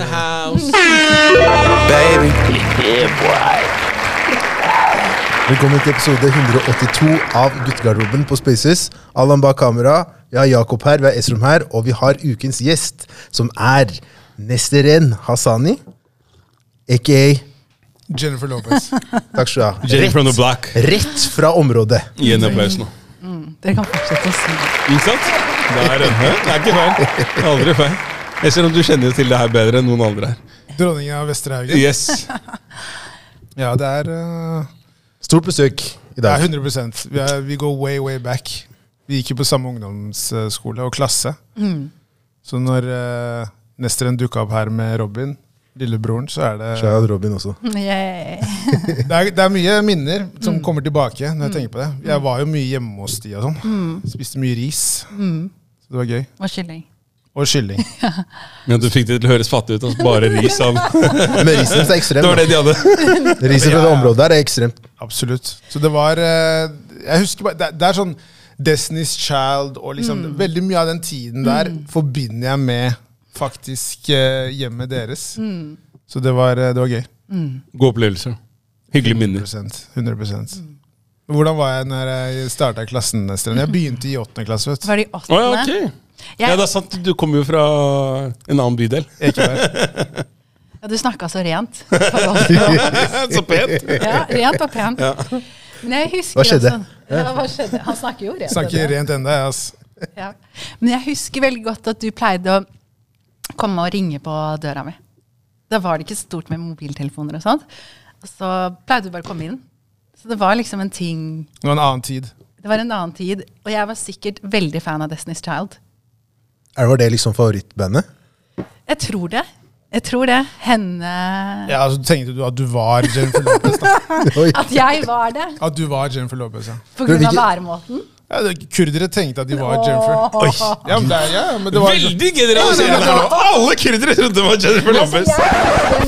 the house. baby. Velkommen til episode 182 av Guttegarderoben på Spaces. Allan bak kamera. Vi har Jakob her, vi har Esrom her, og vi har ukens gjest, som er Nesteren Hassani, aka Jennifer Lopez. Takk skal du ha. Jenny from the block. Rett fra området. Gi en applaus nå. Dere kan fortsette å si det. Ikke sant? Det er, det er ikke feil. Det er aldri feil. Jeg ser om du kjenner til det her bedre enn noen andre her. Dronningen av Vesterhaugen. Yes. Ja, det er, uh, Stort besøk i det er dag. 100 vi, er, vi går way, way back. Vi gikk jo på samme ungdomsskole og klasse. Så når uh, Nesteren dukka opp her med Robin, lillebroren, så er det Shout out Robin også. Yeah. det er, det er mye minner som kommer tilbake når jeg tenker på det. Jeg var jo mye hjemme hos de og sånn. Spiste mye ris. Så det var gøy. Og kylling. Og kylling. Men du fikk det til å høres fattig ut. Altså bare ris av Men risen er Det var det de hadde. Risen fra det området der er ekstremt. Absolutt. Så det var eh, Jeg husker bare Det, det er sånn Destiny's Child og liksom Veldig mye av den tiden der forbinder jeg med faktisk eh, hjemmet deres. Så det var, eh, det var gøy. God opplevelse. Hyggelige minner. 100 100%. Hvordan var jeg når jeg starta klassen? Jeg begynte i åttende klasse. vet du. Var det i Å Oh, ja, ok. Jeg- Ja, det er sant. Du kommer jo fra en annen bydel. Ja, du snakka så rent. Så pent. Ja, rent og pent. Men jeg husker Hva skjedde? Altså, ja, hva skjedde? Han snakker jo rent. Snakker rent enda, altså. Ja. Men jeg husker veldig godt at du pleide å komme og ringe på døra mi. Da var det ikke stort med mobiltelefoner og sånt. Og så pleide du bare å komme inn. Så det var liksom en ting Det var en annen tid. Det var en annen tid. Og jeg var sikkert veldig fan av Destiny's Child. Er det var det liksom favorittbandet? Jeg tror det. Jeg tror det. Henne Ja, altså Tenkte du at du var Jennifer Lopez? da? At jeg var det! At du var Jennifer Lopez, ja. På grunn av væremåten. Ja det, kurdere tenkte at de var Jennifer. Oi. Ja, men det, er- ja, men det var Veldig generaliserende her nå. Alle kurdere trodde det var Jennifer Lopez.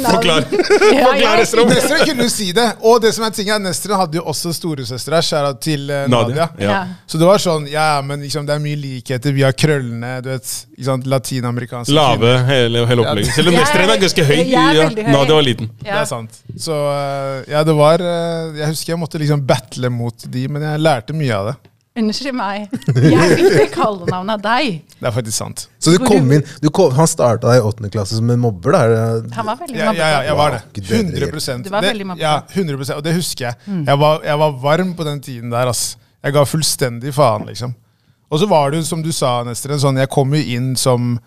Forklar. Forklar, Estrom. Nesteren kunne jo si det. Og det som er ting er, Nesteren hadde jo også storesøstera, skjæra til eh, Nadia. Nadia. Ja. Ja. Så det var sånn, ja, men liksom, det er mye likheter. Vi har krøllene, du vet, ikke sant, latinamerikanske Lave hele, hele opplegget. Selv om Jeg er- Nesteren er ganske høy. jeg er Ja, veldig høy. Nadia var liten. Det er sant. Så eh, ja, det var eh, Jeg husker jeg måtte liksom battle mot de, men jeg lærte mye av det. Unnskyld meg. Jeg fikk det kallenavnet av deg. Det er faktisk sant. Så du kom inn, du kom, Han starta deg i åttende klasse som en mobber? da? Han var veldig Ja, ja, ja, jeg var det. Gud, bedre 100 Du var veldig mobber. Ja, 100 Og det husker jeg. Jeg, var, jeg var varm på den tiden der. ass. Jeg ga fullstendig faen, liksom. Og så var det jo, som du sa, Nesteren, sånn, jeg kom jo inn som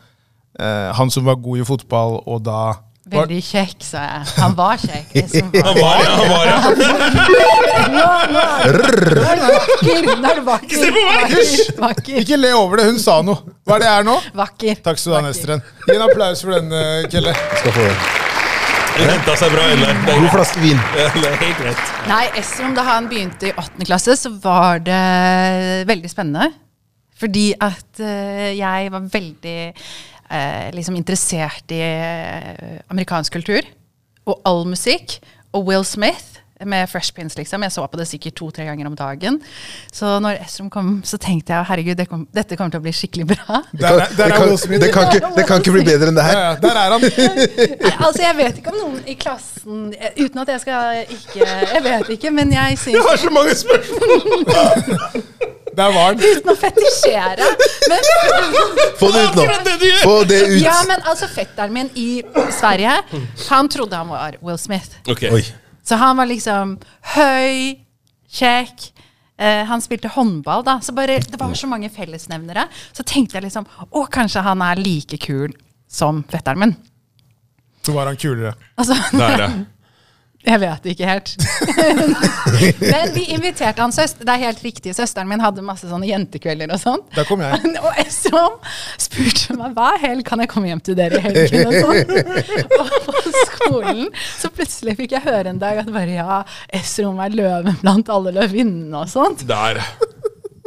eh, han som var god i fotball, og da var, Veldig kjekk, sa jeg. Han var kjekk. Jeg Han var. ja, han var det. Er vakker. Nå er du vakker. Se på meg! Vakker. Vakker. Ikke le over det, hun sa noe. Hva er det er nå? vakker. Takk skal du ha. Nesteren. Gi en applaus for den, eh, Kelle. Skal få Hun henta seg bra inn der. Det er God greit. flaske vin. Ja, Det er helt greit. Nei, Esrom, da han begynte i åttende klasse, så var det veldig spennende. Fordi at eh, jeg var veldig eh, liksom interessert i eh, amerikansk kultur. Og all musikk. Og Will Smith med Fresh Prince, liksom. Jeg så på det sikkert to-tre ganger om dagen. Så når Esrom kom, så tenkte jeg herregud, det kom, dette kommer til å bli skikkelig bra. Der, er- det, er kan, det, kan ikke, det kan ikke bli bedre enn det her. ja, der er han. Nei, altså, jeg vet ikke om noen i klassen Uten at jeg skal ikke Jeg vet ikke, men jeg Jeg syns har så mange spørsmål! Der var han. Uten å fetisjere. Men, Få det ut nå! Det! Få det ut! ja, men altså, fetteren min i Sverige, han trodde han var Will Smith. Okay. Oi. Så han var liksom høy, kjekk. Uh, han spilte håndball, da. Så bare, det var så mange fellesnevnere. Så tenkte jeg liksom Å, kanskje han er like kul som fetteren min. Så var han kulere. Altså, er ja. Jeg vet ikke helt. Men vi inviterte han søster. Det er helt riktig. Søsteren min hadde masse sånne jentekvelder og sånn. Der kom jeg. Og Esrom spurte meg hva hel kan jeg komme hjem til dere i helgen. Og sånn. Og på skolen så plutselig fikk jeg høre en dag at bare ja, Esrom er løven blant alle løvinnene og sånt. Der.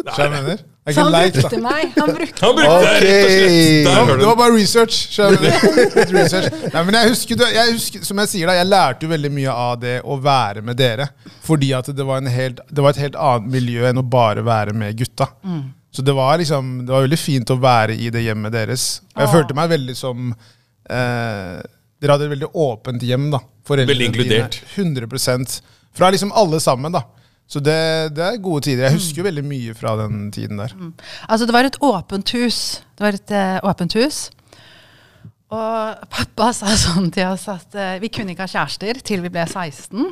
Så jeg mener. Jeg Så han like, da. brukte meg. Han brukte Han brukte det, rett og slett. Der Det var- Det var bare research. skjønner du? Research. Nei, men jeg husker, jeg husker, som jeg sier da, jeg lærte jo veldig mye av det å være med dere. Fordi at det var, en helt, det var et helt annet miljø enn å bare være med gutta. Så det var liksom, det var veldig fint å være i det hjemmet deres. Og jeg ah. følte meg veldig som eh, Dere hadde et veldig åpent hjem. da. Veldig inkludert. Dine, 100 Fra liksom alle sammen. da. Så det, det er gode tider. Jeg husker jo veldig mye fra den tiden der. Altså, det var et åpent hus. Det var et uh, åpent hus. Og pappa sa sånn til oss at uh, vi kunne ikke ha kjærester til vi ble 16.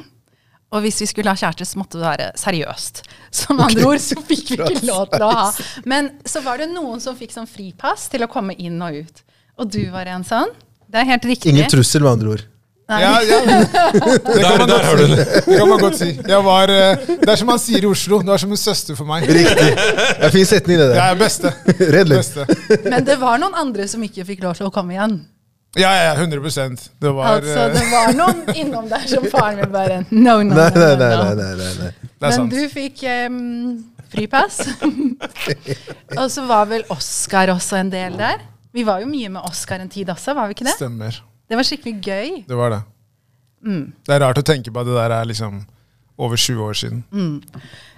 Og hvis vi skulle ha kjærester, så måtte det være seriøst. Så med andre ord så fikk vi ikke lov til å ha. Men så var det noen som fikk sånn fripass til å komme inn og ut. Og du var en sånn. Det er helt riktig. Ingen trussel, med andre ord. Ja, ja, det kan man Der godt si. det. Det kan man godt si. Jeg var, eh, det er som han sier i Oslo. Du er som en søster for meg. Riktig. Det er fin setning, det Jeg der. er beste. Redd beste. Men det var noen andre som ikke fikk lov til å komme igjen. Ja, ja, 100 Det var Altså, eh, det var noen innom der som faren min bare No, no, no. No, nei. no. nei, nei, nei, nei. Det er Men du fikk um, fripass. og så var vel Oscar også en del der. Vi var jo mye med Oscar en tid også, var vi ikke det? Stemmer. Det var skikkelig gøy. Det var det. Mm. Det er rart å tenke på at det der er liksom over 20 år siden.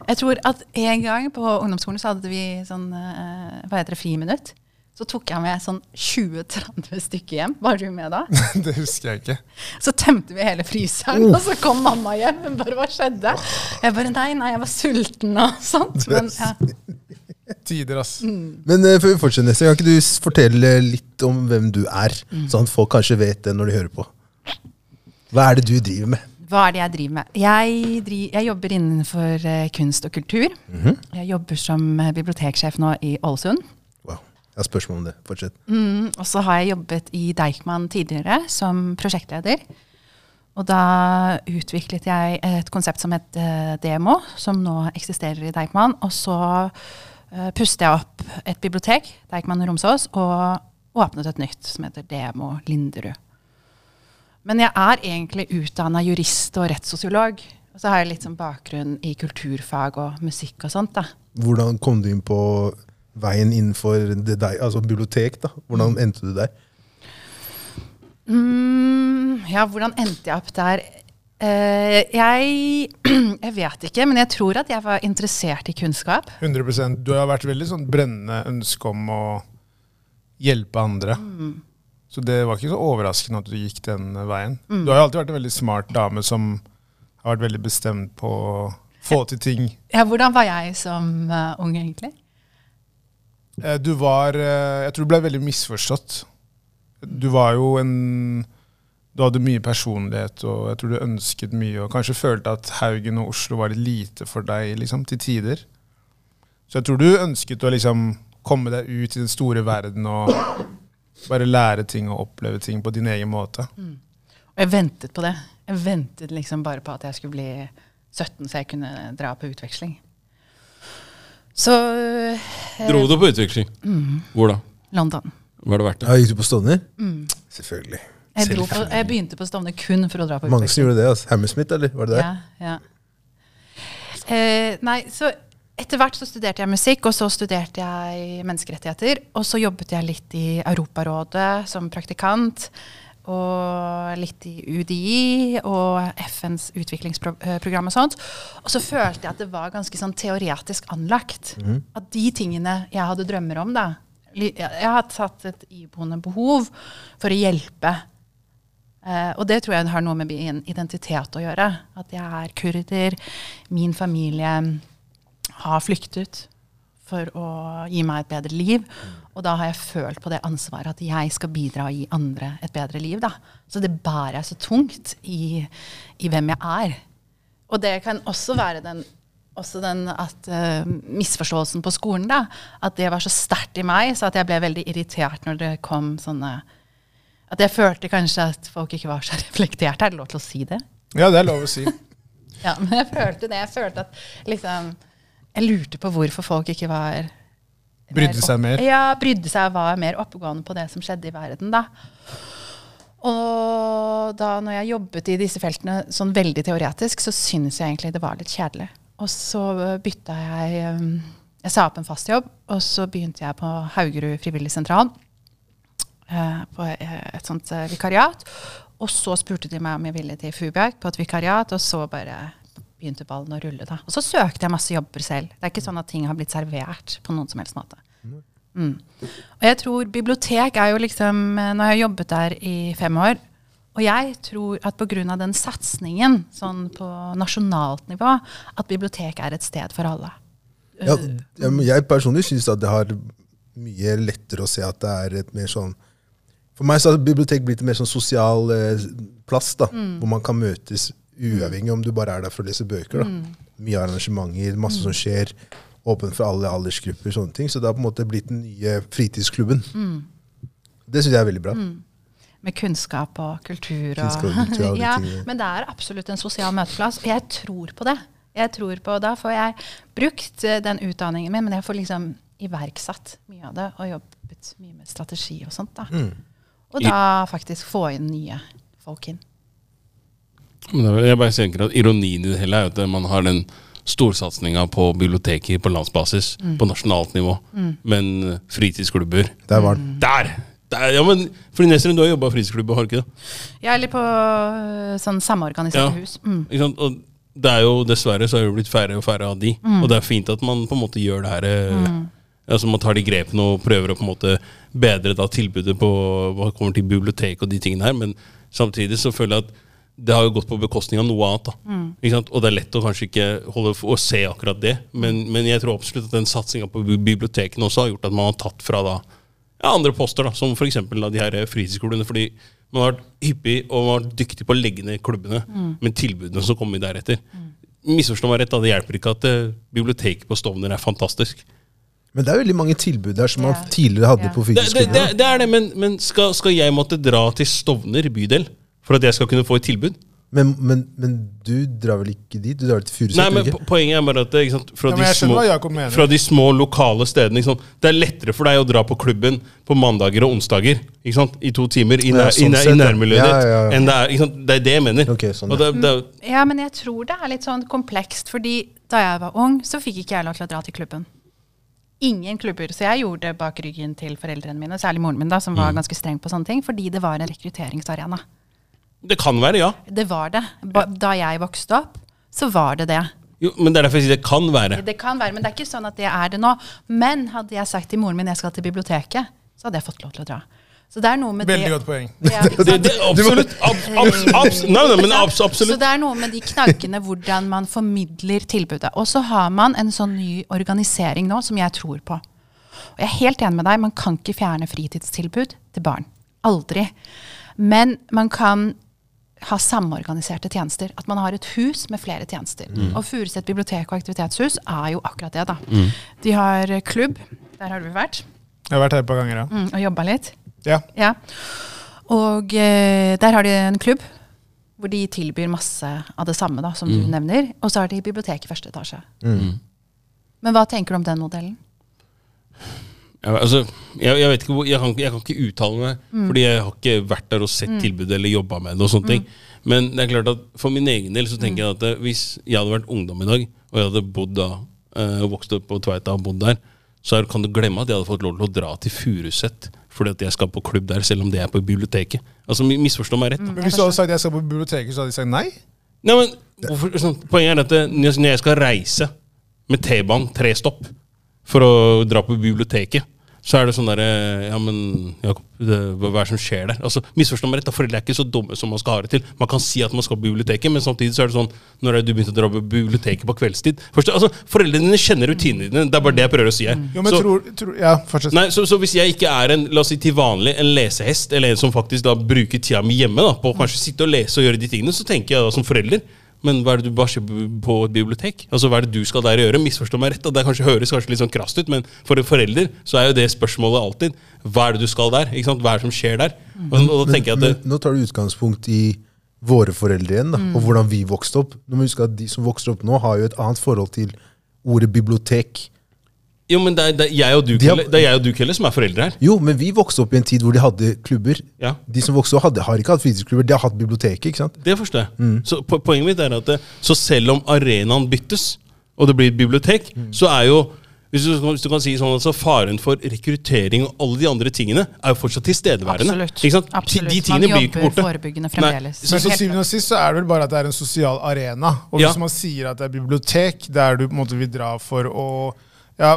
Jeg tror at en gang på ungdomsskolen så hadde vi sånn eh, Hva heter det, friminutt. Så tok jeg med sånn 20-30 stykker hjem. Var du med da? det husker jeg ikke. Så tømte vi hele fryseren, og så kom mamma hjem. Hun bare, hva skjedde? Jeg bare, nei, nei, jeg var sulten og sånt. Men, ja. Tider, ass. Men uh, før vi fortsetter, Nesse, kan ikke du fortelle litt om hvem du er? Sånn at folk kanskje vet det når de hører på. Hva er det du driver med? Hva er det jeg driver med? Jeg, driver, jeg jobber innenfor uh, kunst og kultur. Jeg jobber som uh, biblioteksjef nå i Ålesund. Wow. Jeg har spørsmål om det. Fortsett. Mm, og så har jeg jobbet i Deichman tidligere som prosjektleder. Og da utviklet jeg et konsept som het uh, Demo, som nå eksisterer i Deichman. Og så pustet jeg opp et bibliotek, Deichman Romsås, og åpnet et nytt som heter Demo Linderud. Men jeg er egentlig utdanna jurist og rettssosiolog. Og så har jeg litt sånn bakgrunn i kulturfag og musikk og sånt. da. Hvordan kom du inn på veien innenfor det deg, altså bibliotek? da? Hvordan endte du der? Mm, ja, hvordan endte jeg opp der? Eh, jeg, jeg vet ikke, men jeg tror at jeg var interessert i kunnskap. 100% Du har vært veldig sånn brennende ønske om å hjelpe andre. Så det var ikke så overraskende at du gikk den veien. Du har jo alltid vært en veldig smart dame som har vært veldig bestemt på å få til ting. Ja, hvordan var jeg som uh, ung, egentlig? Uh, Du var Jeg tror du ble veldig misforstått. Du var jo en Du hadde mye personlighet, og jeg tror du ønsket mye, og kanskje følte at Haugen og Oslo var litt lite for deg, liksom, til tider. Så jeg tror du ønsket å liksom komme deg ut i den store verden og bare lære ting og oppleve ting på din egen måte. Og jeg ventet på det. Jeg ventet liksom bare på at jeg skulle bli 17, så jeg kunne dra på utveksling. Så eh, Dro du på utveksling? Hvor da? London. Var det verdt det? Ja, gikk du på Stovner? Selvfølgelig. Jeg, dro på, jeg begynte på Stovner kun for å dra på Mange som gjorde det. altså. Hammersmith, eller? Var det der? Ja, ja. Eh, nei, så etter hvert så studerte jeg musikk, og så studerte jeg menneskerettigheter. Og så jobbet jeg litt i Europarådet som praktikant. Og litt i UDI og FNs utviklingsprogram og sånt. Og så følte jeg at det var ganske sånn teoretisk anlagt. At de tingene jeg hadde drømmer om, da Jeg har hatt et iboende behov for å hjelpe Eh, og det tror jeg har noe med min identitet å gjøre. At jeg er kurder. Min familie har flyktet for å gi meg et bedre liv. Og da har jeg følt på det ansvaret at jeg skal bidra og gi andre et bedre liv. Da. Så det bærer jeg så tungt i, i hvem jeg er. Og det kan også være den, også den at, uh, misforståelsen på skolen. Da, at det var så sterkt i meg, så at jeg ble veldig irritert når det kom sånne At jeg følte kanskje at folk ikke var så reflekterte. Er det lov til å si det? Ja, det er lov å si. Ja, men jeg følte det. Jeg følte at liksom Jeg lurte på hvorfor folk ikke var Brydde seg mer. Ja, brydde seg og var mer oppegående på det som skjedde i verden, da. Og da når jeg jobbet i disse feltene sånn veldig teoretisk, så syntes jeg egentlig det var litt kjedelig. Og så bytta jeg um, Jeg sa opp en fast jobb, og så begynte jeg på Haugerud frivillig sentral. Eh, på eh, et sånt eh, vikariat. Og så spurte de meg om jeg ville til Fubjerg på et vikariat, og så bare begynte ballen å rulle. da. Og så søkte jeg masse jobber selv. Det er ikke sånn at ting har blitt servert på noen som helst måte. Mm. Og jeg tror bibliotek er jo liksom Nå har jeg jobbet der i fem år, Og jeg tror at pga. den satsingen sånn på nasjonalt nivå, at bibliotek er et sted for alle. Ja, ja, jeg personlig syns at det har mye lettere å se at det er et mer sånn For meg så har bibliotek blitt en mer sånn sosial eh, plass, da, hvor man kan møtes uavhengig om du bare er der for å lese bøker. da. Mye arrangementer, masse som skjer. Åpen for alle aldersgrupper. sånne ting, Så det har på en måte blitt den nye fritidsklubben. Det syns jeg er veldig bra. Med kunnskap og kultur. Og, Kunnskap og kultur og ja, men det er absolutt en sosial møteplass. Og jeg tror på det. Jeg tror på, Da får jeg brukt eh, den utdanningen min, men jeg får liksom iverksatt mye av det. Og jobbet mye med strategi og sånt. da. Mm. Og da faktisk få inn nye folk inn. Men det er- Jeg bare tenker at Ironien i det hele er at man har den storsatsinga på biblioteker på landsbasis, på nasjonalt nivå. Men eh, fritidsklubber Der var den. Der! Der, ja, men fordi Nesrin, du har jobba i fritidsklubb, har du ikke det? Ja, eller på øh, sånn samorganiserte Ja. hus. Mm. Ikke sant? Og det er jo dessverre så er det blitt færre og færre av de. Og det er fint at man på en måte gjør det her eh, Altså man tar de grepene og prøver å på en måte bedre da tilbudet på hva kommer til bibliotek og de tingene her, men samtidig så føler jeg at det har jo gått på bekostning av noe annet. da. Sant? Og det er lett å kanskje ikke holde å se akkurat det, men, men jeg tror absolutt at den satsinga på bibliotekene også har gjort at man har tatt fra da ja, andre poster, da, som f.eks. de her fritidsklubbene. fordi man har vært hyppig og man har vært dyktig på å legge ned klubbene, men tilbudene som kommer deretter. Misforstå meg rett, da, det hjelper ikke at eh, biblioteket på Stovner er fantastisk. Men det er veldig mange tilbud der som man Ja. tidligere hadde Ja. på skole. det, det, det er det, men, men skal, skal jeg måtte dra til Stovner bydel for at jeg skal kunne få et tilbud? Men, men, men du drar vel ikke dit? Du drar til Furuset? Nei, men ikke? Poenget er bare at det, ikke sant, fra, Ja, de små, fra de små lokale stedene ikke sant, Det er lettere for deg å dra på klubben på mandager og onsdager ikke sant, i to timer i, Ja, sånn i, nær, sett, i nærmiljøet Ja, ditt. ja, ja. enn Det, er, ikke sant, det er det jeg mener. Okay, sånn, og det, det, er- Ja, men jeg tror det er litt sånn komplekst, fordi da jeg var ung, så fikk ikke jeg lov til å dra til klubben. Ingen klubber. Så jeg gjorde det bak ryggen til foreldrene mine, særlig moren min, da, som Mm. var ganske streng på sånne ting, fordi det var en rekrutteringsarena. det kan være, ja. Det var det. Da jeg vokste opp, så var det det. Jo, men det er derfor jeg sier det kan være. Det kan være, men det er ikke sånn at det er det nå. Men hadde jeg sagt til moren min jeg skal til biblioteket, så hadde jeg fått lov til å dra. Så det er noe med Veldig det godt poeng. Ja, Det, det, absolutt. Ab, abs, abs, nei, nei, men abs, Så det er noe med de knaggene hvordan man formidler tilbudet. Og så har man en sånn ny organisering nå som jeg tror på. Og jeg er helt enig med deg, man kan ikke fjerne fritidstilbud til barn. Aldri. Men man kan ha samorganiserte tjenester. At man har et hus med flere tjenester. Og Furuset bibliotek og aktivitetshus er jo akkurat det. da. De har klubb, der har du vært, Jeg har vært her et par ganger, ja. mm, og jobba litt. Ja. Ja. Og eh, der har de en klubb hvor de tilbyr masse av det samme da, som du nevner. Og så har de bibliotek i første etasje. Men hva tenker du om den modellen? Ja, altså, jeg, jeg vet ikke jeg kan, ikke- jeg kan ikke uttale meg, fordi jeg har ikke vært der og sett tilbudet eller jobba med det. og sånne ting. Men det er klart at for min egen del så tenker jeg at eh, hvis jeg hadde vært ungdom i dag, og jeg hadde bodd da, eh, vokst opp på Tveita og bodd der, så er, kan du glemme at jeg hadde fått lov til å dra til Furuset fordi at jeg skal på klubb der, selv om det er på biblioteket. Altså, Misforstå meg rett. Mm, Men hvis du hadde sagt jeg skal på biblioteket, så hadde de sagt nei? Nei, men hvorfor, sånn, Poenget er at når jeg skal reise med T-banen tre stopp for å dra på biblioteket, så er det sånn derre Ja, men Jakob, det, hva er det som skjer der? Altså, Misforstå meg rett, da, foreldre er ikke så dumme som man skal ha det til. Man kan si at man skal på biblioteket, men samtidig så er det sånn Når er det du begynte å dra på biblioteket på kveldstid? Forstå, altså, Foreldrene dine kjenner rutinene dine. Det er bare det jeg prøver å si her. Jo, men Så- tror, tror Ja, fortsett. Nei, så, så hvis jeg ikke er en la oss si til vanlig en lesehest, eller en som faktisk da bruker tida mi hjemme da, på å kanskje sitte og lese og gjøre de tingene, så tenker jeg da som forelder men hva er det du bare på- et bibliotek? Altså, Hva er det du skal der gjøre? Misforstå meg rett. og Det kanskje høres kanskje litt sånn krast ut, men for en forelder så er jo det spørsmålet alltid hva er det du skal der? ikke sant? Hva er det som skjer der? Og, og da tenker jeg at det, Men nå tar du utgangspunkt i våre foreldre igjen, da, og hvordan vi vokste opp. Du må huske at De som vokser opp nå, har jo et annet forhold til ordet bibliotek. Jo, men det er, det er jeg og du, har- Kelle, det er jeg og du, Kelle, som er foreldre her. Jo, men vi vokste opp i en tid hvor de hadde klubber. Ja. De som vokste opp, hadde, har ikke hatt fritidsklubber, de har hatt biblioteket. ikke sant? Det forstår jeg. Så po Poenget mitt er at det, så selv om arenaen byttes, og det blir et bibliotek, så er jo hvis du, hvis du kan si sånn, altså Faren for rekruttering og alle de andre tingene er jo fortsatt tilstedeværende. Absolutt. Ikke sant? Absolutt. De tingene blir ikke jobber borte. forebyggende Nei. fremdeles. Men så Helt syvende og sist så er det vel bare at det er en sosial arena. Og Ja. hvis man sier at det er bibliotek der du på en måte vil dra for å ja,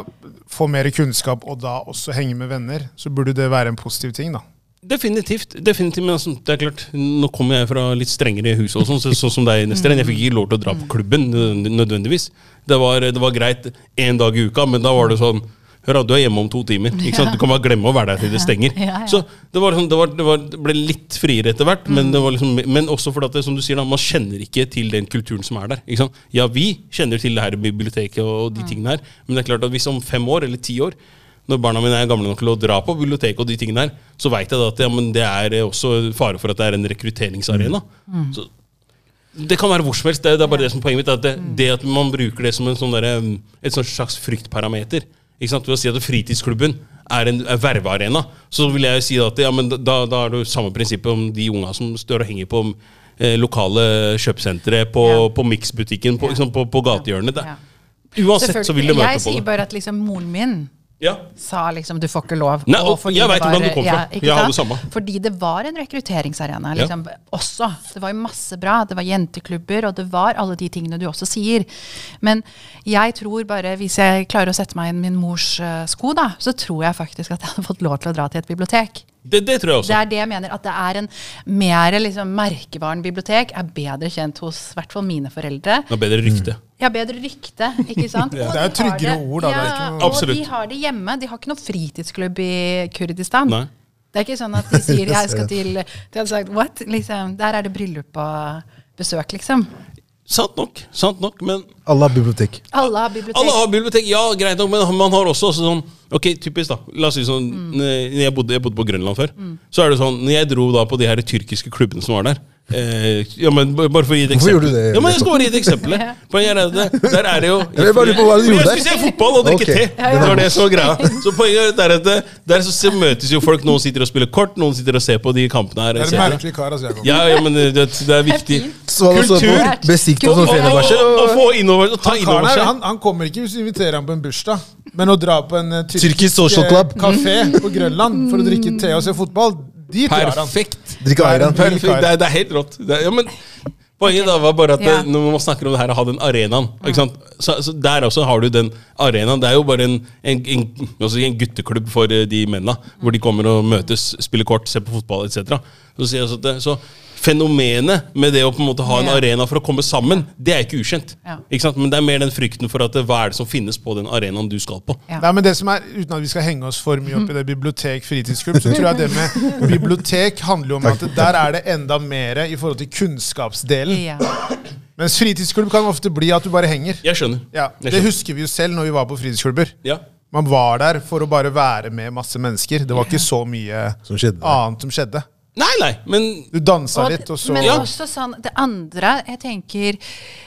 få mer kunnskap og da også henge med venner, så burde det være en positiv ting. da. Definitivt. definitivt, Men altså, det er klart, nå kommer jeg fra litt strengere hus, også, sånn, så, som deg, Nesteren. Jeg fikk ikke lov til å dra på klubben nødvendigvis. Det var, det var greit én dag i uka, men da var det sånn Hør, da, du er hjemme om to timer. Du kan bare glemme å være der til det stenger. Så det, var sånn, det, var, det, var, det ble litt friere etter hvert, men, det var liksom, men også fordi at det, som du sier da, man kjenner ikke til den kulturen som er der. Ja, vi kjenner til det her biblioteket og de tingene her, men det er klart at hvis om fem år eller ti år når barna mine er gamle nok til å dra på biblioteket, og de tingene her, så veit jeg da at ja, men det er også fare for at det er en rekrutteringsarena. Så det kan være hvor som helst. Det, det er bare det som poenget mitt. At det, det at man bruker det som en sånn um, et slags fryktparameter. Ikke sant? Ved å si at fritidsklubben er en er vervearena, så vil jeg si at ja, men da, da er det samme prinsippet om de unga som står og henger på eh, lokale kjøpesentre, på, Ja. på Mix-butikken, på, liksom, på, på gatehjørnet. Ja. Uansett så vil de møte på det. Jeg sier bare at liksom moren min Ja. sa liksom du får ikke lov. Nei, Og og jeg veit hvordan du kom fra. Jeg har det samme. Fordi det var en rekrutteringsarena Ja. liksom, også. Det var jo masse bra. Det var jenteklubber, og det var alle de tingene du også sier. Men jeg tror bare, hvis jeg klarer å sette meg i min mors uh, sko, da, så tror jeg faktisk at jeg hadde fått lov til å dra til et bibliotek. Det, det tror jeg også. Det er det jeg mener. At det er en mer liksom, merkevaren bibliotek er bedre kjent hos i hvert fall mine foreldre. Det er bedre rykte. Ja, bedre rykte, ikke sant? Det er tryggere ord, da, det er Ja, ikke noe- Og de har det hjemme. De har ikke noen fritidsklubb i Kurdistan. Nei. Det er ikke sånn at de sier 'jeg skal til De hadde sagt 'what?' Liksom, der er det bryllup og besøk, liksom. Sant nok, sant nok, men Alle har bibliotek. Alle har bibliotek. Alle har bibliotek, ja, greit nok, men man har også, sånn Ok, typisk, da. La oss si sånn Mm. når Jeg bodde, jeg bodde på Grønland før. Så er det sånn, når jeg dro da på de her tyrkiske klubbene som var der eh, ja, men Bare for å gi et Hvorfor eksempel. gjorde du det? Ja, men jeg skal bare gi et eksempel. her. Poenget er det, der er det jo Jeg bare lurer på hva du gjorde Jeg skulle se fotball og drikke okay. te. Det var det som var greia. Så poenget er at det, der så møtes jo folk. Noen sitter og spiller kort, noen sitter og ser på de kampene her. Det er en merkelig kar, altså, Ja, ja, men det, det er viktig. Kultur. på som og sånne Og, få innover, ta Han, innover seg. han, han kommer ikke hvis du inviterer ham på en bursdag, men å dra på en uh, Tyrkisk social club. kafé på Grønland for å drikke te og se fotball. Perfekt. drikke Ayran. Perfekt. Det er, det er helt rått. Det er, ja, men Poenget da var bare at Ja. det, når man snakker om det her å ha den arenaen ikke sant? Så, så Der også har du den arenaen. Det er jo bare en, en, en, en gutteklubb for eh, de mennene. Hvor de kommer og møtes, spiller kort, ser på fotball etc. Så, sier jeg så, at det, så fenomenet med det å på en måte ha en Ja. arena for å komme sammen, det er ikke ukjent. Ja. Ikke sant? Men det er mer den frykten for at hva er det som finnes på den arenaen du skal på. Ja. Nei, men det som er, Uten at vi skal henge oss for mye opp i det bibliotek, fritidsklubb, så tror jeg det med bibliotek handler om at der er det enda mer i forhold til kunnskapsdelen. Ja. Mens fritidsklubb kan ofte bli at du bare henger. Jeg skjønner. Ja, Jeg Det husker vi jo selv når vi var på fritidsklubber. Ja. Man var der for å bare være med masse mennesker. Det var ikke så mye Som annet som skjedde. Nei, nei, men Du dansa litt, og så Men Ja. også sånn, det andre jeg tenker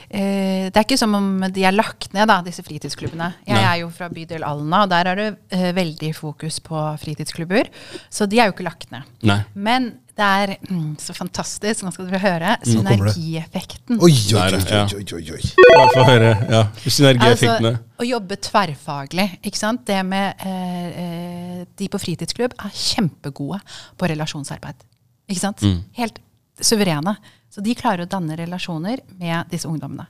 eh, Det er ikke som om de er lagt ned, da, disse fritidsklubbene. Jeg Nei. er jo fra bydel Alna, og der er det eh, veldig fokus på fritidsklubber. Så de er jo ikke lagt ned. Nei. Men det er mm, så fantastisk, nå skal dere høre, synergieffekten. Oi, oi, oi, oi, oi, Få høre. Ja. Synergieffektene. Altså, å jobbe tverrfaglig. ikke sant? Det med eh, eh, De på fritidsklubb er kjempegode på relasjonsarbeid. Ikke sant? Helt suverene. Så de klarer å danne relasjoner med disse ungdommene.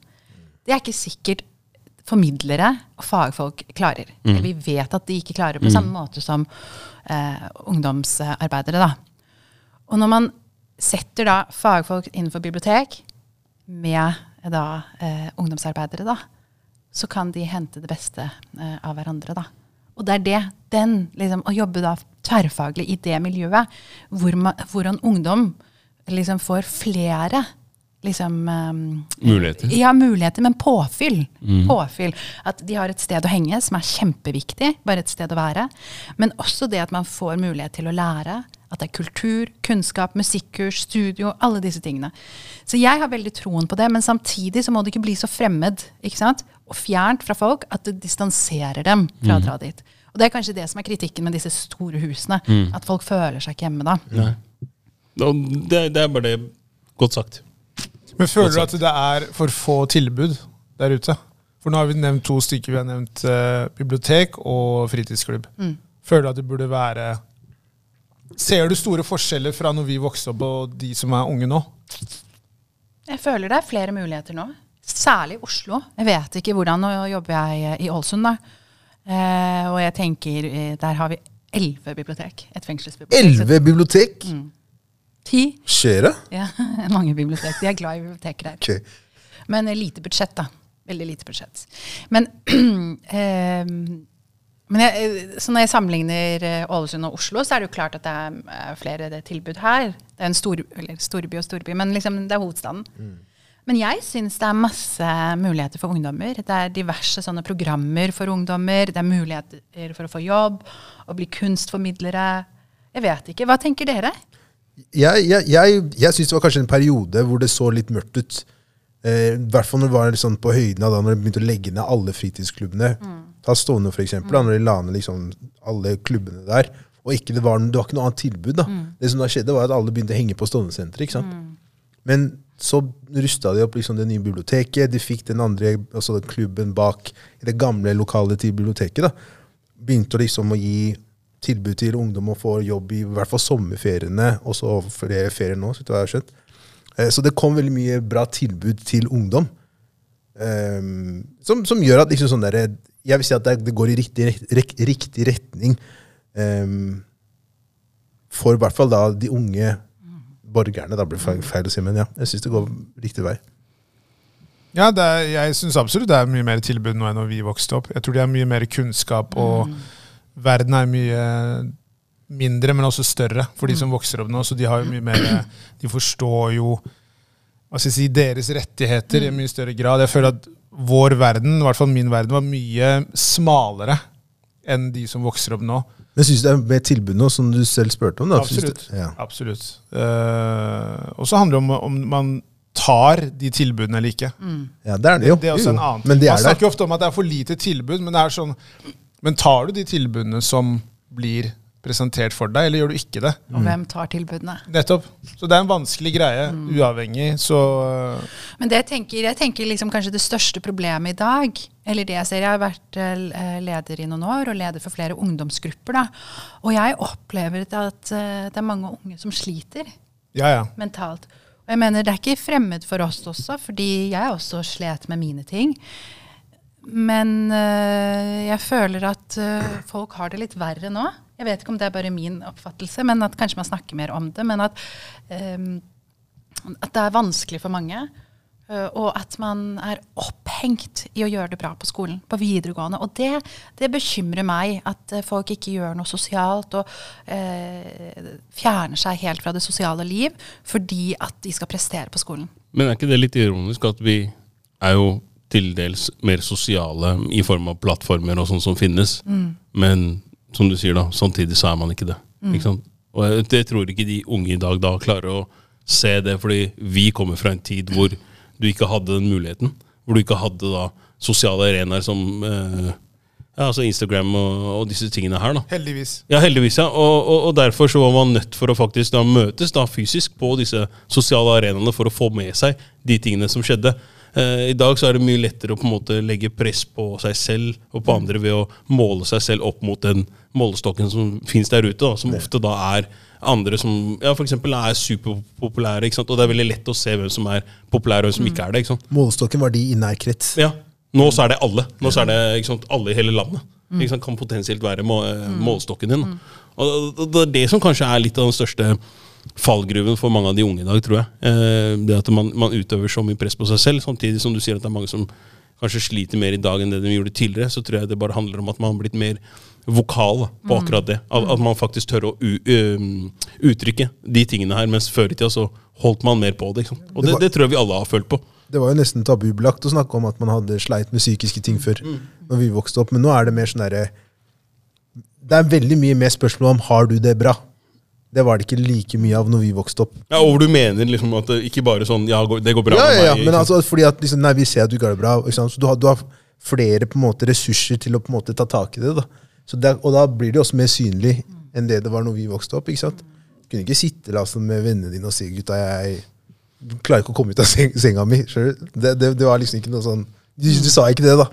Det er ikke sikkert formidlere og fagfolk klarer. Eller vi vet at de ikke klarer på samme måte som eh, ungdomsarbeidere. da. Og når man setter da fagfolk innenfor bibliotek med eh, da eh, ungdomsarbeidere, da, så kan de hente det beste eh, av hverandre. da. Og det er det, den, liksom, å jobbe da tverrfaglig i det miljøet, hvor, man, hvordan ungdom liksom får flere liksom, um, Muligheter. ja, muligheter, men påfyll. Påfyll. At de har et sted å henge, som er kjempeviktig. Bare et sted å være. Men også det at man får mulighet til å lære. At det er kultur, kunnskap, musikkurs, studio, alle disse tingene. Så jeg har veldig troen på det, men samtidig så må det ikke bli så fremmed ikke sant? Og fjernt fra folk at det distanserer dem fra å dra dit. Og det er kanskje det som er kritikken med disse store husene. At folk føler seg ikke hjemme da. Nei. Det, det er bare det. Godt sagt. Men føler du at det er for få tilbud der ute? For nå har vi nevnt to stykker. Vi har nevnt uh, bibliotek og fritidsklubb. Føler du at det burde være Ser du store forskjeller fra når vi vokste opp og de som er unge nå? Jeg føler det er flere muligheter nå. Særlig Oslo. Jeg vet ikke hvordan. Nå jobber jeg i Ålesund, da. Eh, og jeg tenker eh, der har vi elleve bibliotek. Et fengselsbibliotek. Elleve bibliotek! Mm. Ti. Skjer det? Ja, mange bibliotek. De er glad i biblioteker der. Okay. Men eh, lite budsjett, da. Veldig lite budsjett. Men, eh, men jeg, eh, så når jeg sammenligner Ålesund og Oslo, så er det jo klart at det er flere tilbud her. Det er en stor, eller storby og storby, men liksom, det er hovedstaden. Men jeg syns det er masse muligheter for ungdommer. Det er diverse sånne programmer for ungdommer. Det er muligheter for å få jobb, å bli kunstformidlere. Jeg vet ikke. Hva tenker dere? Jeg, jeg, jeg, jeg syns det var kanskje en periode hvor det så litt mørkt ut. Eh, I hvert fall når det var sånn på høyden av da når de begynte å legge ned alle fritidsklubbene. Ta Stovner, for eksempel. Da, når de la ned liksom alle klubbene der. Og ikke det, var, det var ikke noe annet tilbud. da. Det som da skjedde, var at alle begynte å henge på Stovner-senteret. sant? Men så rusta de opp liksom det nye biblioteket. De fikk den andre altså den klubben bak i det gamle lokalet til biblioteket. da. Begynte liksom å gi tilbud til ungdom å få jobb i, i hvert fall sommerferiene, og så flere ferier nå. så jeg har skjønt. Eh, Så det kom veldig mye bra tilbud til ungdom. Um, som, som gjør at liksom sånn der, jeg vil si at det, det går i riktig, riktig retning. Um, for i hvert fall da de unge borgerne. Da blir det feil, feil å si, men ja, jeg syns det går riktig vei. Ja, det er, jeg syns absolutt det er mye mer tilbud nå enn når vi vokste opp. Jeg tror de har mye mer kunnskap, og verden er mye mindre, men også større for de som vokser opp nå. Så de har jo mye mer De forstår jo hva skal jeg si, deres rettigheter i en mye større grad. Jeg føler at vår verden, i hvert fall min verden, var mye smalere enn de som vokser opp nå. Men syns du det er med tilbud nå, som du selv spurte om? da? Absolutt. Ja. Absolutt. Uh, og så handler det om om man tar de tilbudene eller ikke. ja, det er det jo. Det er også Jo, en annen Men det Man er der. snakker jo ofte om at det er for lite tilbud, men det er sånn Men tar du de tilbudene som blir presentert for deg, eller gjør du ikke det? Og hvem tar tilbudene? Nettopp. Så det er en vanskelig greie, uavhengig, så Men det jeg tenker, jeg tenker liksom kanskje det største problemet i dag, eller det jeg ser, jeg har vært eh, leder i noen år, og leder for flere ungdomsgrupper, da. Og jeg opplever at eh, det er mange unge som sliter Ja, ja. mentalt. Og jeg mener, det er ikke fremmed for oss også, fordi jeg også slet med mine ting. Men jeg føler at folk har det litt verre nå. Jeg vet ikke om det er bare min oppfattelse, men at kanskje man snakker mer om det. Men at, um, at det er vanskelig for mange. øh, og at man er opphengt i å gjøre det bra på skolen, på videregående. Og det, det bekymrer meg, at øh, folk ikke gjør noe sosialt og eh, fjerner seg helt fra det sosiale liv fordi at de skal prestere på skolen. Men er ikke det litt ironisk at vi er jo til dels mer sosiale i form av plattformer og sånn som finnes, men som du sier da, samtidig så er man ikke det. Ikke sant? Og jeg, jeg tror ikke de unge i dag da klarer å se det, fordi vi kommer fra en tid hvor du ikke hadde den muligheten. Hvor du ikke hadde da sosiale arenaer som eh, ja, altså Instagram og, og disse tingene her. da. Heldigvis. Ja, heldigvis, ja. Og, og, og derfor så var man nødt for å faktisk da møtes da fysisk på disse sosiale arenaene for å få med seg de tingene som skjedde. Eh, I dag så er det mye lettere å på en måte legge press på seg selv og på andre ved å måle seg selv opp mot den målestokken som finnes der ute, da, som ofte da er andre som ja, eksempel er superpopulære. ikke sant? Og det er veldig lett å se hvem som er populær og hvem som ikke er det. ikke sant? Målestokken var de i nær krets. Ja, Nå så er det alle. Nå så er det ikke sant, alle i hele landet. Ikke sant, kan potensielt være må, eh, målestokken din. da. Og det er det som kanskje er litt av den største fallgruven for mange av de unge i dag, tror jeg. Eh, Det at man, man utøver så mye press på seg selv, samtidig som du sier at det er mange som kanskje sliter mer i dag enn det de gjorde tidligere, så tror jeg det bare handler om at man har blitt mer vokal på akkurat det. At, at man faktisk tør å u, øhm, uttrykke de tingene her, mens før i tida så holdt man mer på det. Ikke sant? Og Det det, var- det tror jeg vi alle har følt på. Det var jo nesten tabubelagt å snakke om at man hadde sleit med psykiske ting før når vi vokste opp, men nå er det mer sånn derre Det er veldig mye mer spørsmål om har du det bra. Det var det ikke like mye av når vi vokste opp. Ja, Og hvor du mener liksom at det ikke bare sånn Ja, det går bra Ja, ja, ja, med meg. men altså fordi at liksom, Nei, vi ser at du ikke har det bra. Ikke sant? Så du har, du har flere på en måte ressurser til å på en måte ta tak i det. da. Så det er- og da blir det også mer synlig enn det det var når vi vokste opp. ikke sant? Du kunne ikke sitte altså, med vennene dine og si gutta, jeg klarer ikke å komme ut av senga mi. Det, det, det var liksom ikke noe sånn Du, du sa ikke det, da.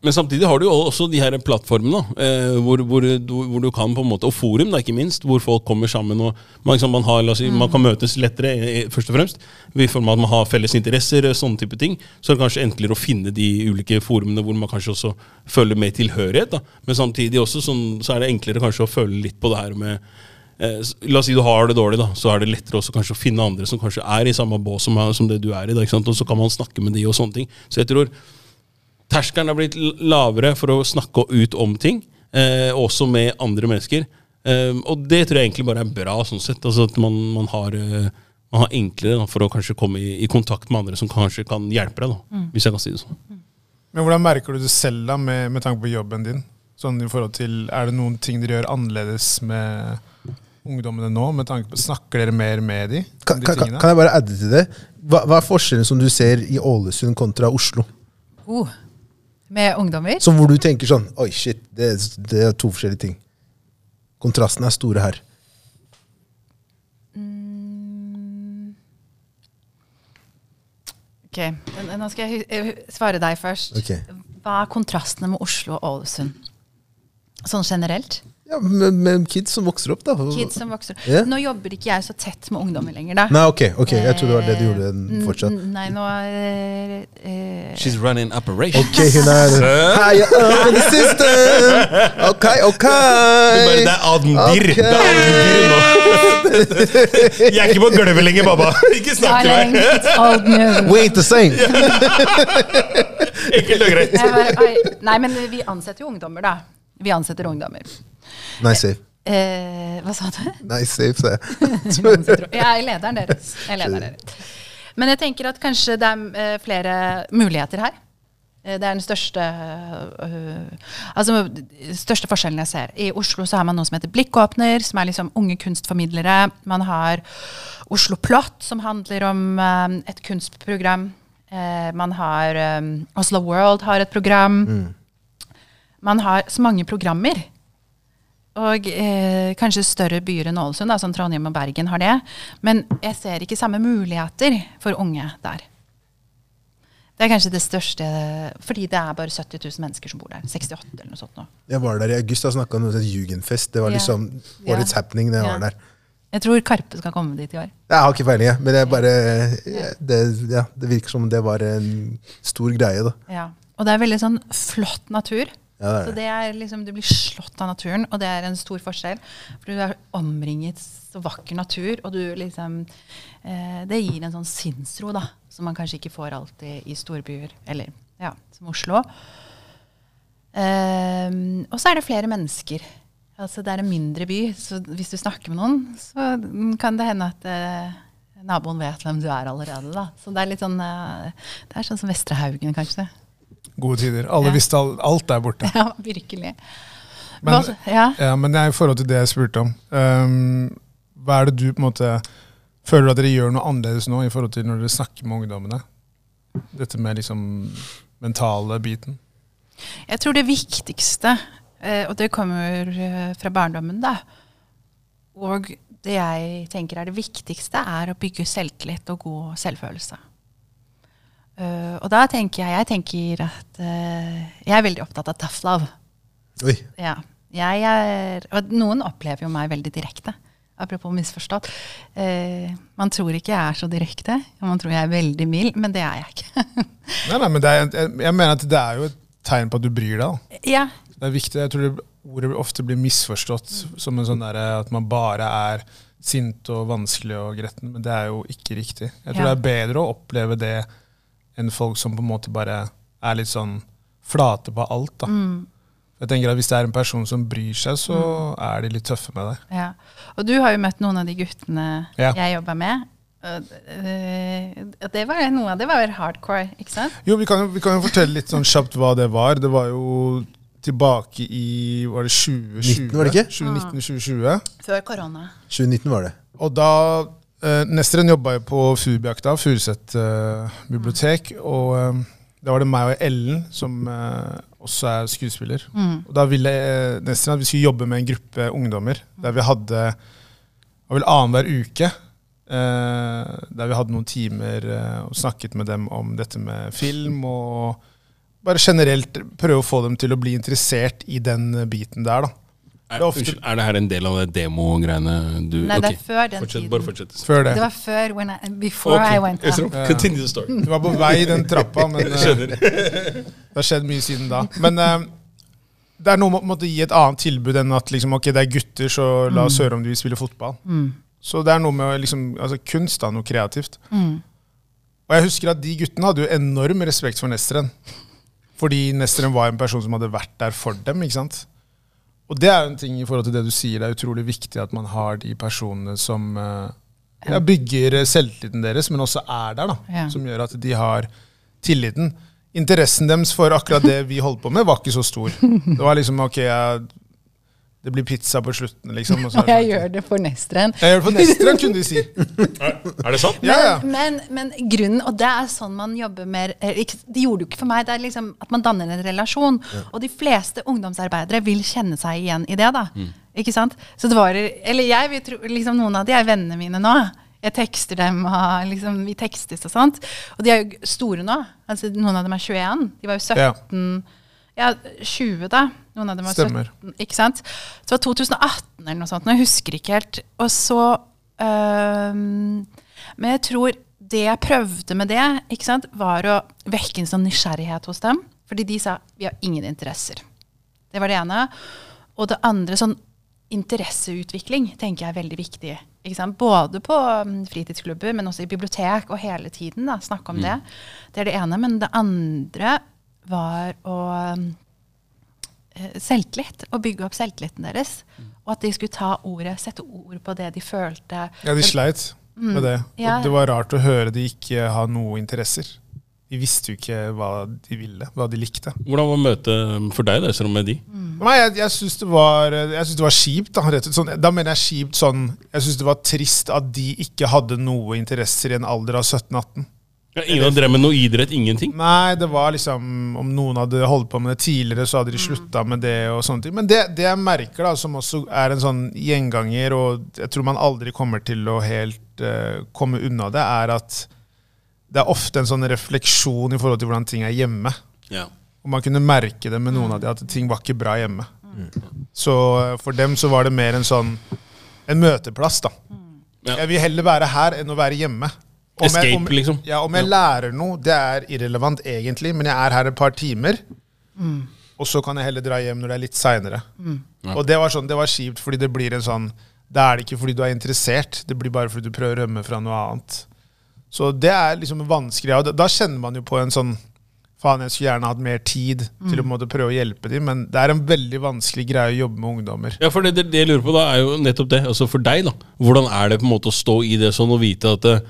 Men samtidig har du jo også de her plattformene, eh, hvor, hvor, hvor du kan på en måte, og forum, da, ikke minst, hvor folk kommer sammen. og Man, liksom, man, har, si, man kan møtes lettere, eh, først og fremst, i form av at man har felles interesser. eh, sånne type ting, Så er det kanskje enklere å finne de ulike forumene hvor man kanskje også føler mer tilhørighet. da. Men samtidig også sånn, så er det enklere kanskje å føle litt på det her med eh, La oss si du har det dårlig, da, så er det lettere også kanskje å finne andre som kanskje er i samme bås som, som det du er i. Da, ikke sant? Og så kan man snakke med de og sånne ting. Så jeg tror terskelen har blitt lavere for å snakke ut om ting, eh, også med andre mennesker. Eh, og det tror jeg egentlig bare er bra, sånn sett. Altså at man, man, har, eh, man har enklere da, for å kanskje komme i, i kontakt med andre som kanskje kan hjelpe deg, da, hvis jeg kan si det sånn. Men hvordan merker du det selv da, med, med tanke på jobben din? Sånn i forhold til, Er det noen ting dere gjør annerledes med ungdommene nå? med tanke på, Snakker dere mer med de, Kan, de kan, kan kan jeg bare adde til det? Hva, hva er forskjellen som du ser i Ålesund kontra Oslo? Oh. Med ungdommer? Så hvor du tenker sånn Oi, shit, det, det er to forskjellige ting. Kontrastene er store her. Ok, Nå skal jeg svare deg først. Okay. Hva er kontrastene med Oslo og Ålesund? Sånn generelt? Ja, med, men kids som vokser opp, da. Kids som vokser opp. Yeah. Nå jobber ikke jeg så tett med ungdommer lenger, da. Nei, ok, ok, jeg trodde det var det du gjorde Eh, fortsatt. n- Nei, nå er uh, She's running operation. Ok, hun er Hi, up in the system! Ok, ok! Bare, det er Aden Birr. Okay. Det er Admdir nå. Jeg er ikke på gulvet lenger, baba. Ikke snakk til meg. We ain't the same! Enkelt og greit. Nei, men vi ansetter jo ungdommer, da. Vi ansetter ungdommer. Nice safe. Eh, hva sa du? Nice safe, sa jeg. Jeg er lederen deres. Jeg er lederen deres. Men jeg tenker at kanskje det er eh, flere muligheter her. Eh, Det er den største øh, altså, største forskjellen jeg ser. I Oslo så har man noe som heter Blikkåpner, som er liksom unge kunstformidlere. Man har Oslo Plott, som handler om øh, et kunstprogram. Eh, man har øh, Oslo World har et program. Man har så mange programmer. Og eh, kanskje større byer enn Ålesund, da, som Trondheim og Bergen har det. Men jeg ser ikke samme muligheter for unge der. Det er kanskje det største Fordi det er bare 70 000 mennesker som bor der. 68 eller noe sånt nå. Jeg var der i august og snakka om som Jugendfest. Det var yeah. liksom årets yeah. happening da jeg Ja. var der. Jeg tror Karpe skal komme dit i år. Jeg har ikke peiling, jeg, men jeg bare, det, ja, det virker som det var en stor greie. da. Ja. Og det er veldig sånn flott natur. Ja, det Så det. er liksom, Du blir slått av naturen, og det er en stor forskjell. For du er omringet så vakker natur, og du liksom eh, Det gir en sånn sinnsro, da, som man kanskje ikke får alltid i storbyer, eller ja, som Oslo. Ehm, og så er det flere mennesker. Altså Det er en mindre by, så hvis du snakker med noen, så kan det hende at eh, naboen vet hvem du er allerede. da. Så det er litt sånn eh, Det er sånn som Vestre Haugen, kanskje. Gode tider. Alle Ja. visste alt der borte. Ja, virkelig. Men- Hva, ja. Ja, men i forhold til det jeg spurte om. um, hva er det du på en måte føler du at dere gjør noe annerledes nå i forhold til når dere snakker med ungdommene? Dette med liksom mentale biten. Jeg tror det viktigste, eh, og det kommer eh, fra barndommen, da, og det jeg tenker er det viktigste, er å bygge selvtillit og god selvfølelse. Eh, og da tenker jeg, jeg tenker at uh, jeg er veldig opptatt av tough love. Oi. Ja. Jeg er, og noen opplever jo meg veldig direkte. Apropos misforstått. Uh, man tror ikke jeg er så direkte. og Man tror jeg er veldig mild, men det er jeg ikke. Nei, nei, men det er, jeg, jeg mener at det er jo et tegn på at du bryr deg. da. ja, Det er viktig. Jeg tror det, ordet ofte blir misforstått som en sånn der, at man bare er sint og vanskelig og gretten, men det er jo ikke riktig. Jeg tror Ja. det er bedre å oppleve det enn folk som på en måte bare er litt sånn flate på alt. da. Jeg tenker at Hvis det er en person som bryr seg, så er de litt tøffe med deg. Ja. Og du har jo møtt noen av de guttene Ja. jeg jobba med. Og, øh, det var noe av det var hardcore, ikke sant? Jo, vi kan, jo- vi kan jo fortelle litt sånn kjapt hva det var. Det var jo tilbake i var det 2020? 19, var det ikke? 2019-2020. Før korona. 2019 var det. Og da eh, Nesteren jobba jo på Furubyakta, Furuset eh, bibliotek. Og eh, da var det meg og Ellen, som eh, også er skuespiller. Og da ville eh, Nesteren at vi skulle jobbe med en gruppe ungdommer. Der vi hadde var vel annenhver uke. eh, der vi hadde noen timer eh, og snakket med dem om dette med film og bare generelt prøve å få dem til å bli interessert i den eh, biten der, da. Er, Det ofte- er det her en del av det demo-greiene du Nei, det er før den fortsett, tiden. Bare fortsett. Før det. Det var før when I, before I went up. Esrom, Continue the story. Du var på vei i den trappa, men eh, det har skjedd mye siden da. Men eh, det er noe med å gi et annet tilbud enn at liksom, ok, det er gutter, så la oss høre om de vil spille fotball. Så det er noe med liksom, altså, kunst, da, noe kreativt. Og jeg husker at de guttene hadde jo enorm respekt for Nesteren. Fordi Nesteren var en person som hadde vært der for dem. ikke sant? Og det er jo en ting i forhold til det du sier, det er utrolig viktig at man har de personene som eh, ja, bygger selvtilliten deres, men også er der, da. Ja. Som gjør at de har tilliten. Interessen deres for akkurat det vi holdt på med, var ikke så stor. Det var liksom ok, jeg, det blir pizza på slutten, liksom. Og så Og jeg sånn, gjør det for Nestren. jeg gjør det for Nesteren, kunne de si. Er det sant? Ja, ja. Men, men grunnen, og det er sånn man jobber med det ikke- gjorde det jo ikke for meg. Det er liksom at man danner en relasjon. Og de fleste ungdomsarbeidere vil kjenne seg igjen i det. da. Ikke sant? Så det var, eller jeg vil tro, liksom Noen av de er vennene mine nå. Jeg tekster dem, og liksom, vi tekstes og sånt. Og de er jo store nå. Altså, noen av dem er 21. De var jo 17. Ja, 20 da. Noen av dem var Stemmer. 17. Ikke sant? Så det var 2018 eller noe sånt. Jeg husker ikke helt. Og så øhm, Men jeg tror det jeg prøvde med det, ikke sant, var å vekke en sånn nysgjerrighet hos dem. Fordi de sa vi har ingen interesser. Det var det ene. Og det andre, sånn interesseutvikling, tenker jeg er veldig viktig. Ikke sant? Både på mm, fritidsklubber, men også i bibliotek, og hele tiden da, snakke om det. Det er det ene. Men det andre var å mm, eh, selvtillit. Å bygge opp selvtilliten deres. Og at de skulle ta ordet, sette ord på det de følte. Ja, de sleit med det. Ja. Og det var rart å høre de ikke ha noe interesser. De visste jo ikke hva de ville, hva de likte. Hvordan var møtet for deg da, med de? Nei, jeg, jeg syns det, synes det var kjipt. Da, rett og slett. sånn, da mener jeg kjipt sånn Jeg syns det var trist at de ikke hadde noe interesser i en alder av 17-18. Ja, ingen drev med noe idrett? Ingenting? Nei, det var liksom Om noen hadde holdt på med det tidligere, så hadde de slutta med det. og sånne ting. Men det, det jeg merker, da, som også er en sånn gjenganger, og jeg tror man aldri kommer til å helt uh, komme unna det, er at det er ofte en sånn refleksjon i forhold til hvordan ting er hjemme. Ja. Og man kunne merke det med noen av de at ting var ikke bra hjemme. Så eh, for dem så var det mer en sånn en møteplass, da. Ja. Jeg vil heller være her enn å være hjemme. Om jeg, Escape, om, liksom. Ja, om jeg lærer noe, det er irrelevant egentlig, men jeg er her et par timer. Og så kan jeg heller dra hjem når det er litt seinere. Og det var, sånn, det var kjipt, fordi det blir en sånn Da er det ikke fordi du er interessert, det blir bare fordi du prøver å rømme fra noe annet. Så det er liksom vanskelig. Og da, da kjenner man jo på en sånn Faen, jeg skulle gjerne hatt mer tid til å på en måte prøve å hjelpe dem, men det er en veldig vanskelig greie å jobbe med ungdommer. Ja, for det, det, det jeg lurer på da, er jo nettopp det. Altså For deg, da. Hvordan er det på en måte å stå i det sånn og vite at eh,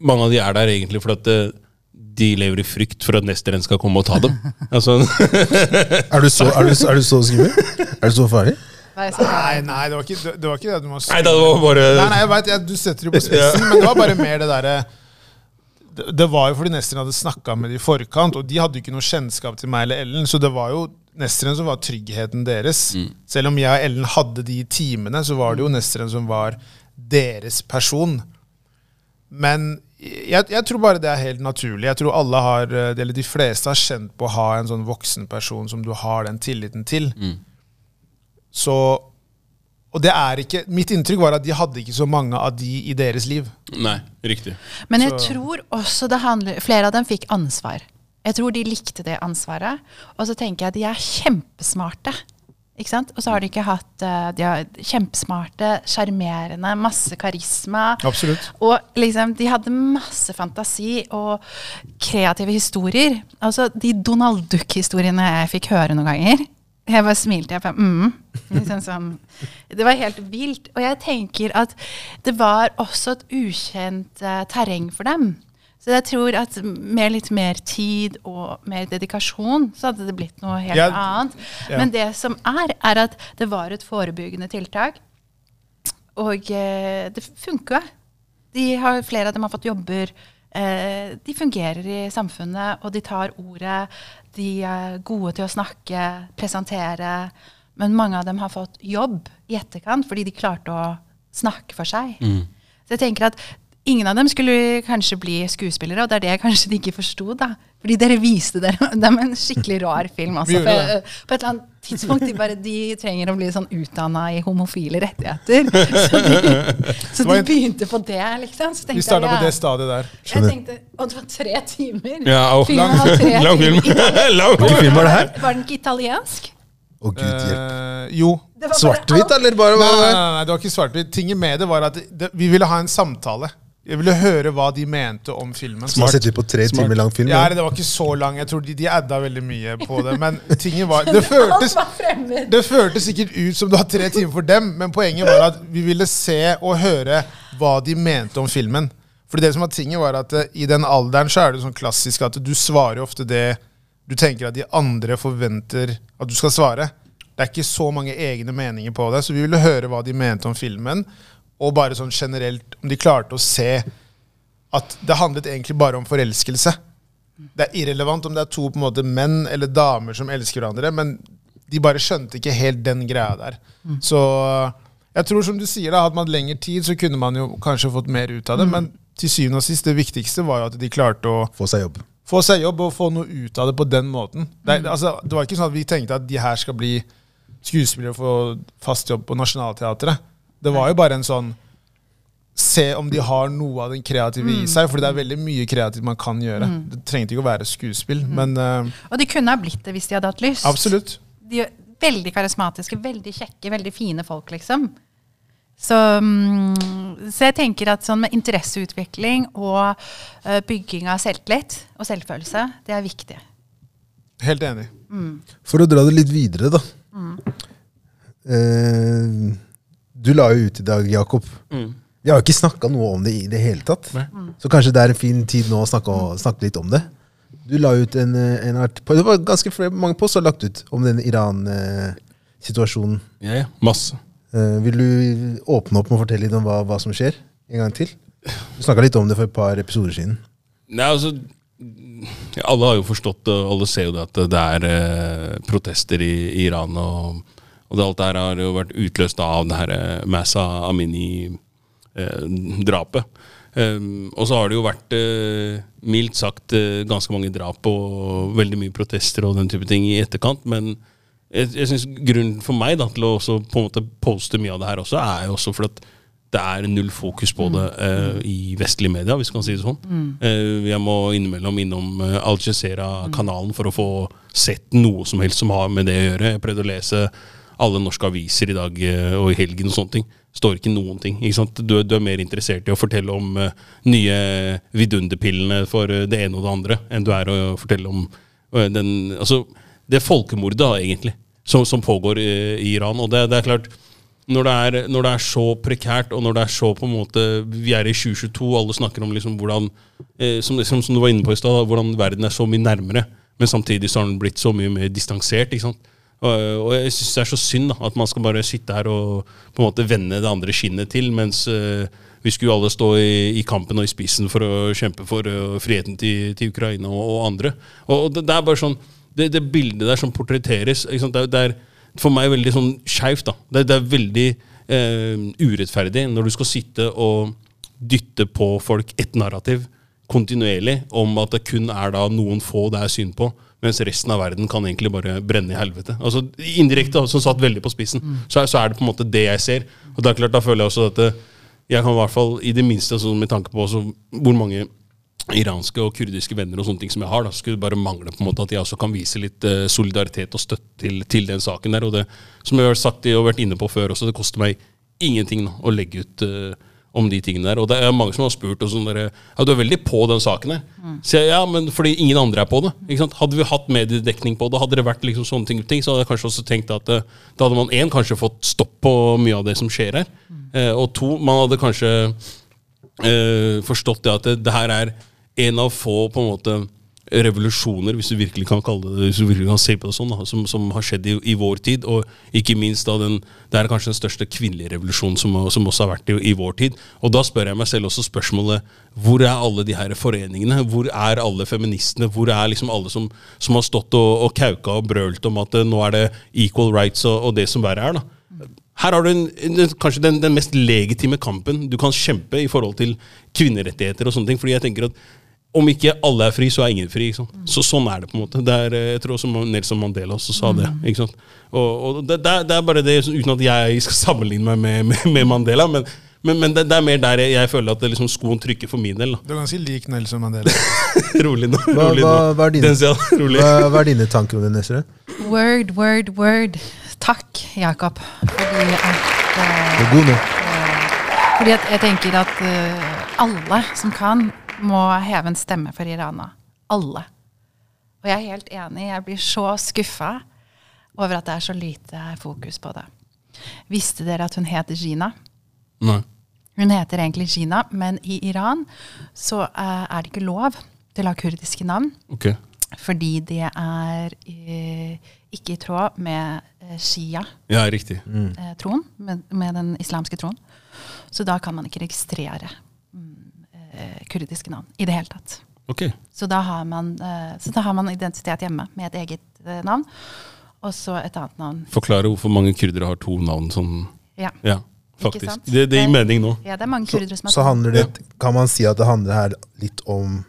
mange av de er der egentlig fordi at eh, de lever i frykt for at neste renn skal komme og ta dem? Altså, Er du så, er du, er du så skummel? Er du så farlig? Nei, nei, det var ikke det, det, var ikke det du må nei, det var bare Nei, nei, jeg vet, jeg, Du setter det på spissen, men det var bare mer det derre det, det var jo fordi Nesteren hadde snakka med dem i forkant, og de hadde jo ikke noe kjennskap til meg eller Ellen, så det var jo Nesteren som var tryggheten deres. Selv om jeg og Ellen hadde de timene, så var det jo Nesteren som var deres person. Men jeg, jeg tror bare det er helt naturlig. Jeg tror alle har, eller de fleste har kjent på å ha en sånn voksen person som du har den tilliten til. Så Og det er ikke Mitt inntrykk var at de hadde ikke så mange av de i deres liv. Nei, riktig. Men jeg Så- tror også det handler Flere av dem fikk ansvar. Jeg tror de likte det ansvaret. Og så tenker jeg at de er kjempesmarte. Ikke sant? Og så har de ikke hatt eh, De er kjempesmarte, sjarmerende, masse karisma. Absolutt. Og liksom, de hadde masse fantasi og kreative historier. Altså, De Donald Duck-historiene jeg fikk høre noen ganger Jeg bare smilte. Jeg bare, mm. liksom sånn. Det var helt vilt. Og jeg tenker at det var også et ukjent eh, terreng for dem. Så jeg tror at med litt mer tid og mer dedikasjon, så hadde det blitt noe helt Ja, annet. ja. Men det som er, er at det var et forebyggende tiltak. Og eh, det funker. De har, flere av dem har fått jobber. Eh, de fungerer i samfunnet, og de tar ordet. De er gode til å snakke, presentere. Men mange av dem har fått jobb i etterkant fordi de klarte å snakke for seg. Så jeg tenker at ingen av dem skulle kanskje bli skuespillere, og det er det jeg kanskje de ikke forsto. da. Fordi dere viste dere dem en skikkelig rar film. Altså, det. eh, på et eller annet tidspunkt de, bare, de trenger å bli sånn utdanna i homofile rettigheter. Så de, så de begynte på det, liksom. Så Vi starta på det stadiet der. Jeg tenkte, Og det var tre timer! Ja, og- Filmen var tre Lang film. Hvilken film var det her? Var den ikke italiensk? Å, gud hjelp. Uh, jo. Bare Svart-hvitt, eller bare Nei, nei, nei, nei, det var ikke svart-hvitt. Tinget med det var at det, vi ville ha en samtale. Jeg ville høre hva de mente om filmen. Som har sett litt på tre Smart. timer lang film. Ja, det var ikke så lang. Jeg tror de, de adda veldig mye på det. Men tinget var Det føltes, det føltes sikkert ut som det var tre timer for dem, men poenget var at vi ville se og høre hva de mente om filmen. Fordi det som var tinget var at eh, I den alderen så er det sånn klassisk at du svarer ofte det du tenker at de andre forventer at du skal svare. Det er ikke så mange egne meninger på det, så vi ville høre hva de mente om filmen. Og bare sånn generelt om de klarte å se at det handlet egentlig bare om forelskelse. Det er irrelevant om det er to på en måte menn eller damer som elsker hverandre, men de bare skjønte ikke helt den greia der. Så jeg tror som du sier, da, hadde man lengre tid, så kunne man jo kanskje fått mer ut av det. Men til syvende og sist, det viktigste var jo at de klarte å Få seg jobb. få seg jobb og få noe ut av det på den måten. Det, er- altså, det var ikke sånn at vi tenkte at de her skal bli skuespillere og få fast jobb på Nationaltheatret. Det var jo bare en sånn Se om de har noe av den kreative i seg, for det er veldig mye kreativt man kan gjøre. Det trengte ikke å være skuespill, men uh, Og de kunne ha blitt det hvis de hadde hatt lyst. absolutt. De er veldig karismatiske, veldig kjekke, veldig fine folk, liksom. Så, mm, så jeg tenker at sånn med interesseutvikling og uh, bygging av selvtillit og selvfølelse, det er viktig. Helt enig. For å dra det litt videre, da. Eh, du la jo ut i dag, Jakob. Mm. Vi har jo ikke snakka noe om det i det hele tatt. Mm. Så kanskje det er en fin tid nå å snakke, snakke litt om det. Du la ut en, eh, en art Det var ganske flere, mange post som har lagt ut om den Iran-situasjonen. Ja, ja. Masse. Eh, vil du åpne opp med å fortelle litt om hva, hva som skjer? En gang til? Du snakka litt om det for et par episoder siden. Nei, altså Alle har jo forstått det, og alle ser jo det at det er eh, protester i Iran. Og, og det alt det her har jo vært utløst av det her Massa Amini-drapet. Um, og så har det jo vært eh, mildt sagt eh, ganske mange drap og veldig mye protester og den type ting i etterkant. Men jeg, jeg synes grunnen for meg da, til å også på en måte poste mye av det her også, er jo også for at det er null fokus på det uh, i vestlige media, hvis man kan si det sånn. Eh, jeg må innimellom innom Al Jazeera-kanalen for å få sett noe som helst som har med det å gjøre. Jeg prøvde å lese alle norske aviser i dag eh, og i helgen og sånne ting. Står ikke noen ting. Ikke sant? Du, du er mer interessert i å fortelle om uh, nye vidunderpillene for eh, det ene og det andre, enn du er å fortelle om uh, den Altså, det folkemordet, da, egentlig, som, som pågår i, i Iran. Og det, det er klart når det, er, når det er så prekært, og når det er så på en måte Vi er i 2022, alle snakker om liksom hvordan eh, som, som, som du var inne på i stad, hvordan verden er så mye nærmere. Men samtidig så har den blitt så mye mer distansert. ikke sant? Og, jeg syns det er så synd da, at man skal bare sitte her og på en måte vende det andre skinnet til, mens eh, vi skulle alle stå i, i kampen og i spissen for å kjempe for eh, friheten til, til Ukraina og, og andre. Og, det, det er bare sånn Det, det bildet der som portretteres? Det, det er for meg veldig sånn skeivt. Det, det er veldig eh, urettferdig når du skal sitte og dytte på folk et narrativ kontinuerlig om at det kun er da noen få det er synd på, mens resten av verden kan egentlig bare brenne i helvete. Altså Indirekte, som satt veldig på spissen, så, er, så er det på en måte det jeg ser. Og det er klart, Da føler jeg også at jeg kan i hvert fall, i det minste altså, med tanke på også hvor mange iranske og kurdiske venner og sånne ting som jeg har, da skulle det bare mangle på en måte at jeg også kan vise litt uh, solidaritet og støtte til, til den saken der. Og det, som jeg har sagt og vært inne på før også, det koster meg ingenting nå, å legge ut eh, om de tingene der. Og det er mange som har spurt og sånn der, ja, du er veldig på den saken her. Så jeg, ja, men fordi ingen andre er på det. Ikke sant? Hadde vi hatt mediedekning på det, hadde det vært liksom sånne ting, ting, så hadde jeg kanskje også tenkt at det, da hadde man én kanskje fått stopp på mye av det som skjer her. Eh, og to, man hadde kanskje eh, forstått det at det, det her er en av få på en måte revolusjoner, hvis du virkelig kan kalle det hvis du virkelig kan se på det sånn, da, som, som har skjedd i, i vår tid. Og ikke minst da den, det er kanskje den største kvinnelige revolusjonen som, som også har vært i, i vår tid. Og da spør jeg meg selv også spørsmålet hvor er alle de her foreningene? Hvor er alle feministene? Hvor er liksom alle som, som har stått og, og kauka og brølt om at eh, nå er det equal rights og, og det som verre er? da? her har du en, kanskje den, den mest legitime kampen du kan kjempe i forhold til kvinnerettigheter og sånne ting. Fordi jeg tenker at om ikke alle er fri, så er ingen fri. Ikke sant? Så Sånn er det. på en måte. Det er, eh, jeg tror også Nelson Mandela også sa det. ikke sant? Og, og det, det, er, det er bare det, uten at jeg skal sammenligne meg med, med, med Mandela. men men, men det, det, er mer der jeg, jeg føler at det liksom skoen trykker for min del. Du er ganske lik Nelson Mandela. rolig nå. Hva, rolig nå. hva, er dine, hva, hva er dine tanker om det, Nesre? Word, word, word. Takk, Jakob. Fordi at, nå. fordi at jeg tenker at uh, alle som kan, må heve en stemme for Irana. Alle. Og jeg er helt enig. Jeg blir så skuffa over at det er så lite fokus på det. Visste dere at hun heter Gina? Nei. Hun heter egentlig Gina, men i Iran så eh, er det ikke lov til å ha kurdiske navn. Okay. Fordi det er eh, ikke i tråd med eh, shia-troen, Ja, riktig. med, med den islamske troen. Så da kan man ikke registrere mm, kurdiske navn i det hele tatt. Okay. Så da har man, eh, så da har man identitet hjemme med et eget eh, navn, og så et annet navn. Forklare hvorfor mange kurdere har to navn som Ja. Ja, faktisk. Det, det gir mening nå. ja, det er mange kurdere som har så handler det, kan man si at det handler her litt om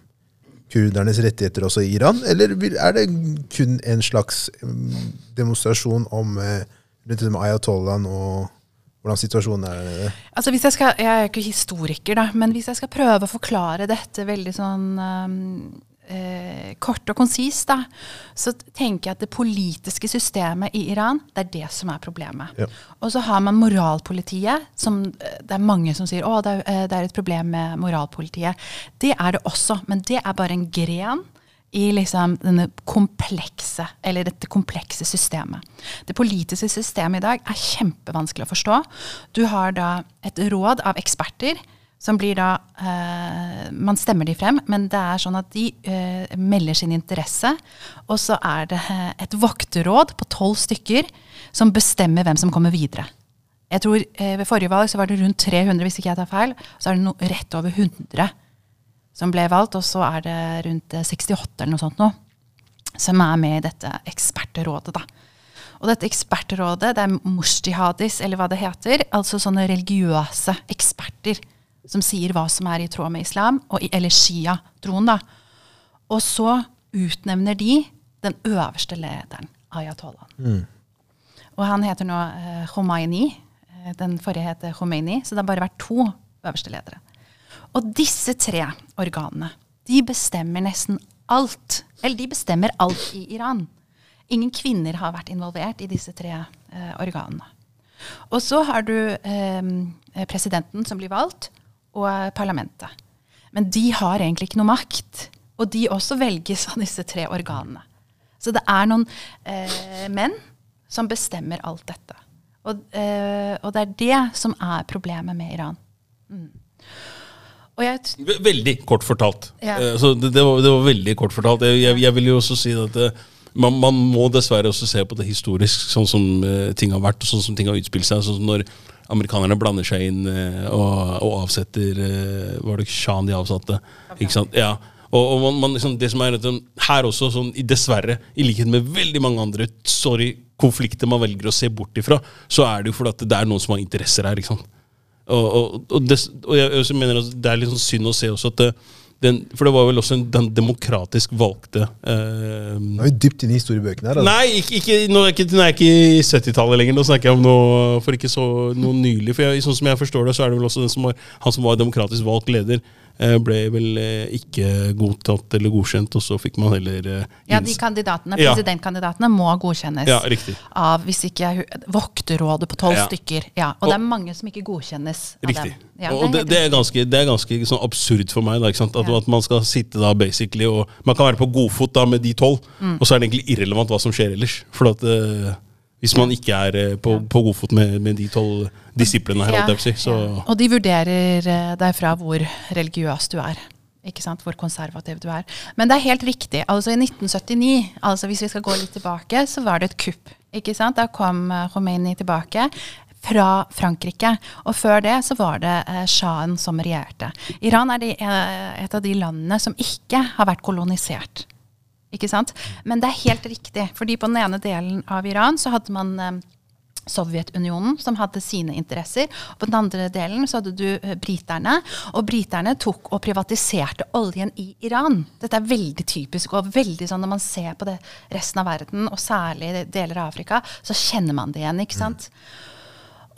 kurdernes rettigheter også i Iran? Eller er det kun en slags mm, demonstrasjon om rundt med ayatollahen og hvordan situasjonen er der? Altså hvis Jeg skal, jeg er ikke historiker, da, men hvis jeg skal prøve å forklare dette veldig sånn um, eh, kort og konsist, da, så tenker jeg at det politiske systemet i Iran, det er det som er problemet. Ja. Og så har man moralpolitiet, som eh, det er mange som sier å, det er, eh, det er et problem med moralpolitiet. Det er det også, men det er bare en gren i liksom denne komplekse, eller dette komplekse systemet. Det politiske systemet i dag er kjempevanskelig å forstå. Du har da et råd av eksperter som blir da eh, Man stemmer de frem, men det er sånn at de eh, melder sin interesse. Og så er det eh, et vokterråd på tolv stykker som bestemmer hvem som kommer videre. Jeg tror eh, Ved forrige valg så var det rundt 300, hvis ikke jeg tar feil. Så er det no, rett over 100 som ble valgt, og så er det rundt eh, 68 eller noe sånt nå, som er med i dette ekspertrådet. da. Og dette ekspertrådet, det er mushtihadis, eller hva det heter, altså sånne religiøse eksperter som sier hva som er i tråd med islam, og, i- eller shia-troen. da. Og så utnevner de den øverste lederen, ayatollahen. Og han heter nå eh, Khomeini. Eh, Den forrige heter Khomeini, så det har bare vært to øverste ledere. Og disse tre organene, de bestemmer nesten alt. Eller de bestemmer alt i Iran. Ingen kvinner har vært involvert i disse tre eh, organene. Og så har du eh, presidenten som blir valgt, og eh, parlamentet. Men de har egentlig ikke noe makt. Og de også velges av disse tre organene. Så det er noen eh, menn som bestemmer alt dette. Og, eh, og det er det som er problemet med Iran. Mm. Veldig kort fortalt. Ja. Eh, Så det, det, var, det var veldig kort fortalt. Jeg, jeg, jeg vil jo også si at det, man, man må dessverre også se på det historisk, sånn som uh, ting har vært, og sånn som ting har utspilt seg. Sånn som når amerikanerne blander seg inn uh, og, og avsetter uh, Var det Shan de avsatte? Ikke sant? Ja. Og, og man, man, liksom, det som er um, Her også, sånn, i- dessverre, i likhet med veldig mange andre sorry, konflikter man velger å se bort ifra, så er det jo fordi det er noen som har interesser her. ikke sant? Og, og, og, det, og jeg mener at det er litt sånn synd å se også at det, den, For det var vel også en, den demokratisk valgte eh, Nå er vi dypt inne i historiebøkene her. Altså. Nei, ikke, ikke, nå, er ikke, nå er jeg ikke i 70-tallet lenger. Nå snakker jeg om noe for ikke så noe nylig. For jeg, sånn som jeg forstår det, så er det vel også den som var, han som var demokratisk valgt leder, eh, ble vel eh, ikke godtatt eller godkjent, og så fikk man heller eh, ja, de kandidatene, kandidatene, Ja. presidentkandidatene må godkjennes Ja, riktig. av hvis ikke jeg Vokterrådet på tolv Ja. stykker. Ja, og, Og- det er mange som ikke godkjennes av Riktig. dem. Ja, og det, det, er ganske, det er ganske sånn absurd for meg. Da? At, at man skal sitte da basically og Man kan være på godfot da med de tolv, Mm. og så er det egentlig irrelevant hva som skjer ellers. For at eh, hvis man ikke er eh, på, på godfot med, med de tolv disiplene her, ja, si, så ja. Og de vurderer eh, deg fra hvor religiøs du er. Ikke sant? Hvor konservativ du er. Men det er helt riktig. Altså I 1979, altså hvis vi skal gå litt tilbake, så var det et kupp. Ikke sant? Da kom eh, Khomeini tilbake fra Frankrike. Og før det så var det eh, sjahen som regjerte. Iran er de, eh, et av de landene som ikke har vært kolonisert. Ikke sant? Men det er helt riktig. fordi på den ene delen av Iran så hadde man eh, Sovjetunionen, som hadde sine interesser. På den andre delen så hadde du eh, briterne. Og briterne tok og privatiserte oljen i Iran. Dette er veldig typisk. og veldig sånn Når man ser på det resten av verden, og særlig deler av Afrika, så kjenner man det igjen. ikke sant?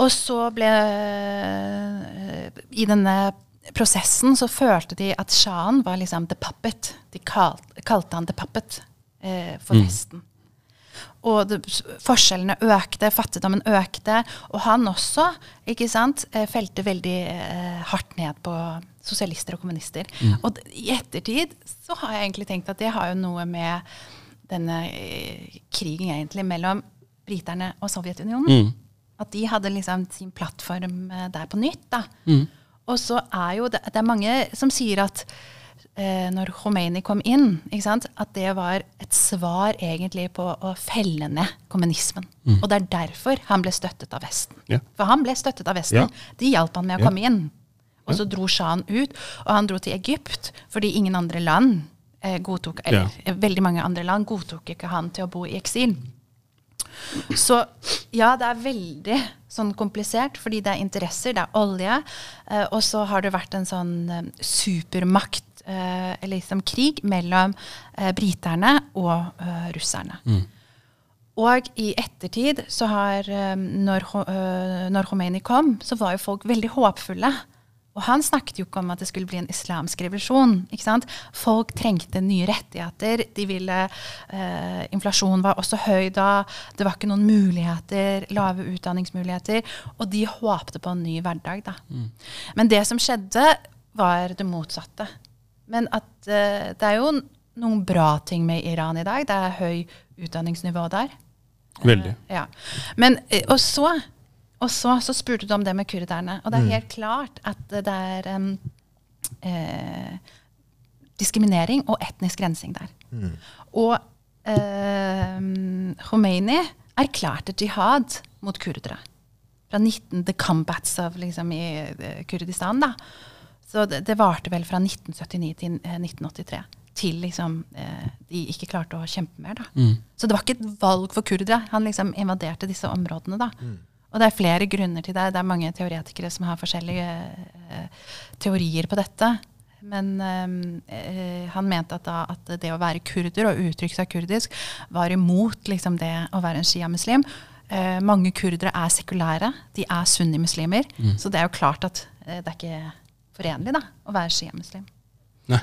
Og så ble eh, I denne prosessen så følte de at sjahen var liksom the puppet. De kalte, kalte han the puppet eh, for Vesten. Og det, forskjellene økte, fattigdommen økte. Og han også ikke sant, eh, felte veldig eh, hardt ned på sosialister og kommunister. Og i ettertid så har jeg egentlig tenkt at det har jo noe med denne eh, krigen egentlig mellom briterne og Sovjetunionen. At de hadde liksom sin plattform eh, der på nytt. da. Og så er jo det, det er mange som sier at eh, når Khomeini kom inn, ikke sant, at det var et svar egentlig på å felle ned kommunismen. Og det er derfor han ble støttet av Vesten. Ja. For han ble støttet av Vesten. Ja. De hjalp han med å Ja. komme inn. Og så dro sjahen ut, og han dro til Egypt fordi ingen andre land eh, godtok, eller veldig mange andre land godtok ikke han til å bo i eksil. Så ja, det er veldig sånn komplisert, fordi det er interesser, det er olje, eh, og så har det vært en sånn eh, supermakt, eh, eller liksom krig, mellom eh, briterne og eh, russerne. Og i ettertid, så har, når, når Khomeini kom, så var jo folk veldig håpfulle. Og han snakket jo ikke om at det skulle bli en islamsk revolusjon. ikke sant? Folk trengte nye rettigheter. de ville, eh, Inflasjonen var også høy da. Det var ikke noen muligheter, lave utdanningsmuligheter. Og de håpte på en ny hverdag. da. Men det som skjedde, var det motsatte. Men at eh, det er jo noen bra ting med Iran i dag. Det er høy utdanningsnivå der. Veldig. Ja. Men, eh, og så, og så, så spurte du om det med kurderne. Og det er helt klart at det er um, eh, diskriminering og etnisk rensing der. Og eh, Khomeini erklærte jihad mot kurdere. Fra 19, the combats of liksom, i eh, Kurdistan. da. Så det, det varte vel fra 1979 til eh, 1983. Til liksom, eh, de ikke klarte å kjempe mer. da. Så det var ikke et valg for kurdere. Han liksom invaderte disse områdene. da. Og det er flere grunner til det. Det er mange teoretikere som har forskjellige eh, teorier på dette. Men eh, han mente at, da, at det å være kurder og uttrykke seg kurdisk var imot liksom, det å være en sjiamuslim. Uh, mange kurdere er sekulære. De er sunnimuslimer. Så det er jo klart at uh, det er ikke forenlig da, å være sjiamuslim. Nei.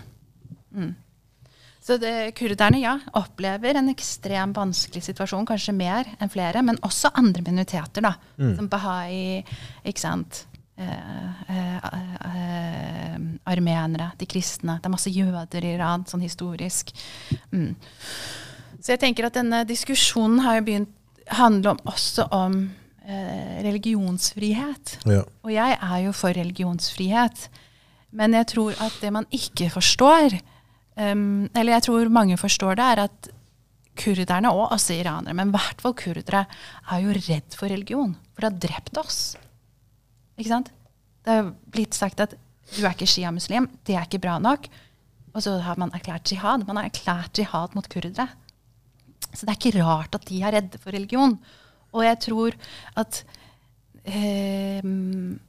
Så det, kurderne ja, opplever en ekstremt vanskelig situasjon, kanskje mer enn flere, men også andre minoriteter, da, som bahai, ikke sant. Eh, eh, eh, armenere, de kristne. Det er masse jøder i Iran, sånn historisk. Mm. Så jeg tenker at denne diskusjonen har jo begynt handle om, også om eh, religionsfrihet. Ja. Og jeg er jo for religionsfrihet. Men jeg tror at det man ikke forstår, um, eller jeg tror mange forstår det, er at kurderne, og også iranere, men i hvert fall kurdere, er jo redd for religion. For det har drept oss. Ikke sant? Det har blitt sagt at du er ikke sjiamuslim, det er ikke bra nok. Og så har man erklært jihad. Man har erklært jihad mot kurdere. Så det er ikke rart at de er redde for religion. Og jeg tror at eh,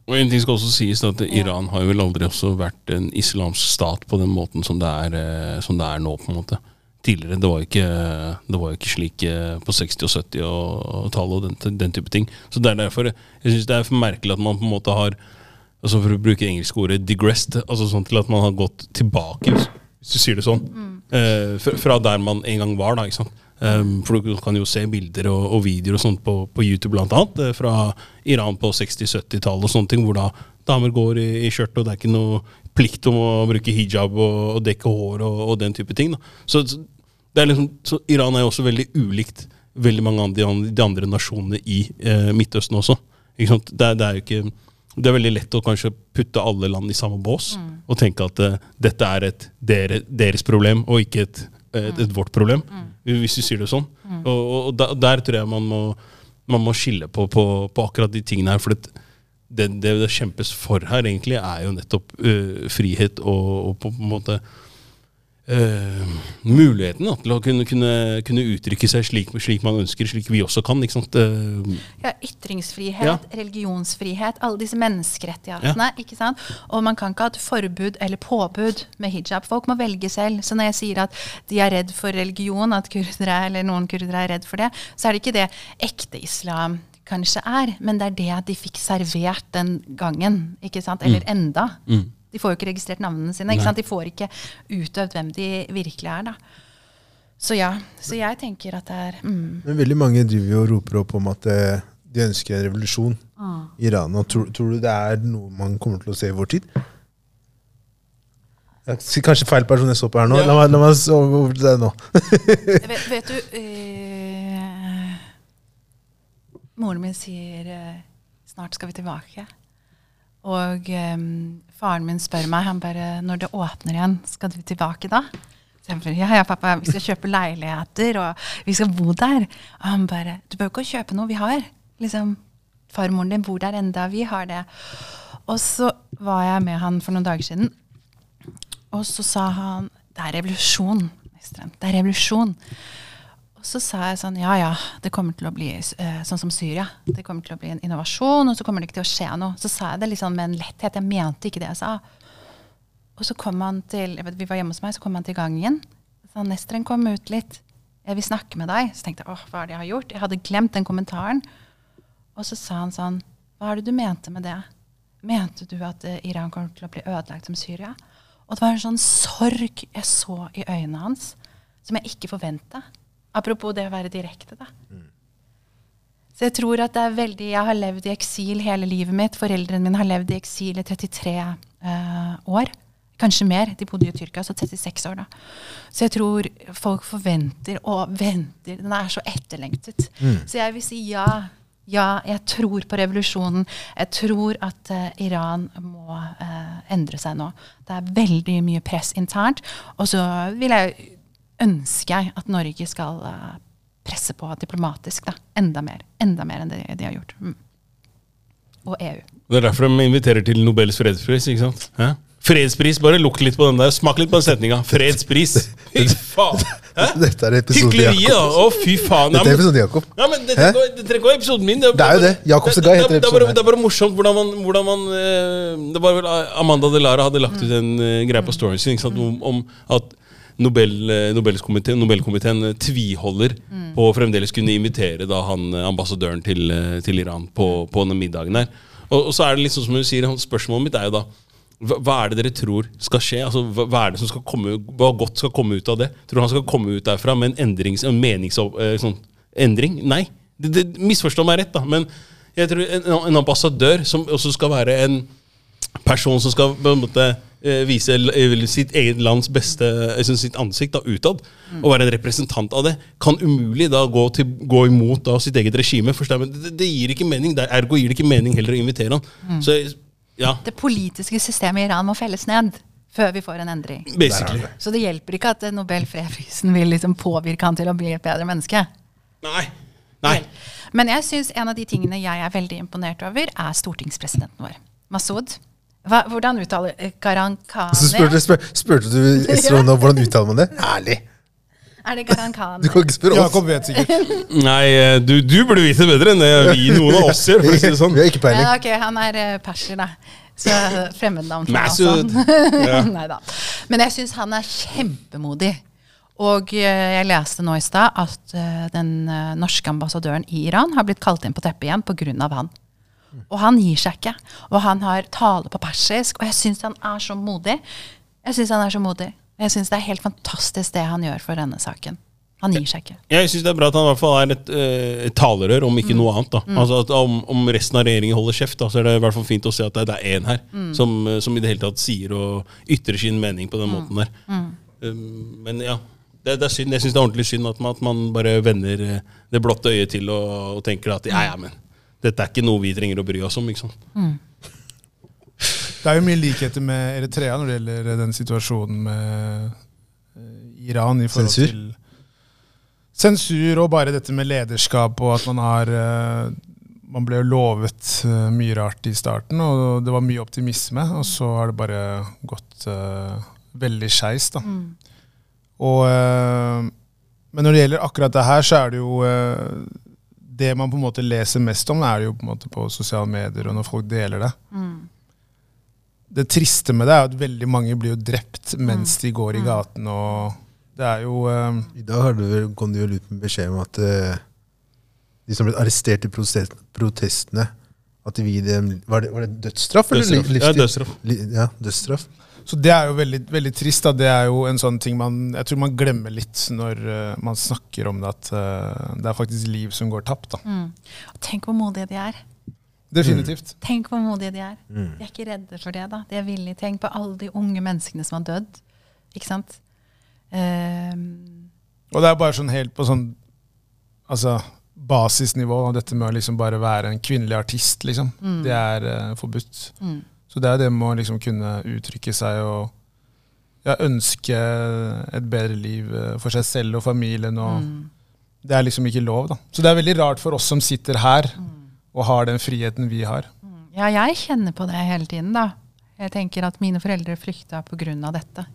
Og en ting skal også sies at Iran har jo vel aldri også vært en islamsk stat på den måten som det er, eh, som det er nå. på en måte. Tidligere, Det var ikke, det var ikke slik eh, på 60- og 70-tallet og den, den type ting. Så det er derfor jeg synes det er for merkelig at man på en måte har altså For å bruke det engelske ordet 'digressed', altså sånn til at man har gått tilbake, hvis, du sier det sånn, eh, fra, fra der man en gang var. da, ikke sant? Um, for du kan jo se bilder og, og videoer og sånt på, på YouTube annet, eh, fra Iran på 60-70-tallet og sånne ting, hvor da damer går i, i skjørt, og det er ikke noe plikt om å bruke hijab og, og dekke hår og, og den type ting. da. Så, det er liksom, så Iran er jo også veldig ulikt veldig mange av de, andre- de andre nasjonene i eh, Midtøsten også. Ikke sant? Det, det er jo ikke det er veldig lett å kanskje putte alle land i samme bås og tenke at uh, dette er et dere, deres problem og ikke et, et, et vårt problem, hvis du sier det sånn. Og, og, og da- der tror jeg man må, man må skille på, på, på akkurat de tingene her. For det, det, det det kjempes for her, egentlig, er jo nettopp uh, frihet og, og på en måte eh, muligheten da, til å kunne, kunne, kunne uttrykke seg slik, slik man ønsker, slik vi også kan. ikke? Eh, Ja, ytringsfrihet, Ja. religionsfrihet, alle disse menneskerettighetene. ikke sant? Og man kan ikke ha et forbud eller påbud med hijab. Folk må velge selv. Så når jeg sier at de er redd for religion, at kurdere eller noen kurdere er redd for det, så er det ikke det ekte islam kanskje er, men det er det de fikk servert den gangen. ikke sant? Eller enda. De får jo ikke registrert navnene sine. ikke sant? De får ikke utøvd hvem de virkelig er. da. Så ja, så jeg tenker at det er mm. Men veldig mange driver jo og roper opp om at eh, de ønsker en revolusjon i Iran. Og tror, tror du det er noe man kommer til å se i vår tid? Kanskje feil person jeg så på her nå. Ja. La meg, la meg så over til deg nå. vet, vet du eh, Moren min sier eh, 'snart skal vi tilbake'. Og um, faren min spør meg han bare 'når det åpner igjen, skal du tilbake da?' Så jeg bare, ja, ja, pappa, vi skal kjøpe leiligheter, og vi skal bo der. Og han bare 'Du bør ikke kjøpe noe vi har'. Liksom, Farmoren din bor der enda, vi har det. Og så var jeg med han for noen dager siden, og så sa han 'Det er revolusjon'. Det er revolusjon. Og så sa jeg sånn Ja ja, det kommer til å bli uh, sånn som Syria. Det kommer til å bli en innovasjon, og så kommer det ikke til å skje noe. Så sa jeg det litt sånn med en letthet. Jeg mente ikke det jeg sa. Og så kom han til jeg vet, Vi var hjemme hos meg, så kom han til gangen. Så han, Nesteren, kom ut litt. Jeg vil snakke med deg. Så tenkte jeg åh, hva er det jeg har gjort? Jeg hadde glemt den kommentaren. Og så sa han sånn Hva er det du mente med det? Mente du at uh, Iran kommer til å bli ødelagt som Syria? Og det var en sånn sorg jeg så i øynene hans, som jeg ikke forventa. Apropos det å være direkte, da. Så jeg tror at det er veldig Jeg har levd i eksil hele livet mitt. Foreldrene mine har levd i eksil i 33 eh, år. Kanskje mer. De bodde i Tyrkia, så 36 år, da. Så jeg tror folk forventer og venter. Den er så etterlengtet. Så jeg vil si ja. Ja, jeg tror på revolusjonen. Jeg tror at eh, Iran må eh, endre seg nå. Det er veldig mye press internt. Og så vil jeg ønske jeg at Norge skal eh, presse på diplomatisk da. enda mer. Enda mer enn det de har gjort. Mm. Og EU. Det er derfor de inviterer til Nobels fredspris. ikke sant? Hæ? Fredspris, bare lukt litt på den der. Smak litt på den setninga. Fredspris. Fy faen! Hæ? Dette er episode Hykleriet, da! Jakob. Å, fy faen. Dette er episode Jakob. ja, men det trenger ikke å- det trenger ikke være episoden min. Det er jo det. Jakob Guy heter det, det, er episoden bare, her. det er bare morsomt hvordan man, hvordan man eh, Det var vel Amanda Delara hadde lagt ut en eh, greie på storyen sin ikke sant, om, om at Nobel, eh, Nobelkomiteen, Nobelkomiteen eh, tviholder på å fremdeles kunne invitere da han eh, ambassadøren til, til Iran på, på den middagen der. Og, og så er det sånn som hun sier, spørsmålet mitt er jo da hva, er det dere tror skal skje? Altså, hva, er det som skal komme, hva godt skal komme ut av det? Tror du han skal komme ut derfra med en, endrings, en sånn, endring? Nei. Det, det, misforstå meg rett, da. Men jeg tror en, en ambassadør som også skal være en person som skal på en måte vise eh, sitt eget lands beste altså sitt ansikt da, utad, og være en representant av det, kan umulig da gå, til, gå imot da, sitt eget regime. Det, det gir ikke mening. Der, ergo gir det ikke mening heller å invitere han. Så ja, Det politiske systemet i Iran må felles ned før vi får en endring. basically. Så det hjelper ikke at eh, Nobel fredsprisen vil liksom påvirke han til å bli et bedre menneske. Nei. Nei. Men jeg synes en av de tingene jeg er veldig imponert over, er stortingspresidenten vår. Masud. Hva, hvordan uttaler eh, Garankani? Så spurte, spør, spurte du Estron om hvordan uttaler man det? Ærlig. Er det Garankani? Du kan ikke spørre oss. Jakob vet sikkert. Nei, eh, du, du burde vite bedre enn det vi, noen av oss gjør. For å si det sånn. Vi har ikke peiling. Ja, ok, han er perser, da. Så fremmednavn for Masud. han. Nei da. Men jeg syns han er kjempemodig. Og eh, jeg leste nå i stad at eh, den eh, norske ambassadøren i Iran har blitt kalt inn på teppet igjen pga. han. Og han gir seg ikke. Og han har tale på persisk, og jeg syns han er så modig. Jeg synes han er så modig. Jeg syns det er helt fantastisk det han gjør for denne saken. Han gir seg ikke. Jeg syns det er bra at han i hvert fall er et, eh, et talerør, om ikke noe annet. da. Altså at om, om resten av regjeringen holder kjeft, da, så er det i hvert fall fint å se at det, det er én her som, eh, som i det hele tatt sier og ytrer sin mening på den måten der. Um, men ja, det, det er synd. Jeg syns det er ordentlig synd at man, at man bare vender eh, det blotte øyet til og, og tenker at ja, ja, men dette er ikke noe vi trenger å bry oss om. ikke sant? Det er jo mye likheter med Eritrea når det gjelder den situasjonen med eh, Iran i forhold Sensur? til sensur og bare dette med lederskap og at man har eh, Man ble jo lovet eh, mye rart i starten, og det var mye optimisme, og så har det bare gått uh, veldig skeis, da. Og, uh, men når det gjelder akkurat det her, så er det jo eh, Det man på en måte leser mest om, er det jo på en måte på sosiale medier og når folk deler det. Det triste med det er at veldig mange blir jo drept mens de går i gaten. og det er jo eh, I dag har du, vel- kom det jo ut med beskjed om at uh, de som ble arrestert i protest, protestene at de dem Var det, var det dødsstraff? Dødsstraff. Eller? Ja, dødsstraff. Li, ja, dødsstraff. Så det er jo veldig, veldig trist. da. Det er jo en sånn ting man jeg tror man glemmer litt når uh, man snakker om det, at uh, det er faktisk liv som går tapt. da. Mm. tenk hvor modige de er. Definitivt. Tenk hvor modige de er. De er ikke redde for det. da. De er villige. Tenk på alle de unge menneskene som har dødd. Ikke sant? Ehm, Og det er bare sånn helt på sånn altså, basisnivå, dette med å liksom bare være en kvinnelig artist, liksom. Det er uh, forbudt. mm. Så det er det med å liksom kunne uttrykke seg og ja, ønske et bedre liv eh, for seg selv og familien. og Det er liksom ikke lov. da. Så det er veldig rart for oss som sitter her og har den friheten vi har. Ja, jeg kjenner på det hele tiden, da. Jeg tenker at mine foreldre flykta pga. dette.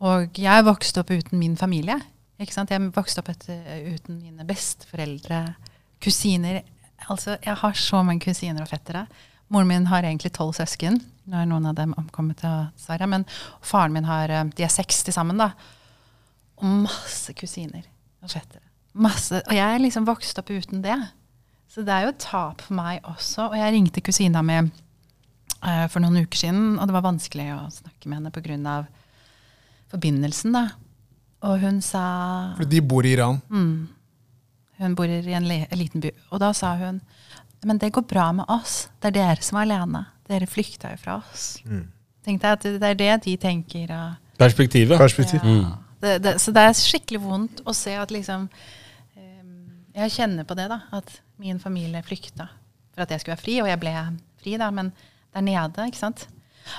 Og jeg vokste opp uten min familie. Ikke sant? Jeg vokste opp etter, uten mine besteforeldre, kusiner. Altså, jeg har så mange kusiner og fettere. Moren min har egentlig tolv søsken. Nå er noen av dem omkommet, dessverre. Men faren min har eh, De er seks til sammen, da. Og masse kusiner og fettere. Masse. Og jeg er liksom vokst opp uten det. Så det er jo et tap for meg også. Og jeg ringte kusina mi uh, for noen uker siden, og det var vanskelig å snakke med henne pga. forbindelsen. da. Og hun sa For de bor i Iran. Hun bor i en, en liten by. Og da sa hun men det går bra med oss. Det er dere som er alene. Dere flykta jo fra oss. Tenkte jeg at det er det de tenker. Og, Perspektivet. Perspektiv. ja. det, det, så det er skikkelig vondt å se at liksom eh, Jeg kjenner på det, da. At min familie flykta for at jeg skulle være fri, og jeg ble fri, da. Men der nede, ikke sant.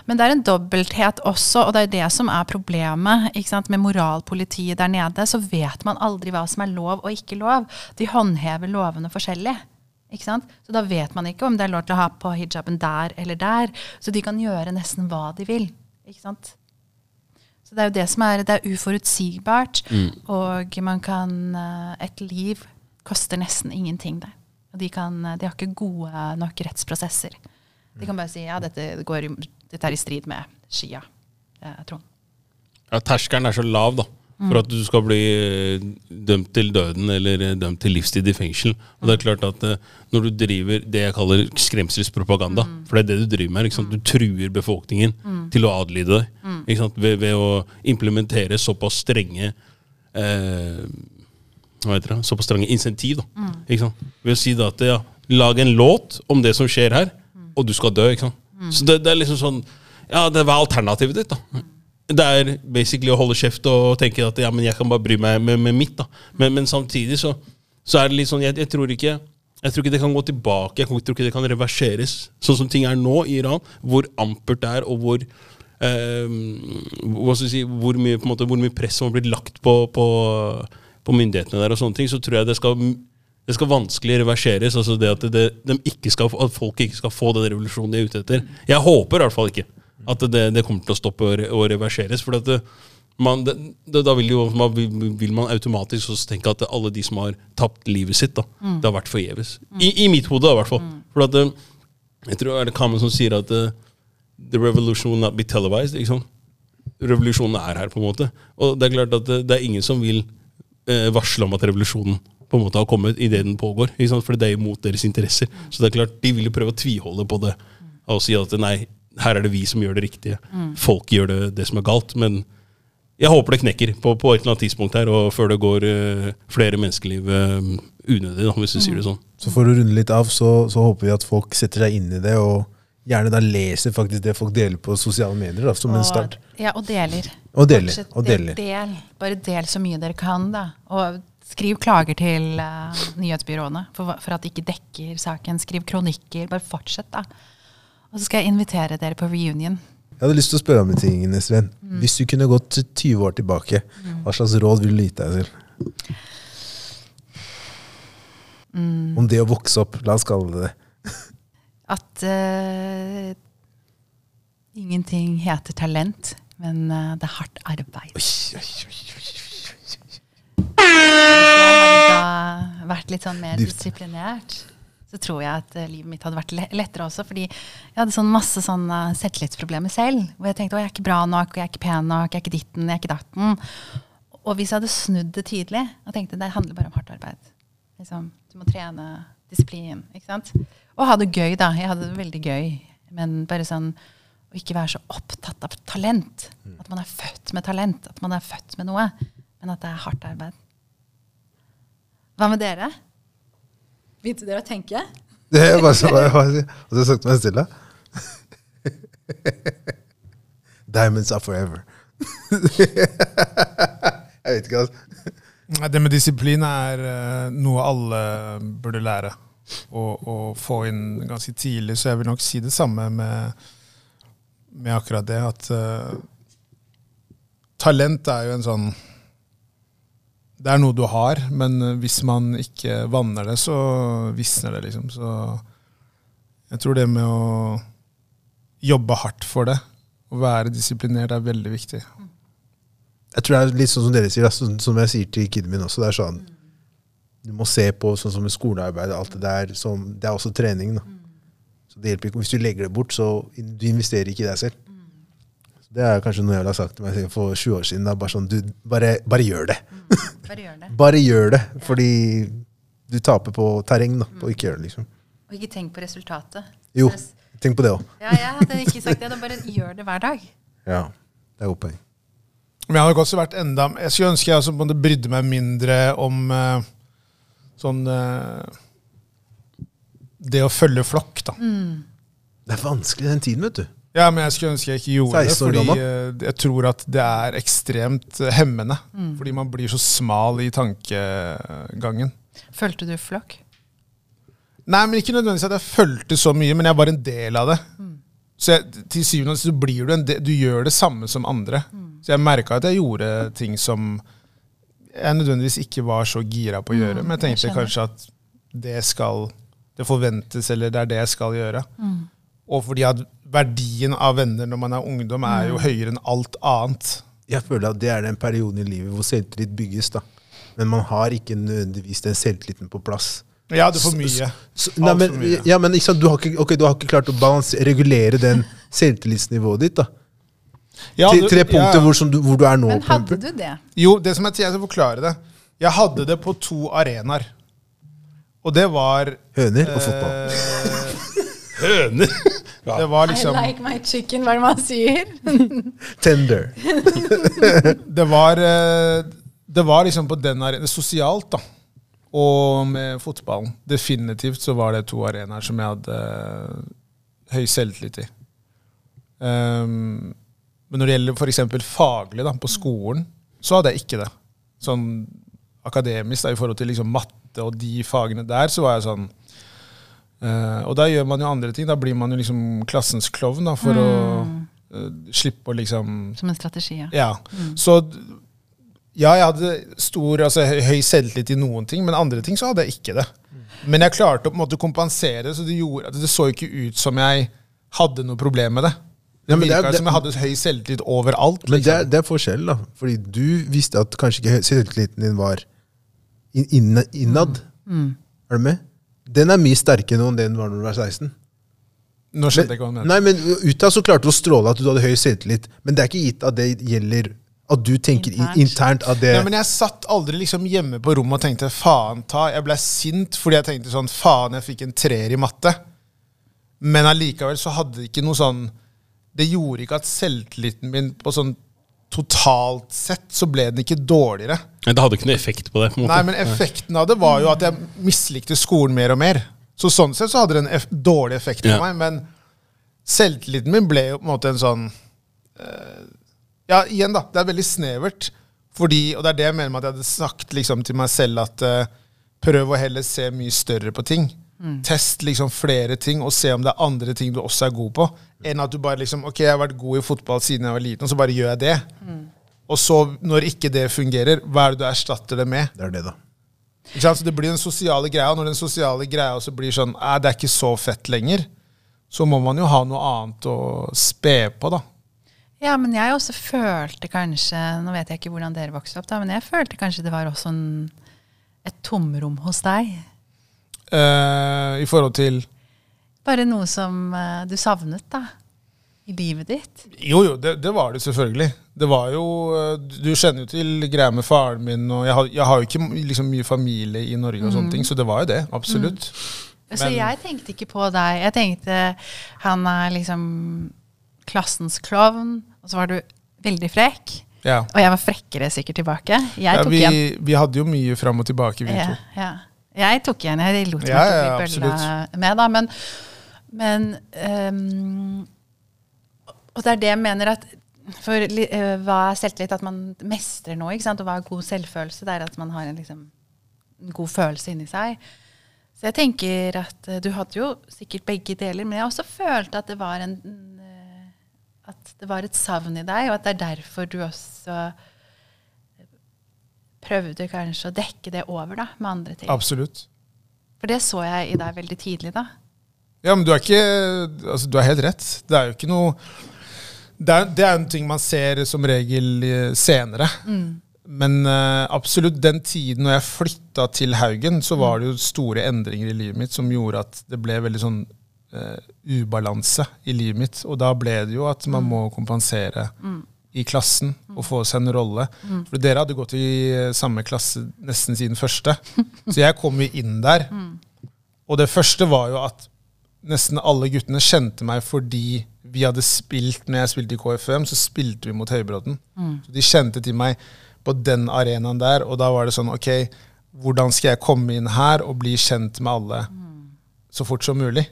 Men det er en dobbelthet også, og det er det som er problemet. ikke sant? Med moralpolitiet der nede, så vet man aldri hva som er lov og ikke lov. De håndhever lovene forskjellig. Så da vet man ikke om det er lov til å ha på hijaben der eller der. Så de kan gjøre nesten hva de vil. Så det er jo det som er, det er uforutsigbart, og man kan eh, Et liv koster nesten ingenting der. Og de, kan, eh, de har ikke gode nok rettsprosesser. De kan bare si ja, dette, går, dette er i strid med Shia. eh. Ja, terskelen er så lav da, for at du skal bli eh, dømt til døden eller eh, dømt til livstid i fengsel. Og det er klart at eh, Når du driver det jeg kaller skremselspropaganda, for det er det du driver med, du truer befolkningen til å adlyde deg? Ved, ved å implementere såpass strenge eh, hva heter det? Såpass strenge insentiv. Da? Ved å si da at ja, lag en låt om det som skjer her, og du skal dø. ikke sant? Så det, det er liksom sånn Ja, det var alternativet ditt. da. Det er basically å holde kjeft og tenke at ja, men jeg kan bare bry meg med, med mitt. da. Men, men samtidig så, så er det litt sånn jeg, jeg tror ikke jeg tror ikke det kan gå tilbake, jeg tror ikke det kan reverseres. Sånn som ting er nå i Iran, hvor ampert det er, og hvor eh, hva skal si, hvor, mye, måte, hvor mye press som har blitt lagt på, på, på myndighetene der, og sånne ting, så tror jeg det skal, det skal vanskelig reverseres. altså det At, det, de ikke skal, at folk ikke skal få den revolusjonen de er ute etter. Jeg håper i hvert fall ikke at det, det kommer til å stoppe og, reverseres. for det, man, det, det, da vil, jo, man, vil, man automatisk også tenke at alle de som har tapt livet sitt, da, det har vært forgjeves. I, I mitt hode, i hvert fall. For at, eh, jeg tror det er Kamen som sier at eh, The revolution will not be televised. ikke sant? Revolusjonen er her, på en måte. Og det er klart at det, det er ingen som vil eh, varsle om at revolusjonen på en måte har kommet idet den pågår. Ikke sant? For det er imot deres interesser. Så det er klart, de vil jo prøve å tviholde på det og si at nei, her er det vi som gjør det riktige. Folk gjør det, det som er galt. Men jeg håper det knekker på, på et eller annet tidspunkt her, og før det går uh, flere menneskeliv uh, unødig, da, hvis du sier det sånn. Så for å runde litt av, så, så håper vi at folk setter seg inn i det, og gjerne da leser faktisk det folk deler på sosiale medier, da, som en start. Ja, og deler. Og deler, Fortsett, og deler. Del, bare del så mye dere kan, da. Og skriv klager til uh, nyhetsbyråene for, for at de ikke dekker saken. Skriv kronikker. Bare fortsett, da. Og så skal jeg invitere dere på reunion. Jeg hadde lyst til å spørre om en ting, Nesrin. Mm. Hvis du kunne gått 20 år tilbake, mm. hva slags råd ville du gitt deg selv? Mm. Om det å vokse opp, la oss kalle det det. At uh, ingenting heter talent, men uh, det er hardt arbeid. Oi, oi, oi, oi, oi. Da vært litt sånn mer disiplinert så tror jeg at eh, livet mitt hadde vært lettere også. Fordi jeg hadde sånn masse sånn selvtillitsproblemer selv. Hvor jeg tenkte å, jeg er ikke bra nok, jeg er ikke pen nok, jeg er ikke ditten, jeg er ikke datten. Og hvis jeg hadde snudd det tydelig og tenkte det handler bare om hardt arbeid. Liksom, du må trene disiplin. ikke sant? Og ha det gøy, da. Jeg hadde det veldig gøy. Men bare sånn å ikke være så opptatt av talent. At man er født med talent. At man er født med noe. Men at det er hardt arbeid. Hva med dere? Begynte dere å tenke? Det er bare så, Og så snakket meg stille. Diamonds are forever. Jeg vet ikke, altså. Det med disiplin er eh, noe alle burde lære. Og få inn ganske tidlig. Så jeg vil nok si det samme med, med akkurat det. At uh, talent er jo en sånn Det er noe du har, men eh, hvis man ikke vanner det, så visner det, liksom. Så jeg tror det med å jobbe hardt for det, å være disiplinert, er veldig viktig. Jeg tror det er litt sånn som dere sier, sånn som jeg sier til kiden min også. Det er sånn Du må se på sånn som skolearbeid, alt det der. Som, det er også trening. da. Så det hjelper ikke. Hvis du legger det bort, så du investerer ikke i deg selv. Det er kanskje noe jeg ville ha sagt til meg for 20 år siden. Da. Bare sånn, du, bare, bare gjør det. Bare gjør det. Bare gjør det. Fordi du taper på terreng da, på å ikke gjøre det. liksom. Og ikke tenk på resultatet. Jo, tenk på det òg. Ja, jeg hadde ikke sagt det. Da bare gjør det hver dag. Ja, det er godt poeng. Men jeg hadde nok også vært enda Jeg skulle ønske jeg også brydde meg mindre om uh, sånn uh, Det å følge flokk, da. Det er vanskelig den tiden, vet du. Ja, men jeg skulle ønske jeg ikke gjorde det, 16 år fordi gammel. eh, jeg tror at det er ekstremt hemmende. hemmende. Fordi man blir så smal i tankegangen. Følte du flokk? Nei, men ikke nødvendigvis at jeg fulgte så mye, men jeg var en del av det. Så jeg, til syvende og sist så blir du en del, du gjør det samme som andre. Så jeg merka at jeg gjorde ting som jeg nødvendigvis ikke var så gira på å gjøre. Men jeg tenkte jeg kanskje at det skal Det forventes, eller det er det jeg skal gjøre. Og fordi at verdien av venner når man er ungdom, er jo høyere enn alt annet. Jeg føler at det er den perioden i livet hvor selvtillit bygges. da. Men man har ikke nødvendigvis den selvtilliten på plass. Ja, det er for mye. Så, nei, men, for mye. ja, men ikke sant, du, har ikke, okay, du har ikke klart å balanse, regulere den selvtillitsnivået ditt. da. Ja, du- til det punktet ja, hvor, som du, hvor du er nå. Men hadde du det? Jo, det som jeg, jeg skal forklare det. Jeg hadde det på to arenaer. Og det var Høner Eh, og fotball. Høner! Det var liksom I like my chicken, hva er det man sier? Tender. Det var, eh, det var liksom på den arenaen Sosialt, da. Og med fotballen. Definitivt så var det to arenaer som jeg hadde eh, høy selvtillit i. Um, men når det gjelder f.eks. faglig da, på skolen, så hadde jeg ikke det. Sånn akademisk da, i forhold til liksom matte og de fagene der, så var jeg sånn eh, Og da gjør man jo andre ting. Da blir man jo liksom klassens klovn da, for å uh, slippe å liksom Som en strategi, ja. ja. Så ja, jeg hadde stor, altså høy- selvtillit i noen ting, men andre ting så hadde jeg ikke det. Men jeg klarte å på en måte kompensere så det, gjorde, at det så ikke ut som jeg hadde noe problem med det. Det Ja, men det virka ja, som jeg hadde høy selvtillit overalt. Men det er, Liksom. det er forskjell, da. Fordi du visste at kanskje ikke selvtilliten din var innad. inn, innad. Mm. Er du med? Den er mye sterkere nå enn den var når du var 16. Nå skjønte jeg ikke hva du mente. Nei, men Utad så klarte du å stråle at du hadde høy selvtillit, men det er ikke gitt at det gjelder at du tenker Internt. internt, internt at det Nei, men jeg satt aldri liksom hjemme på rommet og tenkte faen ta. Jeg ble sint fordi jeg tenkte sånn faen, jeg fikk en treer i matte. Men allikevel så hadde det ikke noe sånn Det gjorde ikke at selvtilliten min på sånn totalt sett så ble den ikke dårligere. Det hadde ikke noe effekt på det. på. Nei, men effekten av det var jo at jeg mislikte skolen mer og mer. Så sånn sett så hadde det en eff dårlig effekt på Ja. meg, men selvtilliten min ble jo på en måte en sånn uh, Ja, igjen, da. Det er veldig snevert. Fordi, og det er det jeg mener med at jeg hadde sagt liksom, til meg selv at uh, prøv å heller se mye større på ting. Test liksom flere ting, og se om det er andre ting du også er god på. Enn at du bare liksom Ok, jeg har vært god i fotball siden jeg var liten, og så bare gjør jeg det. Og så, når ikke det fungerer, hva er det du erstatter det med? Det er det, da. Ikke sant? Så det blir den sosiale greia. og Når den sosiale greia også blir sånn «Æ, det er ikke så fett lenger, så må man jo ha noe annet å spe på, da. Ja, men jeg også følte kanskje Nå vet jeg ikke hvordan dere vokste opp, da, men jeg følte kanskje det var også en et tomrom hos deg? Eh, I forhold til Bare noe som eh, du savnet da, i livet ditt? Jo, jo, det, det var det selvfølgelig. Det var jo eh, Du kjenner jo til greia med faren min, og jeg har, jeg har jo ikke liksom mye familie i Norge, og sånne ting, så det var jo det. Absolutt. Så Men- jeg tenkte ikke på deg. Jeg tenkte han er liksom klassens klovn, og så var du veldig frekk. Ja. Og jeg var frekkere sikkert tilbake. Jeg Ja, tok vi, igjen. vi hadde jo mye fram og tilbake, vi Ja, to. ja. Jeg tok igjen. Jeg lot meg Ja, ja, bli bølla med, da. Men, men um, Og det er det jeg mener at For eh, hva er selvtillit? At man mestrer noe. ikke sant? Og hva er god selvfølelse? Det er at man har en, liksom, en god følelse inni seg. Så jeg tenker at uh, du hadde jo sikkert begge deler, men jeg også følte at det var en uh, at det var et savn i deg, og at det er derfor du også prøvde kanskje å dekke det over da, med andre ting. Absolutt. For det så jeg i deg veldig tidlig, da. Ja, men du er ikke Altså, du har helt rett. Det er jo ikke noe Det er, det er en ting man ser som regel senere. senere. Men uh, absolutt den tiden når jeg flytta til Haugen, så var det jo store endringer i livet mitt som gjorde at det ble veldig sånn uh, ubalanse i livet mitt. Og da ble det jo at man må kompensere i klassen og få seg en rolle. For dere hadde gått i eh, samme klasse nesten siden første. Så jeg kom jo inn der. Og det første var jo at nesten alle guttene kjente meg fordi vi hadde spilt når jeg spilte i KFM, så spilte vi mot Høybråten. Så de kjente til meg på den arenaen der, og da var det sånn OK, hvordan skal jeg komme inn her og bli kjent med alle så fort som mulig?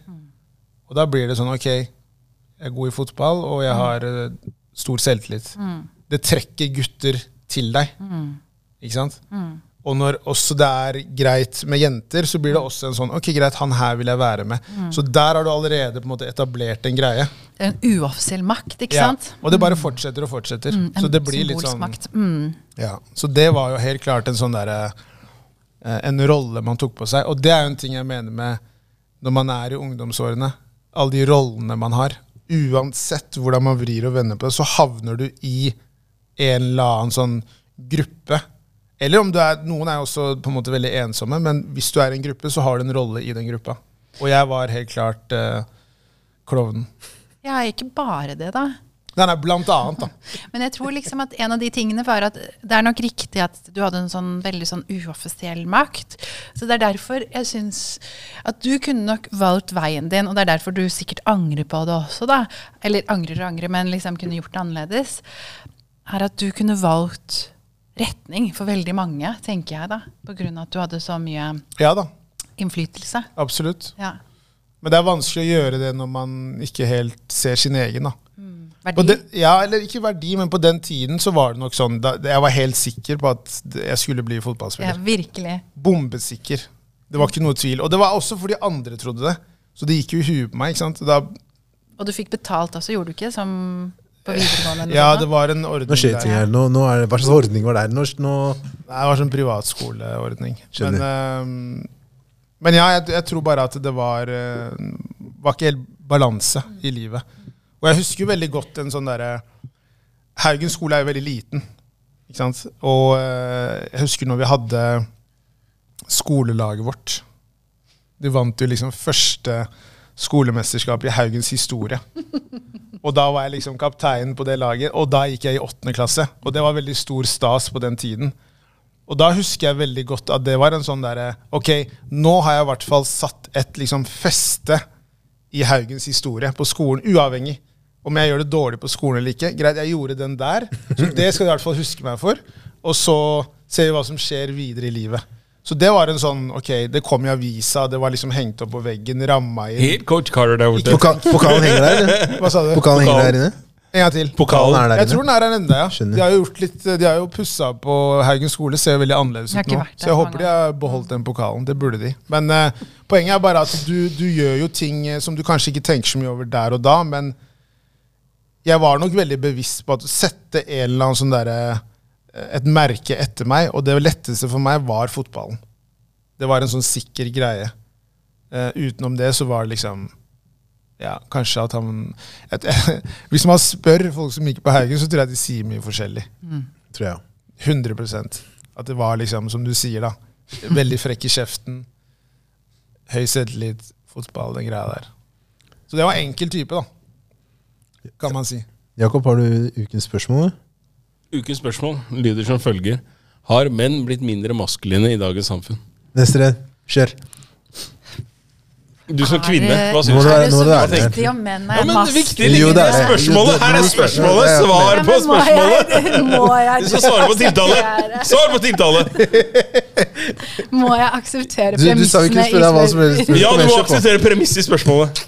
Og da blir det sånn OK, jeg er god i fotball, og jeg har eh, stor selvtillit. Det trekker gutter til deg, ikke sant? Og når også det er greit med jenter, så blir det også en sånn Ok, greit, han her vil jeg være med. Så der har du allerede på en måte etablert en greie. En uoffisiell makt, ikke Ja, sant? Og det bare fortsetter og fortsetter. Mm, så det blir litt sånn makt. Mm. ja. Så det var jo helt klart en sånn derre eh, En rolle man tok på seg. Og det er jo en ting jeg mener med når man er i ungdomsårene. Alle de rollene man har. Uansett hvordan man vrir og vender på det, så havner du i en eller annen sånn gruppe. Eller om du er Noen er også på en måte veldig ensomme, men hvis du er i en gruppe, så har du en rolle i den gruppa. Og jeg var helt klart eh, klovnen. Ja, ikke bare det, da. Nei, nei, blant annet, da. Men jeg tror liksom at en av de tingene var at det er nok riktig at du hadde en sånn veldig sånn uoffisiell makt. Så det er derfor jeg syns at du kunne nok valgt veien din, og det er derfor du sikkert angrer på det også, da. Eller angrer og angrer, men liksom kunne gjort det annerledes. Er at du kunne valgt retning for veldig mange, tenker jeg da. På grunn av at du hadde så mye Ja innflytelse. absolutt. Ja. Men det er vanskelig å gjøre det når man ikke helt ser sin egen. da. Verdi. den, ja, eller ikke verdi, men på den tiden så var det nok sånn da, Jeg var helt sikker på at jeg skulle bli fotballspiller. Ja, virkelig. Bombesikker. Det var ikke noe tvil. Og det var også fordi andre trodde det. Så det gikk jo i huet på meg. ikke sant? Da, Og du fikk betalt også, gjorde du ikke? Som på videregående? ja, det var en ordning Nå skjer ting der. her. Nå, nå er det, hva slags ordning var det? Nå, nå, Nei, det var sånn privatskoleordning. Men, ehm, men ja, jeg, jeg tror bare at det var uh, Var ikke helt balanse i livet. Og jeg husker jo veldig godt en sånn derre Haugen skole er jo veldig liten. Ikke sant? Og eh, jeg husker når vi hadde skolelaget vårt. De vant jo liksom første skolemesterskap i Haugens historie. Og da var jeg liksom kaptein på det laget, og da gikk jeg i åttende klasse. Og det var veldig stor stas på den tiden. Og da husker jeg veldig godt at det var en sånn derre Ok, nå har jeg i hvert fall satt et liksom feste i Haugens historie på skolen, uavhengig om jeg gjør det dårlig på skolen eller ikke. Greit, jeg gjorde den der, så det skal du i hvert fall huske meg for. Og så ser vi hva som skjer videre i livet. Så det var en sånn Ok, det kom i avisa, det var liksom hengt opp på veggen, ramma inn. Helt coach Carter der borte. Pokal, pokalen henger der, eller? Hva sa du? Pokalen henger der inne? En gang til. Pokalen er der Jeg tror den er her ennå, ja. Skjønner. De har jo, gjort litt, de har jo pussa på Haugen skole, ser jo veldig annerledes ut nå. Så jeg håper de har beholdt den pokalen. Det burde de. Men uh, poenget er bare at du, du gjør jo ting eh, som du kanskje ikke tenker så mye over der og da, men jeg var nok veldig bevisst på at å sette en eller annen sånn derre eh, et merke etter meg, og det letteste for meg var fotballen. Det var en sånn sikker greie. Uh, utenom det så var det liksom ja, kanskje at han et, Hvis man spør folk som gikk på Haugen, så tror jeg de sier mye forskjellig. Tror jeg. 100% At det var liksom, som du sier, da, Veldig frekk i kjeften. Høy selvtillit, fotball, den greia der. Så det var enkel type, da. Kan man si. Jakob, har du ukens spørsmål? Ukens spørsmål lyder som følger. Har menn blitt mindre maskuline i dagens samfunn? Neste redd. Kjør. Du som kvinne, hva syns du Er det så viktig om menn er viktige Jo, det er det. spørsmålet. Her er spørsmålet. Svar på spørsmålet. Du skal svare på tiltale. Svar på tiltale. må jeg akseptere premissene spørre spørsmålet? Ja, du må akseptere premisset i spørsmålet.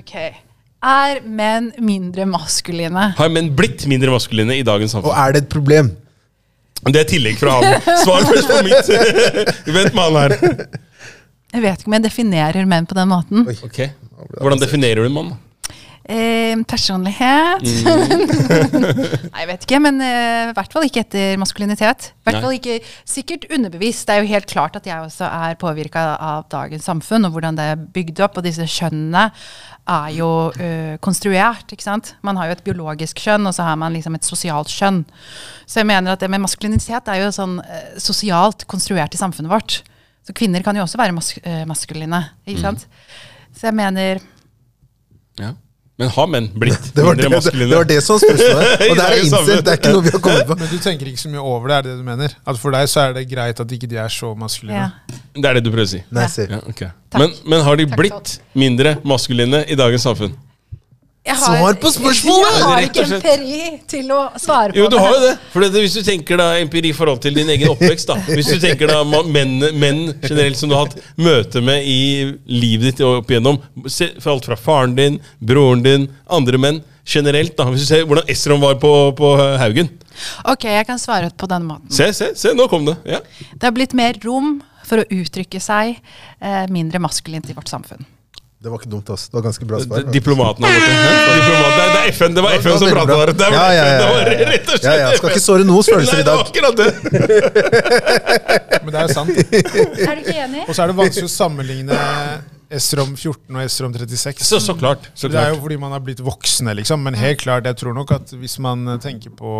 Ok. Er menn mindre maskuline? Har menn blitt mindre maskuline i dagens samfunn? Og er det et problem? Det er tillegg fra han. Svar først på mitt. Vent med han her. Jeg vet ikke om jeg definerer menn på den måten. Oi. Ok, Hvordan definerer du en mann? Eh, personlighet Mm. Nei, jeg vet ikke, men eh, i hvert fall ikke etter maskulinitet. Hvert fall ikke Sikkert underbevisst. Det er jo helt klart at jeg også er påvirka av dagens samfunn og hvordan det er bygd opp. Og disse kjønnene er jo uh, konstruert. ikke sant? Man har jo et biologisk kjønn, og så har man liksom et sosialt kjønn. Så jeg mener at det med maskulinitet er jo sånn uh, sosialt konstruert i samfunnet vårt. Så kvinner kan jo også være mas uh, maskuline. Mm. ikke sant? Så jeg mener Ja. Men har menn blitt Det det, mindre det, maskuline? det var det som var spørsmålet. Og det er I det er ikke noe vi har kommet på. Men du tenker ikke så mye over det, er det det du mener? At for deg så er det greit at ikke de er så maskuline? ja. Det er det du prøver å si? Nei, Ja. se. Ja, ok. Takk. Men, men har de Takk blitt mindre maskuline i dagens samfunn? Jeg Svar på spørsmålet! Jeg har ikke empiri til å svare på Jo, du har jo det. For det, Hvis du tenker da empiri i forhold til din egen oppvekst da Hvis du tenker da menn, menn generelt som du har hatt møte med i livet ditt opp igjennom for Alt fra faren din, broren din, andre menn generelt da Hvis du ser hvordan Esrom var på, på Haugen Ok, jeg kan svare på denne måten. Se, se, se, nå kom det. Ja. Det har blitt mer rom for å uttrykke seg eh, mindre maskulint i vårt samfunn. Det var ikke dumt, ass. Det var ganske bra svar. Diplomaten har gått? Det, er- det er FN det var FN som prata der. Det var Ja, ja, ja, var ja. rett og slett Ja, ja, skal ikke såre noens følelser Nei, det var dag. akkurat det. Men det er jo sant. Er du ikke enig? Og så er det vanskelig å sammenligne Esrom 14 og Esrom 36. Så, så klart. Så Det er jo fordi man har blitt voksne, liksom. Men helt klart, jeg tror nok at hvis man tenker på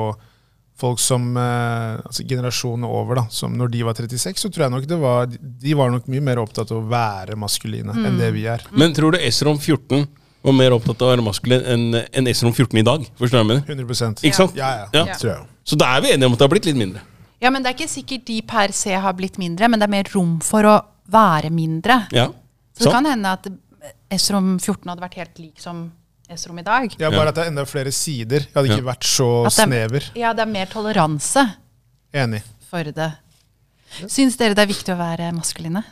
folk som eh, altså generasjonen over, da, som når de var 36, så tror jeg nok det var De var nok mye mer opptatt av å være maskuline enn det vi er. Men tror du Esrom 14 var mer opptatt av å være maskulin enn en Esrom 14 i dag? Forstår du hva jeg mener? 100 Ikke sant? Ja, ja. Ja. Ja. Tror jeg. Så da er vi enige om at det har blitt litt mindre. Ja, men Det er ikke sikkert de per se har blitt mindre, men det er mer rom for å være mindre. Ja. Så det så. kan hende at Esrom 14 hadde vært helt lik som Esrom i dag. Ja, bare at det er enda flere sider. Jeg hadde ikke Ja. vært så At det er- snever. Ja, det er mer toleranse Enig. for det. Syns dere det er viktig å være maskuline?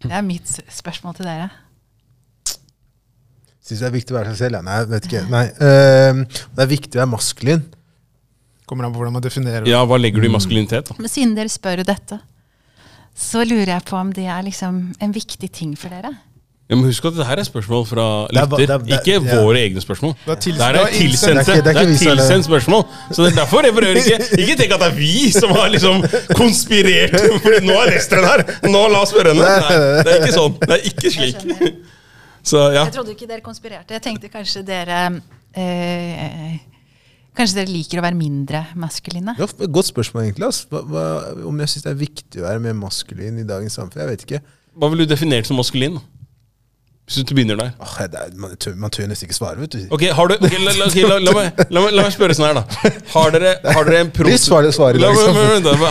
Det er mitt spørsmål til dere. Syns det er viktig å være seg selv? Ja, nei, vet ikke. Nei. Uh, det er viktig å være maskulin. Kommer an på hvordan man definerer det. Ja, hva legger du i maskulinitet? da? Men siden dere spør dette, så lurer jeg på om det er liksom en viktig ting for dere. Ja, men Husk at det her er spørsmål fra er lytter, er- er- ikke ja. våre egne spørsmål. Det er tils- Det her er tilsendte Det er tilsendt spørsmål. Så det er derfor refererer ikke Ikke tenk at det er vi som har liksom konspirert. Fordi nå er Esteren her! Nå la oss spørre henne. Nei, det er ikke sånn. Det er ikke slik. Så ja. Jeg trodde ikke dere konspirerte. Jeg tenkte kanskje dere eh, Kanskje dere liker å være mindre maskuline? Ja, godt spørsmål, egentlig. Altså. Hva, hva, om jeg syns det er viktig å være mer maskulin i dagens samfunn? Jeg vet ikke. Hva vil du definere som maskulin? da? Hvis du begynner der. Åh, det er, man, man tør nesten ikke svare, vet du. Ok, har du, okay, la, la, la, la, meg, la, meg, la meg spørre sånn her, da. Har dere, har dere en prototyp liksom.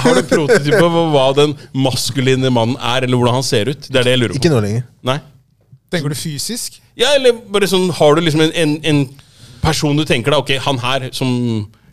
Har du prototype på hva den maskuline mannen er, eller hvordan han ser ut? Det er det jeg lurer på. Ikke nå lenger. Nei? Tenker du fysisk? Ja, eller bare sånn, Har du liksom en, en, en person du tenker deg ok, han her som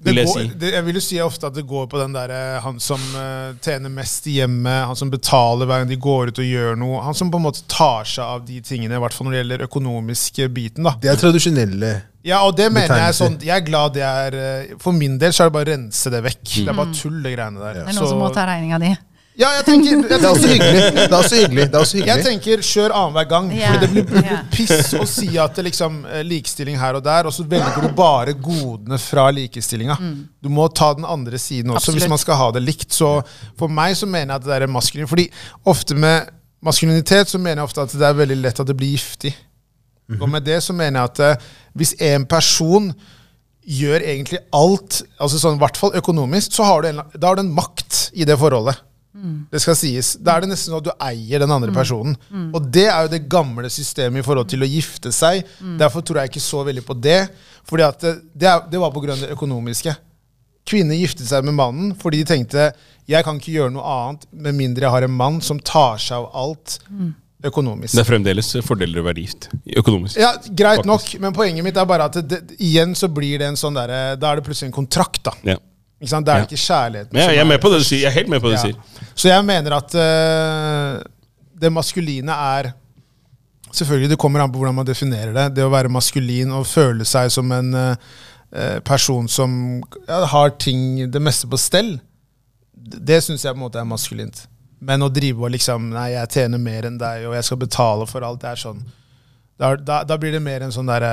vil jeg går, si det, jeg vil jo si ofte at det går på den der, eh, han som uh, tjener mest i hjemmet, han som betaler hver gang de går ut og gjør noe. Han som på en måte tar seg av de tingene, i hvert fall når det gjelder økonomiske biten. da. Det er tradisjonelle. Ja, og det mener jeg er sånn, jeg er glad det er eh, For min del så er det bare å rense det vekk. Det er bare tull, det greiene der. Det er noen som må ta regninga di. Ja, jeg tenker, jeg Det er også hyggelig. Det er også hyggelig. Det er også hyggelig. Jeg tenker kjør annenhver gang. Ja. For det blir, blir piss å si at det liksom eh, likestilling her og der, og så velger du bare godene fra likestillinga. Du må ta den andre siden også Absolutt. hvis man skal ha det likt. Så for meg så mener jeg at det er maskulin. Fordi ofte med maskulinitet så mener jeg ofte at det er veldig lett at det blir giftig. Og med det så mener jeg at eh, hvis en person gjør egentlig alt, altså sånn, i hvert fall økonomisk, så har du en, da har du en makt i det forholdet. Det skal sies. Da er det nesten sånn at du eier den andre personen. Og det er jo det gamle systemet i forhold til å gifte seg. Derfor tror jeg ikke så veldig på det. Fordi at det, det, var på grunn av det økonomiske. Kvinner giftet seg med mannen fordi de tenkte jeg kan ikke gjøre noe annet med mindre jeg har en mann som tar seg av alt økonomisk. Det er fremdeles fordeler å være gift. Økonomisk. Ja, Greit Faktisk. nok, men poenget mitt er bare at det, det, igjen så blir det en sånn derre Da er det plutselig en kontrakt, da. Ja. Ikke sant? Det er Ja. ikke kjærligheten. Ja, jeg, er er- med på det du sier. Jeg er helt med på det du sier. Så jeg mener at uh, det maskuline er Selvfølgelig, det kommer an på hvordan man definerer det. Det å være maskulin og føle seg som en eh, person som ja, har ting det meste på stell, det, det syns jeg på en måte er maskulint. Men å drive og liksom Nei, jeg tjener mer enn deg, og jeg skal betale for alt. Det er sånn Da, da, da blir det mer en sånn derre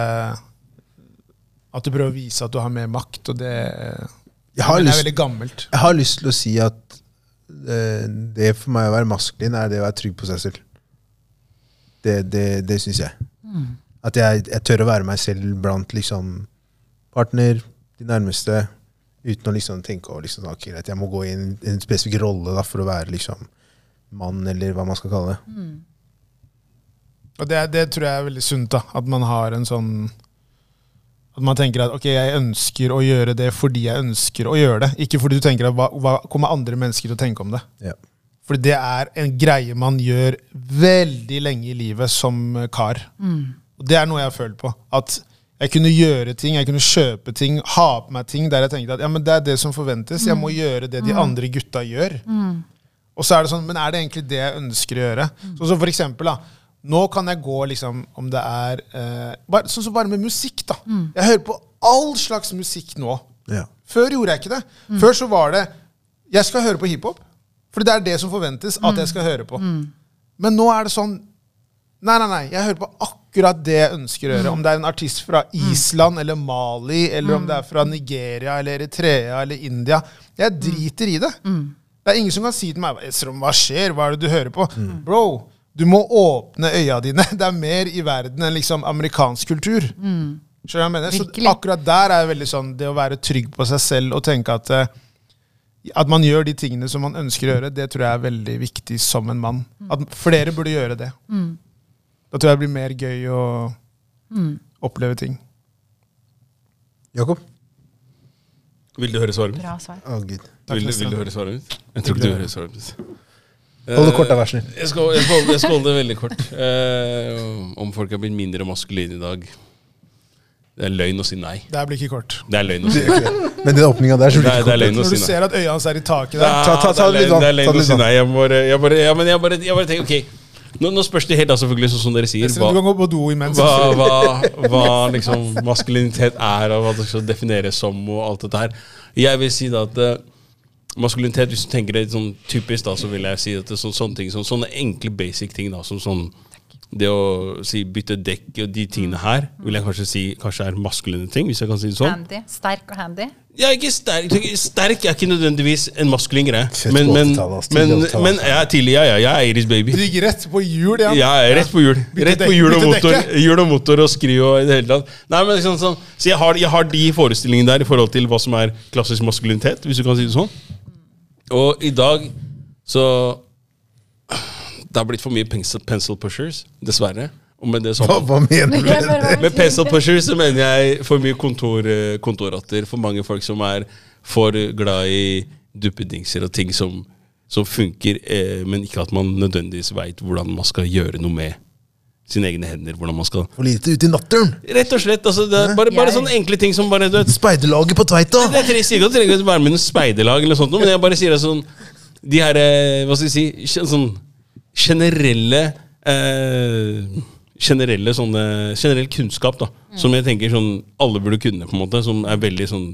At du prøver å vise at du har mer makt, og det, Jeg har lyst- Jeg har lyst til å si at eh, det for meg å være maskulin, er det å være trygg på seg selv. Det, det, det syns jeg. At jeg, jeg tør å være meg selv blant liksom partner, de nærmeste, uten å liksom tenke over liksom, okay, at jeg må gå i en, en spesifikk rolle da, for å være liksom mann, eller hva man skal kalle det. Og det, det tror jeg er veldig sunt. da, At man har en sånn At man tenker at ok, jeg ønsker å gjøre det fordi jeg ønsker å gjøre det. Ikke fordi du tenker at hva, hva kommer andre mennesker til å tenke om det. Ja. Fordi det er en greie man gjør veldig lenge i livet som kar. kar. Og det er noe jeg har følt på. At jeg kunne gjøre ting, jeg kunne kjøpe ting, ha på meg ting der jeg tenkte at ja, men det er det som forventes. Jeg må gjøre det de andre gutta gjør. Og så er det sånn, men er det egentlig det jeg ønsker å gjøre? Sånn som for eksempel, da. Nå kan jeg gå liksom, om det er eh, bare, Sånn som bare med musikk, da. Jeg hører på all slags musikk nå. Ja. Før gjorde jeg ikke det. Før så var det Jeg skal høre på hiphop. Fordi det er det som forventes at jeg skal høre på. Men nå er det sånn Nei, nei, nei. Jeg hører på akkurat det jeg ønsker å gjøre. Om det er en artist fra Island eller Mali, eller om det er fra Nigeria eller Eritrea eller India. Jeg driter i det. Det er ingen som kan si til meg «Esrom, hva skjer, hva er det du hører på? Bro, du må åpne øya dine. Det er mer i verden enn liksom amerikansk kultur. Skjønner du hva jeg mener? Så akkurat der er veldig sånn det å være trygg på seg selv og tenke at eh, at man gjør de tingene som man ønsker å gjøre, det tror jeg er veldig viktig som en mann. At flere burde gjøre det. Da tror jeg det blir mer gøy å oppleve ting. Jakob? Vil du høre svaret mitt? Bra svar. Oh. Vil, du- vil du høre svaret mitt? Jeg tror ikke du hører svaret mitt. Hold det kort, da, vær snill. Jeg skal, jeg, skal, holde- jeg skal holde det veldig kort. Eh, om folk har blitt mindre maskuline i dag Det er løgn å si nei. Det blir ikke kort. Det er løgn å si nei. Men den åpninga der så ikke kort. Når du ser at øya hans er i taket der er, Ta- ta- ta det er løgn- det er løgn å si nei. Jeg bare, jeg bare, ja, men jeg bare, jeg bare tenker, ok nå, nå spørs det helt, da, selvfølgelig, sånn som dere sier. Hva, Du kan Hva, gå på do imens. hva, hva, hva liksom maskulinitet er, og hva det skal defineres som, og alt dette her. Jeg vil si da at eh, maskulinitet, hvis du tenker det sånn typisk, da, så vil jeg si at det er så, sånne ting, sånn, sånne enkle basic ting, da, som sånn det å si bytte dekk og de tingene her, vil jeg kanskje si kanskje er maskuline ting, hvis jeg kan si det sånn. Handy. Sterk og handy. Er ikke sterk. Sterk er ikke nødvendigvis en maskulin greie. Men, men, men, men er tidlig, ja, ja. Jeg er 80's baby. Du gikk rett på hjul, ja. Ja, rett på hjul. Rett på hjul og motor, hjul og motor og skru og i det hele tatt. Nei, men liksom sånn, Så jeg har, jeg har de forestillingene der i forhold til hva som er klassisk maskulinitet, hvis du kan si det sånn. Og i dag så Det har blitt for mye pencil, pencil pushers, dessverre. Og med det så Hva, hva mener du? Med pencil pushers så mener jeg for mye kontor, eh, kontorrotter. For mange folk som er for glad i duppedingser og ting som, som funker, eh, men ikke at man nødvendigvis veit hvordan man skal gjøre noe med sine egne hender. hvordan man skal... For lite ute i naturen. Rett og slett. altså det er Bare, bare sånne enkle ting som bare du Speiderlaget på Tveita! Jeg trenger sier ikke at du trenger å være med i noe speiderlag, eller sånt, men jeg bare sier det sånn De her eh, Hva skal jeg si Sånn generelle eh, Generelle sånne Generell kunnskap, da. Som jeg tenker sånn alle burde kunne, på en måte. Som er veldig sånn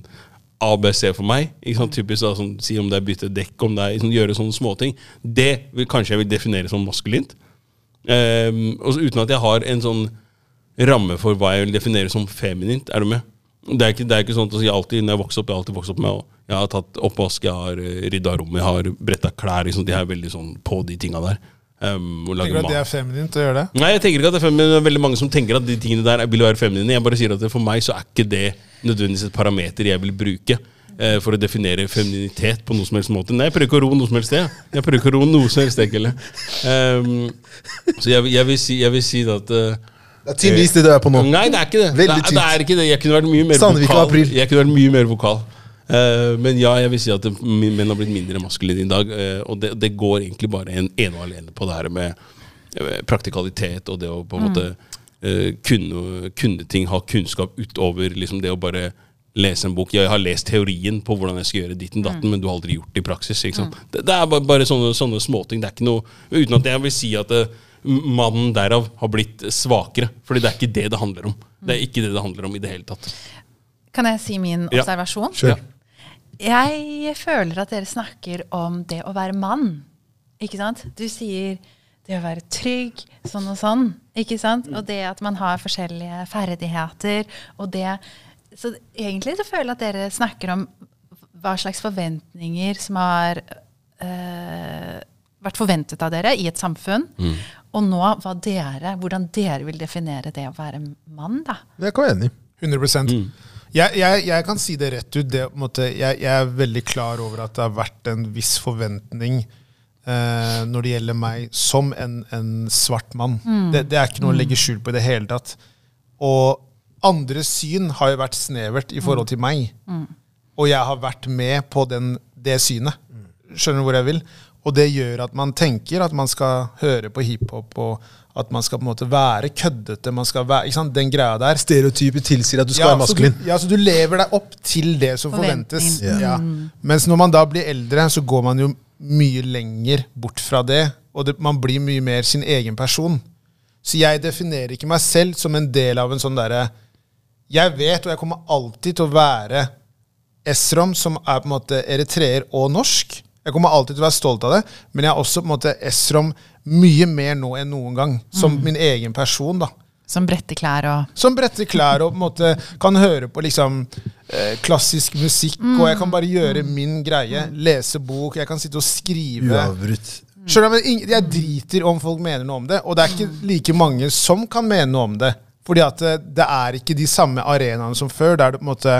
ABC for meg. Ikke sant? Typisk da, sånn, Si om det er bytte dekk, om det er sånn, gjøre sånne småting. Det vil, kanskje jeg vil definere som maskulint. Um, og så uten at jeg har en sånn ramme for hva jeg vil definere som feminint. Er du med? Det er ikke, det er ikke sånn at jeg alltid, når jeg vokste opp, jeg har alltid vokst opp med Jeg har tatt oppvask, jeg har eh, rydda rommet, jeg har bretta klær. Liksom, de er veldig sånn på de tinga der. Um, Tenker du at det er feminint å gjøre det? Nei, jeg tenker ikke at det er feminint, det er veldig mange som tenker at de tingene der vil være feminine. Jeg bare sier at for meg så er ikke det nødvendigvis et parameter jeg vil bruke. Eh, for å definere femininitet på noe som helst måte. Nei, jeg prøver ikke å ro noe som helst sted. Jeg prøver ikke å ro noe som helst sted, Kelle. Ehm, så jeg, jeg, vil si, jeg vil si at uh, Det er tydeligvis det du er på nå. Nei, det er ikke det. Veldig det, er- det er ikke det. Jeg kunne vært mye mer Sandvika vokal. april. Jeg kunne vært mye mer vokal. Uh, men ja, jeg vil si at det, menn har blitt mindre maskuline i dag. Uh, og det, det går egentlig bare en, ene og alene på det her med praktikalitet og det å på en måte uh, kunne, kunne ting, ha kunnskap utover liksom det å bare lese en bok. Jeg har lest teorien på hvordan jeg skal gjøre ditten datten, men du har aldri gjort det i praksis. Ikke sant? Det, det er bare, bare sånne, sånne småting. Det er ikke noe Uten at jeg vil si at det, mannen derav har blitt svakere. Fordi det er ikke det det handler om. Det er ikke det det handler om i det hele tatt. Kan jeg si min Ja. observasjon? Kjør. Jeg føler at dere snakker om det å være mann. Ikke sant? Du sier det å være trygg, sånn og sånn. Ikke sant? Og det at man har forskjellige ferdigheter. Og det Så egentlig så føler jeg at dere snakker om hva slags forventninger som har eh, vært forventet av dere i et samfunn. Og nå hva dere, hvordan dere vil definere det å være mann, da. Det kan være enig. 100 jeg, jeg, jeg kan si det rett ut. Det, på en måte, jeg, jeg er veldig klar over at det har vært en viss forventning eh, når det gjelder meg som en, en svart mann. Det, det er ikke noe å legge skjul på i det hele tatt. Og andres syn har jo vært snevert i forhold til meg. Og jeg har vært med på den, det synet. Skjønner du hvor jeg vil? Og det gjør at man tenker at man skal høre på hiphop, og at man skal på en måte være køddete. man skal være, ikke sant? Den greia der. Stereotypet tilsier at du skal være så maskulin. Du, ja, så du lever deg opp til det som forventes. forventes. Ja. Mens når man da blir eldre, så går man jo mye lenger bort fra det. Og det, man blir mye mer sin egen person. Så jeg definerer ikke meg selv som en del av en sånn derre Jeg vet, og jeg kommer alltid til å være Esrom, som er på en måte eritreer og norsk. Jeg kommer alltid til å være stolt av det, men jeg er også på en måte Esrom mye mer nå enn noen gang. Som min egen person. da Som bretter klær og som bretter klær og på en måte kan høre på liksom eh, klassisk musikk, og jeg kan bare gjøre min greie. Lese bok, jeg kan sitte og skrive. Uavbrutt. Skjønner du, men Jeg driter om folk mener noe om det, og det er ikke like mange som kan mene noe om det. Fordi at det, det er ikke de samme arenaene som før, der du på en måte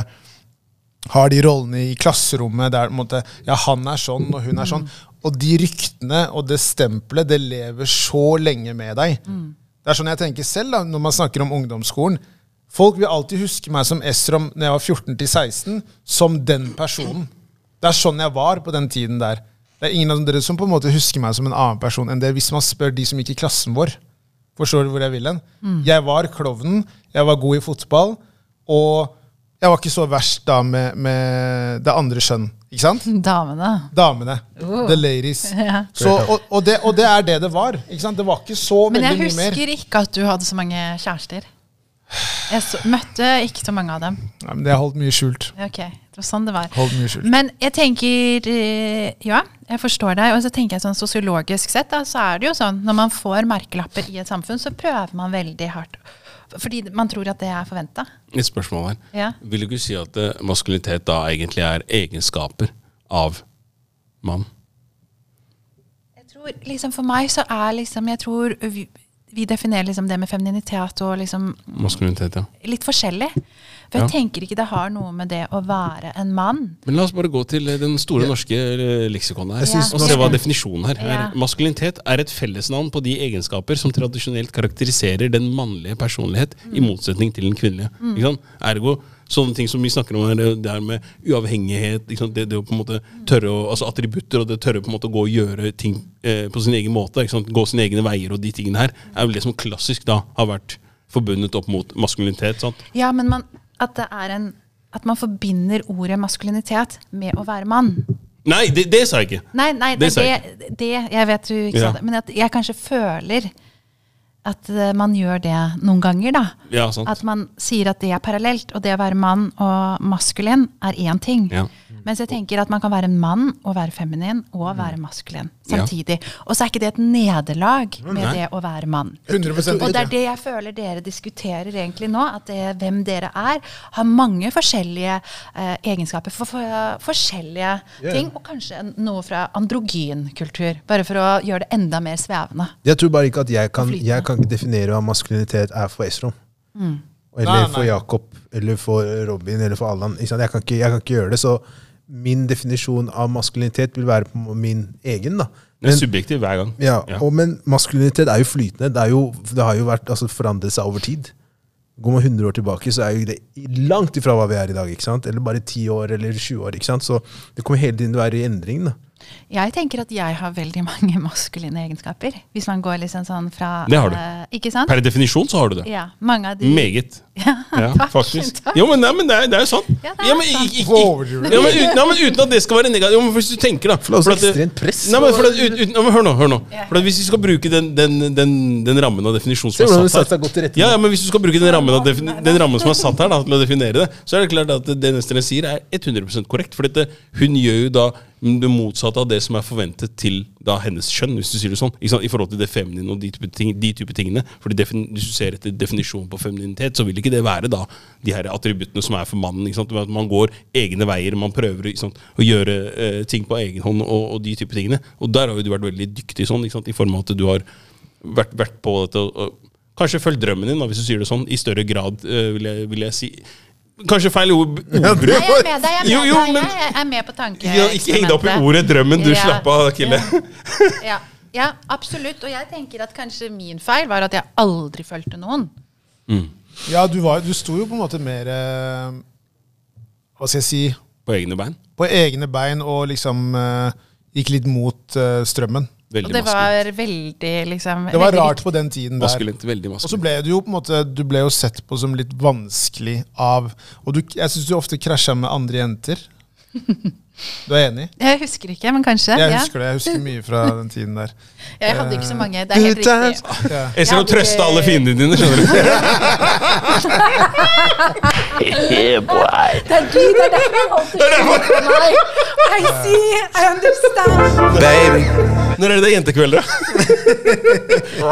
har de rollene i klasserommet der på en måte, ja, han er sånn, og hun er sånn. Og de ryktene og det stempelet, det lever så lenge med deg. Det er sånn jeg tenker selv da, når man snakker om ungdomsskolen. Folk vil alltid huske meg som Esrom når jeg var 14 til 16, som den personen. Det er sånn jeg var på den tiden der. Det er ingen av dere som på en måte husker meg som en annen person enn det hvis man spør de som gikk i klassen vår. Forstår du hvor jeg vil hen? Jeg var klovnen, jeg var god i fotball, og jeg var ikke så verst da med, med det andre kjønn. Ikke sant? damene. Damene. The ladies. Ja. Så, og, og, det, og det er det det var. Ikke sant? Det var ikke så Men jeg veldig mye mer. husker ikke at du hadde så mange kjærester. Jeg så, møtte ikke så mange av dem. Nei, men det har holdt mye skjult. Ok, det var sånn det var. Holdt mye skjult. Men jeg tenker eh, Ja, jeg forstår deg. Og så tenker jeg sånn sosiologisk sett, da, så er det jo sånn når man får merkelapper i et samfunn, så prøver man veldig hardt. Fordi man tror at det er forventa. Et spørsmål her. Ja. Vil du ikke si at eh, maskulinitet da egentlig er egenskaper av mann? Jeg tror liksom For meg så er liksom Jeg tror vi, definerer liksom det med femininitet og liksom Maskulinitet, ja. litt forskjellig. For jeg Ja. tenker ikke det har noe med det å være en mann. Men la oss bare gå til eh, den store norske eh, leksikonet her. Jeg synes Og se hva definisjonen her er. Ja. Maskulinitet er et fellesnavn på de egenskaper som tradisjonelt karakteriserer den mannlige personlighet, i motsetning til den kvinnelige. Ikke sant? Ergo, sånne ting som vi snakker om her, det her med uavhengighet, ikke sant? Det, det å på en måte tørre å, altså attributter, og det tørre på en måte å gå og gjøre ting eh, på sin egen måte, ikke sant? gå sine egne veier og de tingene her, er vel det som klassisk da har vært forbundet opp mot maskulinitet. sant? Ja, men man, at det er en At man forbinder ordet maskulinitet med å være mann. Nei, det, det sa jeg ikke! Nei, nei Det det, det, det Jeg vet du ikke Ja. sa det, men at jeg kanskje føler at eh, man gjør det noen ganger, da. Ja, sant. At man sier at det er parallelt, og det å være mann og maskulin er én ting. Ja. Mens jeg tenker at man kan være en mann og være feminin og være maskulin samtidig. Og så er ikke det et nederlag med Nei. det å være mann. 100% Og det er det jeg føler dere diskuterer egentlig nå. At det, hvem dere er, har mange forskjellige eh, egenskaper for, for forskjellige ting. Og kanskje noe fra androgynkultur. Bare for å gjøre det enda mer svevende. Jeg tror bare ikke at jeg kan, jeg kan ikke definere hva maskulinitet er for Esrom. Mm. Eller Nei, for nei. Jakob, eller for Robin, eller for Allan. Jeg, jeg kan ikke gjøre det, så min definisjon av maskulinitet vil være på min egen. da. Det er subjektiv hver gang. Ja, Ja. Og, men maskulinitet er jo flytende. Det, jo, det har jo vært, altså, forandret seg over tid. Går man 100 år tilbake, så er jo det langt ifra hva vi er i dag. ikke sant? Eller bare 10 år eller 20 år. ikke sant? Så det kommer hele tiden til å være i endring. da. Jeg tenker at jeg har veldig mange maskuline egenskaper. Hvis man går liksom sånn fra Det har du. eh, Ikke sant? Per definisjon så har du det. Ja, mange av de Meget. Ja, Ja, takk, faktisk. takk. Jo, men, nei, men det, er, det er jo sant. Ja, det er Ja, men, sant. ikke- ikke- du? ja, men, uten, nei, men uten at det skal være negativt. Jo, men hvis du tenker, da. For det er også at ekstremt press. Nei, men for at, ja, men hør nå. hør nå Ja. For at Hvis vi skal bruke den, den, den, den rammen av definisjon som er du satt her godt ja, ja, men Hvis du skal bruke den rammen, av defini den rammen som er satt her da, til å definere det, så er det klart at det Nestlé sier, er 100 korrekt. For hun gjør jo da det motsatte av det som er forventet til da hennes kjønn, hvis du sier det sånn. I forhold til det feminine og de type, ting, de type tingene. Fordi Hvis du ser etter definisjonen på femininitet, så vil ikke det være da de her attributtene som er for mannen. At man går egne veier, man prøver å gjøre eh, ting på egen hånd og, og de type tingene. Og der har jo du vært veldig dyktig sånn, i form av at du har vært, vært på dette og, og Kanskje følg drømmen din, da, hvis du sier det sånn, i større grad, eh, vil, jeg, vil jeg si. Kanskje feil ord, ordbruk. Nei, jeg er med deg. Jeg er med, Jo, jo, men- jeg er med på tanken. Ikke heng deg opp i ordet 'drømmen', du. Ja. Slapp av, Kille. Ja, ja, absolutt. Og jeg tenker at kanskje min feil var at jeg aldri fulgte noen. Ja, du, var, du sto jo på en måte mer eh, Hva skal jeg si På egne bein. På egne bein og liksom eh, gikk litt mot eh, strømmen. Veldig Og det maskulint. var veldig liksom Det var veldig rart på den tiden der. Maskulint, veldig Og så ble du jo på en måte Du ble jo sett på som litt vanskelig av Og du, jeg syns du ofte krasja med andre jenter. Du er enig? Jeg husker ikke, men kanskje. Jeg ja. husker det. Jeg husker mye fra den tiden der. Jeg hadde ikke så mange. Det er helt riktig. Ja. Jeg skal jo trøste alle fiendene dine, skjønner du. Det er du, det er derfor jeg alltid meg. I see, I understand. Baby, Når er det det er jentekveld, da?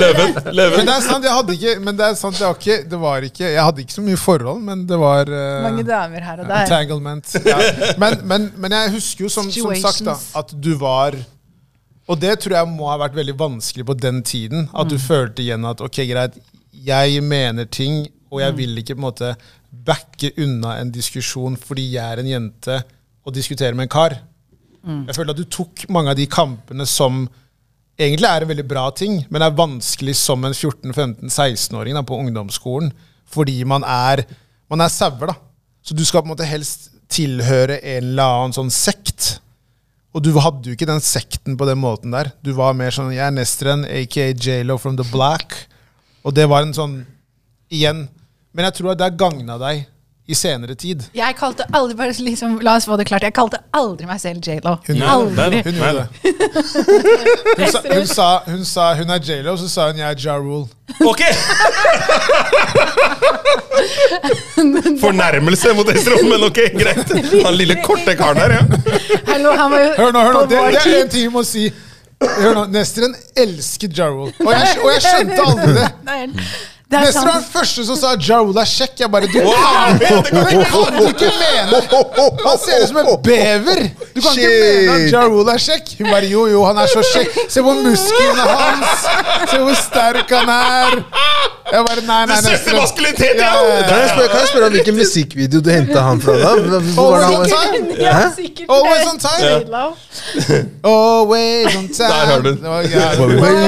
Løven. Men det er sant, jeg hadde ikke Men det er sant, jeg, ikke, det var ikke, jeg hadde ikke så mye forhold, men det var uh, Mange damer her og der. Entanglement. Ja. Men, men, men jeg husker jo som, som sagt da, at du var Og det tror jeg må ha vært veldig vanskelig på den tiden. At Mm. du følte igjen at ok, greit, jeg mener ting, og Mm. jeg vil ikke på en måte backe unna en diskusjon fordi jeg er en jente og diskuterer med en kar. Mm. Jeg føler at du tok mange av de kampene som egentlig er en veldig bra ting, men er vanskelig som en 14-15-16-åring på ungdomsskolen. Fordi man er, man er sauer, da. Så du skal på en måte helst tilhøre en eller annen sånn sekt. Og du hadde jo ikke den sekten på den måten der. Du var mer sånn Jeg er Nestren, aka J.Lo from the Black. Og det var en sånn Igjen. Men jeg tror at det har gagna deg i senere tid. Jeg kalte aldri bare liksom, La oss få det klart. Jeg kalte aldri meg selv J.Lo. Hun Aldri. Hun gjorde det. Hun sa, hun sa, hun sa hun er J.Lo, så sa hun jeg er Ja Rule. Ok! Fornærmelse mot Estron, men ok, greit. Han lille korte karen her, ja. Hallo, han var jo Hør nå, hør nå. Det, det er en ting vi må si. Hør nå, Nesteren elsket Ja Rule. Og jeg, og jeg skjønte aldri det. Nei, Det er var sant. den første som sa Jarul er kjekk. Jeg bare, du kan, det det ikke mene! Han ser ut som en bever! Du kan ikke mene at Jarul er kjekk. Hun bare, jo, jo, han er så kjekk. Se på musklene hans! Se hvor sterk han er! Jeg bare, nei, nei, Nesteren. maskulinitet, ja! Kan jeg spørre, kan jeg spørre om hvilken musikkvideo du henta han fra? da? Det han sikkert. Always on time. Always on time. Der har du den.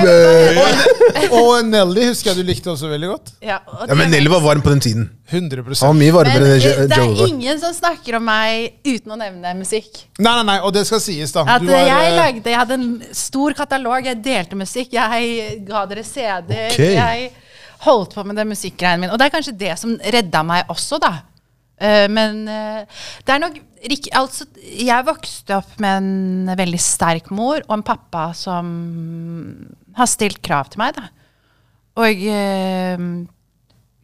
Det. Og Nelly husker jeg du likte også veldig godt. Ja, og Ja, men Nelly var varm på den tiden. 100 Han var mye varmere enn eh, det er ingen som snakker om meg uten å nevne musikk. Nei, nei, nei, og det skal sies, da. At Du var, jeg eh, lagde, jeg hadde en stor katalog, jeg delte musikk, jeg ga dere CD-er. Okay. Jeg holdt på med den musikkgreien min. Og det er kanskje det som redda meg også, da. Eh, men det er nok Altså, jeg vokste opp med en veldig sterk mor og en pappa som har stilt krav til meg, da. Og eh,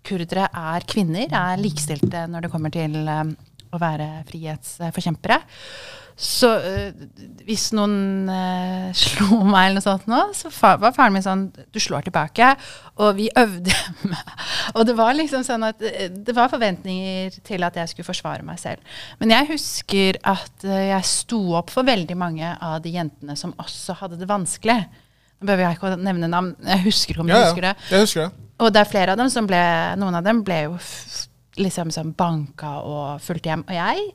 kurdere er kvinner, er likestilte når det kommer til eh, å være frihetsforkjempere. Så eh, hvis noen eh, slo meg eller noe sånt nå, så var faren min sånn Du slår tilbake. Og vi øvde med Og det var liksom sånn at eh, det var forventninger til at jeg skulle forsvare meg selv. Men jeg husker at eh, jeg sto opp for veldig mange av de jentene som også hadde det vanskelig. Nå behøver jeg ikke å nevne navn, jeg husker ikke om du Ja, husker ja. det. Jeg husker det. Og det er flere av dem som ble Noen av dem ble jo liksom sånn banka og fulgt hjem. Og jeg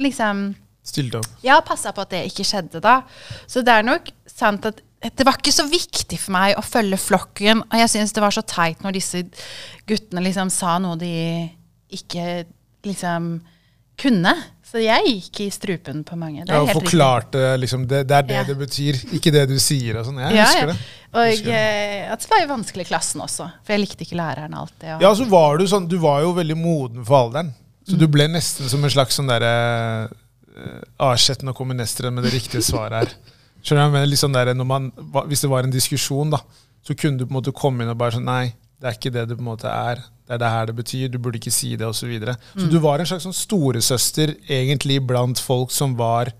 liksom Stilte opp. Ja, passa på at det ikke skjedde da. Så det er nok sant at det var ikke så viktig for meg å følge flokken. Og jeg syns det var så teit når disse guttene liksom sa noe de ikke liksom kunne. Så jeg gikk i strupen på mange. Det er Ja, og forklarte liksom det, det er det Ja. det betyr, ikke det du sier og sånn. Jeg Ja, husker ja. det. Og Husker det. at det var jo vanskelig i klassen også. For jeg likte ikke læreren alltid. Og, Ja, så var du sånn, du var jo veldig moden for alderen. Så du ble nesten som en slags sånn derre uh, Arseth, nå kommer Nesteren med det riktige svaret her. Skjønner du? men? Litt sånn der, man, hvis det var en diskusjon, da, så kunne du på en måte komme inn og bare sånn Nei, det er ikke det det på en måte er. Det er det her det betyr. Du burde ikke si det, osv. Så, videre. så du var en slags sånn storesøster egentlig blant folk som var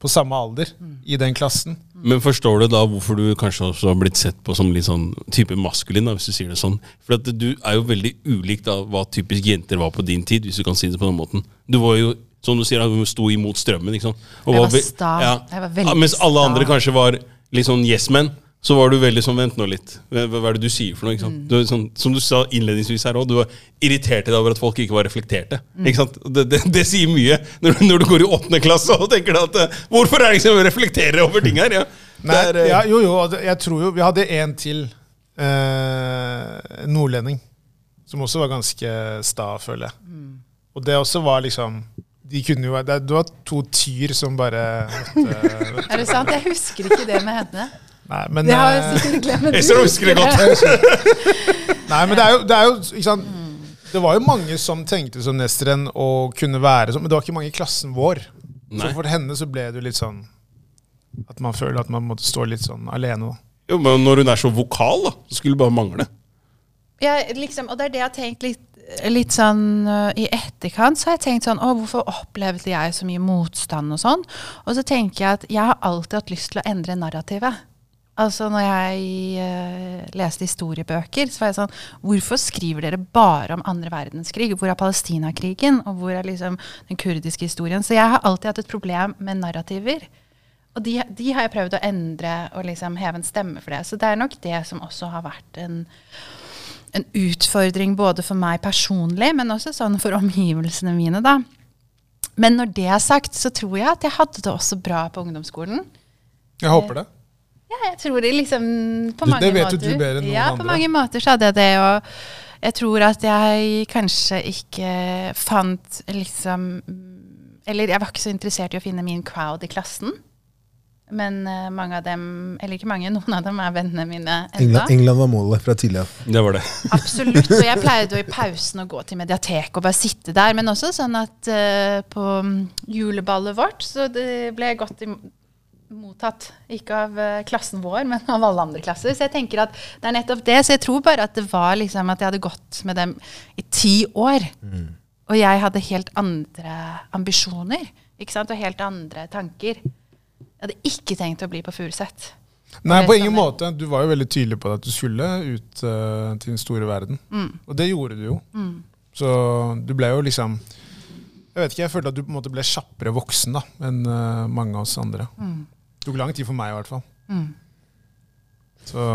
på samme alder i den klassen. Men forstår du da hvorfor du kanskje også har blitt sett på som litt sånn type maskulin, da, hvis du sier det sånn? For at du er jo veldig ulik da hva typisk jenter var på din tid, hvis du kan si det på den måten. Du var jo, som du sier, du sto imot strømmen, ikke sant? Og Jeg var sta. Jeg var veldig Ja, Mens alle andre kanskje var litt sånn yes-men, så var du veldig sånn, vent nå litt, hva, hva er det du sier for noe? ikke Mm. Du, sånn, som du sa innledningsvis her også, du var irritert i deg over at folk ikke var reflekterte. Mm. Ikke sant? Det, det, det sier mye når, du- når du går i åttende klasse og tenker at eh, hvorfor er det ingen som reflekterer over ting her? Ja. Nei, Det er, eh, ja, jo, jo, jeg tror jo Vi hadde en til. Eh, nordlending. Som også var ganske sta, føler jeg. Mm. Og det også var liksom de kunne jo, det, Du var to tyr som bare måtte, Er det sant? Jeg husker ikke det med henne. Nei, men, Det har jeg eh, sikkert glemt. men du husker det godt. nei, men det er jo, det er jo ikke sant? Det var jo mange som tenkte som Nesteren og kunne være sånn, men det var ikke mange i klassen vår. Nei. Så for henne så ble det jo litt sånn at man føler at man måtte stå litt sånn alene. Da. Jo, men når hun er så vokal, da, så skulle det bare mangle. Ja, liksom, og det er det jeg har tenkt litt, litt sånn øh, I etterkant så har jeg tenkt sånn Å, hvorfor opplevde jeg så mye motstand og sånn? Og så tenker jeg at jeg har alltid hatt lyst til å endre narrativet. Altså når jeg uh, leste historiebøker, så var jeg sånn Hvorfor skriver dere bare om andre verdenskrig? Hvor er Palestinakrigen? Og hvor er liksom den kurdiske historien? Så jeg har alltid hatt et problem med narrativer. Og de, de har jeg prøvd å endre og liksom heve en stemme for det. Så det er nok det som også har vært en en utfordring både for meg personlig, men også sånn for omgivelsene mine. da. Men når det er sagt, så tror jeg at jeg hadde det også bra på ungdomsskolen. Jeg håper det. Ja, jeg tror det liksom på Det- mange det vet jo måter. du bedre enn noen ja, andre. på mange måter så hadde jeg det. Og jeg tror at jeg kanskje ikke fant liksom Eller jeg var ikke så interessert i å finne min crowd i klassen. Men eh, mange av dem, eller ikke mange, noen av dem er vennene mine enda. England, England var målet fra tidlig av. Det var det. Absolutt. Og jeg pleide å i pausen å gå til mediatek og bare sitte der. Men også sånn at uh, på juleballet vårt så det ble jeg godt im- mottatt. Ikke av eh, klassen vår, men av alle andre klasser. Så jeg tenker at det er nettopp det. Så jeg tror bare at det var liksom at jeg hadde gått med dem i ti år. Og jeg hadde helt andre ambisjoner. Ikke sant? Og helt andre tanker. Jeg hadde ikke tenkt å bli på Furuset. Nei, på ingen måte. Du var jo veldig tydelig på at du skulle ut uh, til den store verden. Mm. Og det gjorde du jo. Så du ble jo liksom Jeg vet ikke, jeg følte at du på en måte ble kjappere voksen da, enn uh, mange av oss andre. Mm. Tok lang tid for meg, i hvert fall. Så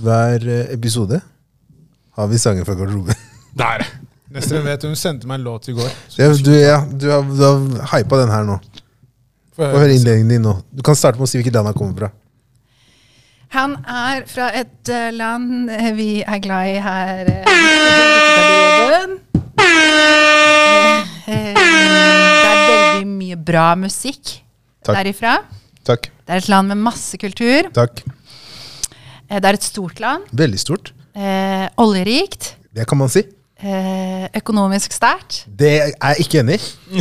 Hver eh, episode har vi sanger fra garderoben. Der! neste dere vet, hun sendte meg en låt i går. Ja, du, ja, du har, du har hypa den her nå. Få høre innledningen din nå. Du kan starte med å si hvilket land han kommer fra. Han er fra et uh, land vi er glad i her uh, Det er veldig mye bra musikk Takk. derifra. Takk. Det er et land med masse kultur. Takk. Eh, Det er et stort land. Veldig stort. Eh, oljerikt. Det kan man si. Eh, økonomisk sterkt. Det er jeg ikke enig i.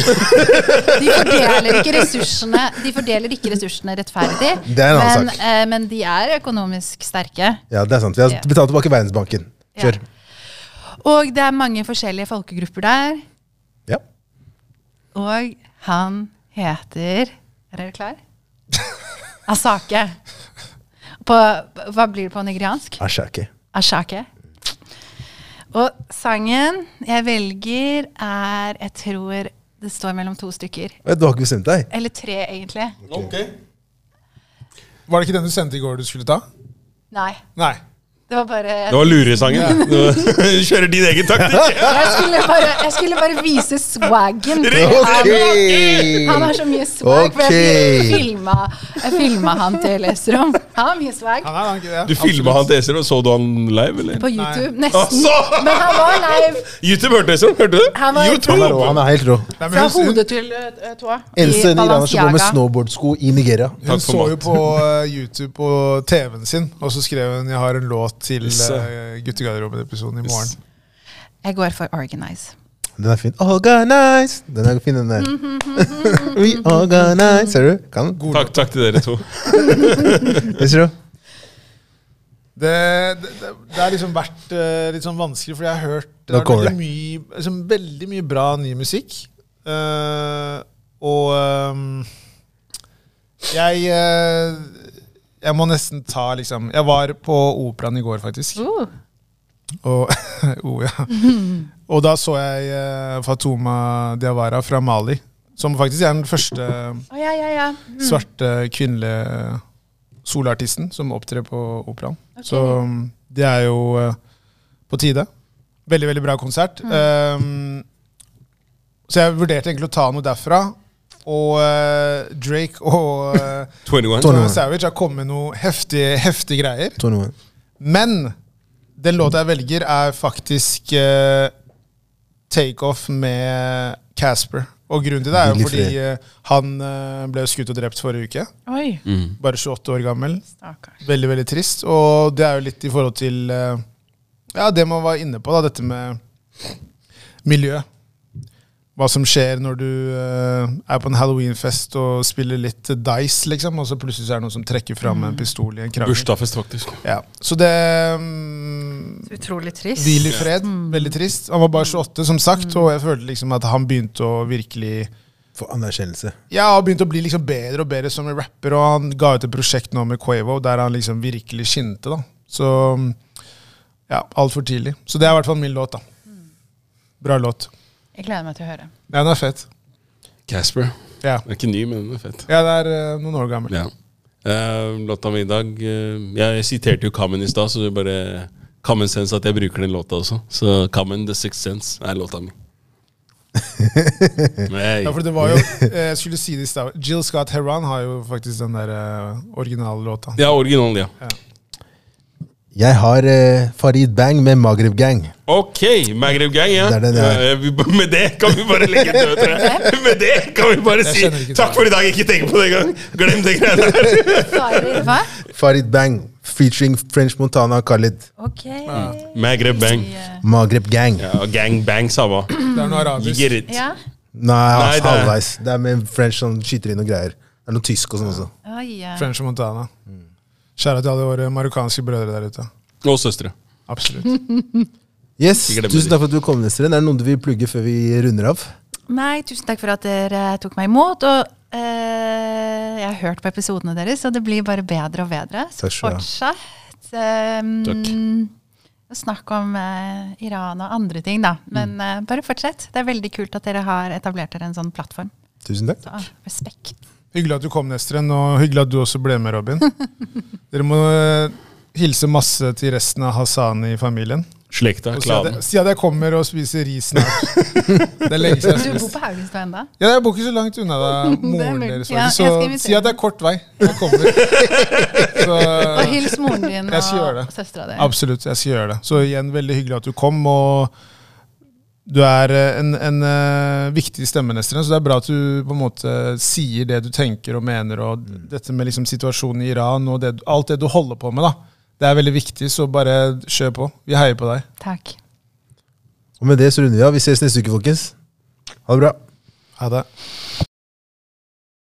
De fordeler ikke ressursene De fordeler ikke ressursene rettferdig. Det er en annen men, eh, men de er økonomisk sterke. Ja, det er sant. Vi har Ja. betalt tilbake Verdensbanken. Kjør. Og det er mange forskjellige folkegrupper der. Ja. Og han heter Er dere klar? Asake. På, hva blir det på nigeriansk? Ashake. Ashake. Og sangen jeg velger, er Jeg tror det står mellom to stykker. Du har ikke bestemt deg? Eller tre, egentlig. Ok. Var det ikke den du sendte i går du skulle ta? Nei. Nei. Det var bare Det var luresangen. Du kjører din egen taktikk. jeg, skulle bare, jeg skulle bare vise swaggen. Okay. Han har så mye swag. For jeg filma, jeg filma han til Esrom. Han har mye swag. Han han ikke det? Du filma han til Eser, så du han live, eller? På YouTube. Nesten. Men han var live. YouTube hørte Eser, hørte du det? Han var- YouTube! Han er rå, han er helt rå. Fra hun, hun, til tåa. Else i Eneste iraner som går med snowboardsko i Nigeria. hun så jo på eh, YouTube på TV-en sin, og så skrev hun 'Jeg har en låt til uh, Guttegarderoben-episoden i morgen'. Jeg går for Organize. Den er fin. Organize! Den er fin, den der. We organize. Ser du? Kan? Takk, takk til dere to. Ser du? Det, det, det, har liksom vært uh, litt sånn vanskelig, for jeg har hørt det har veldig mye, liksom, veldig mye bra ny musikk. Uh, og um, jeg eh, Jeg må nesten ta liksom Jeg var på operaen i går, faktisk. Uh, Og, oh, ja. og da så jeg uh, Fatuma Diawara fra Mali, som faktisk er den første oh, ja, ja, ja. Mm. svarte kvinnelige solartisten som opptrer på operaen. Okay. Så um, det er jo uh, på tide. Veldig, veldig bra konsert. Um, så jeg vurderte egentlig å ta noe derfra. Og uh, Drake og uh, 21. Tony. Savage har kommet med noe heftige, heftige greier. To noen. Men den låta jeg velger, er faktisk uh, Takeoff med Casper. Og grunnen til det er jo fordi eh, han uh, ble skutt og drept forrige uke. Oi, Mm. Bare 28 år gammel. stakkars. Veldig, veldig trist. Og det er jo litt i forhold til eh, Ja, det man var inne på, da, dette med miljø. Hva som skjer når du uh, er på en halloweenfest og spiller litt dice, liksom, og så plutselig så er det noen som trekker fram en pistol i en krage. Bursdagsfest, faktisk. Ja. Så det um, Så utrolig trist. Hvil i fred. Veldig trist. Han var bare 28, som sagt, og jeg følte liksom at han begynte å virkelig Få anerkjennelse. Ja, han begynte å bli liksom bedre og bedre som en rapper, og han ga ut et prosjekt nå med Quavo der han liksom virkelig skinte. da. Så ja, altfor tidlig. Så det er i hvert fall min låt, da. Bra låt. Jeg gleder meg til å høre. Ja, den er fett. Casper. Ja, Den er ikke ny, men den er fett. ja det er eh, noen år gammel. Ja. Eh, låta mi i dag eh, Jeg siterte jo Common i stad, så det er bare Common sense at jeg bruker den låta også. Så Common The Sixth Sense er låta mi. Nei. Ja, for det var jo, eh, Jeg skulle si det i stad. Jill Scott Heron har jo faktisk den der eh, originale låta. Ja, originalen, ja. Jeg har eh, Farid Bang med Maghreb Gang. Ok, Maghreb Gang, ja. Det det vi- med det kan vi bare legge død, tror jeg. Med det kan vi bare si takk for i dag, ikke tenk på det engang. Glem det greiene der. Hva? Farid Bang featuring French Montana og Khalid. Ok. Maghreb Bang. Maghreb Gang. Ja, gang bang, samme. Det er noe arabisk. Ja. Nei, Nei, halvveis. Det er med French som skyter inn og greier. Det er noe tysk og sånn også. Oh, yeah. French Montana. Montana. Kjære til alle våre marokkanske brødre der ute. Og søstre. Absolutt. Yes, Tusen takk for at du kom, Nesteren. Er det noen du vil plugge før vi runder av? Nei, tusen takk for at dere tok meg imot. Og eh, jeg har hørt på episodene deres, og det blir bare bedre og bedre. Så Takk skal du Um, Snakk snakke om eh, Iran og andre ting, da. Men Mm. eh, bare fortsett. Det er veldig kult at dere har etablert dere en sånn plattform. Tusen takk. Så respekt. Hyggelig at du kom, Nesteren, og hyggelig at du også ble med, Robin. Dere må eh, hilse masse til resten av Hasani-familien. Slekta, klanen. si at jeg kommer og spiser ris snart. Det er lenge siden Du jeg har bor på Haugestad ennå? Ja, jeg bor ikke så langt unna da, moren deres. Ja. Så si at det er kort vei. Jeg kommer. Så, Og hils moren din og søstera di. absolutt, jeg skal gjøre det. Så igjen, veldig hyggelig at du kom. og du er eh, en, en uh, viktig stemme, nesten. så det er bra at du på en måte sier det du tenker og mener. Og dette med liksom situasjonen i Iran og det, alt det du holder på med, da. Det er veldig viktig, så bare kjør på. Vi heier på deg. Takk. Og med det så runder vi av. Vi ses neste uke, folkens. Ha det bra. Ha det.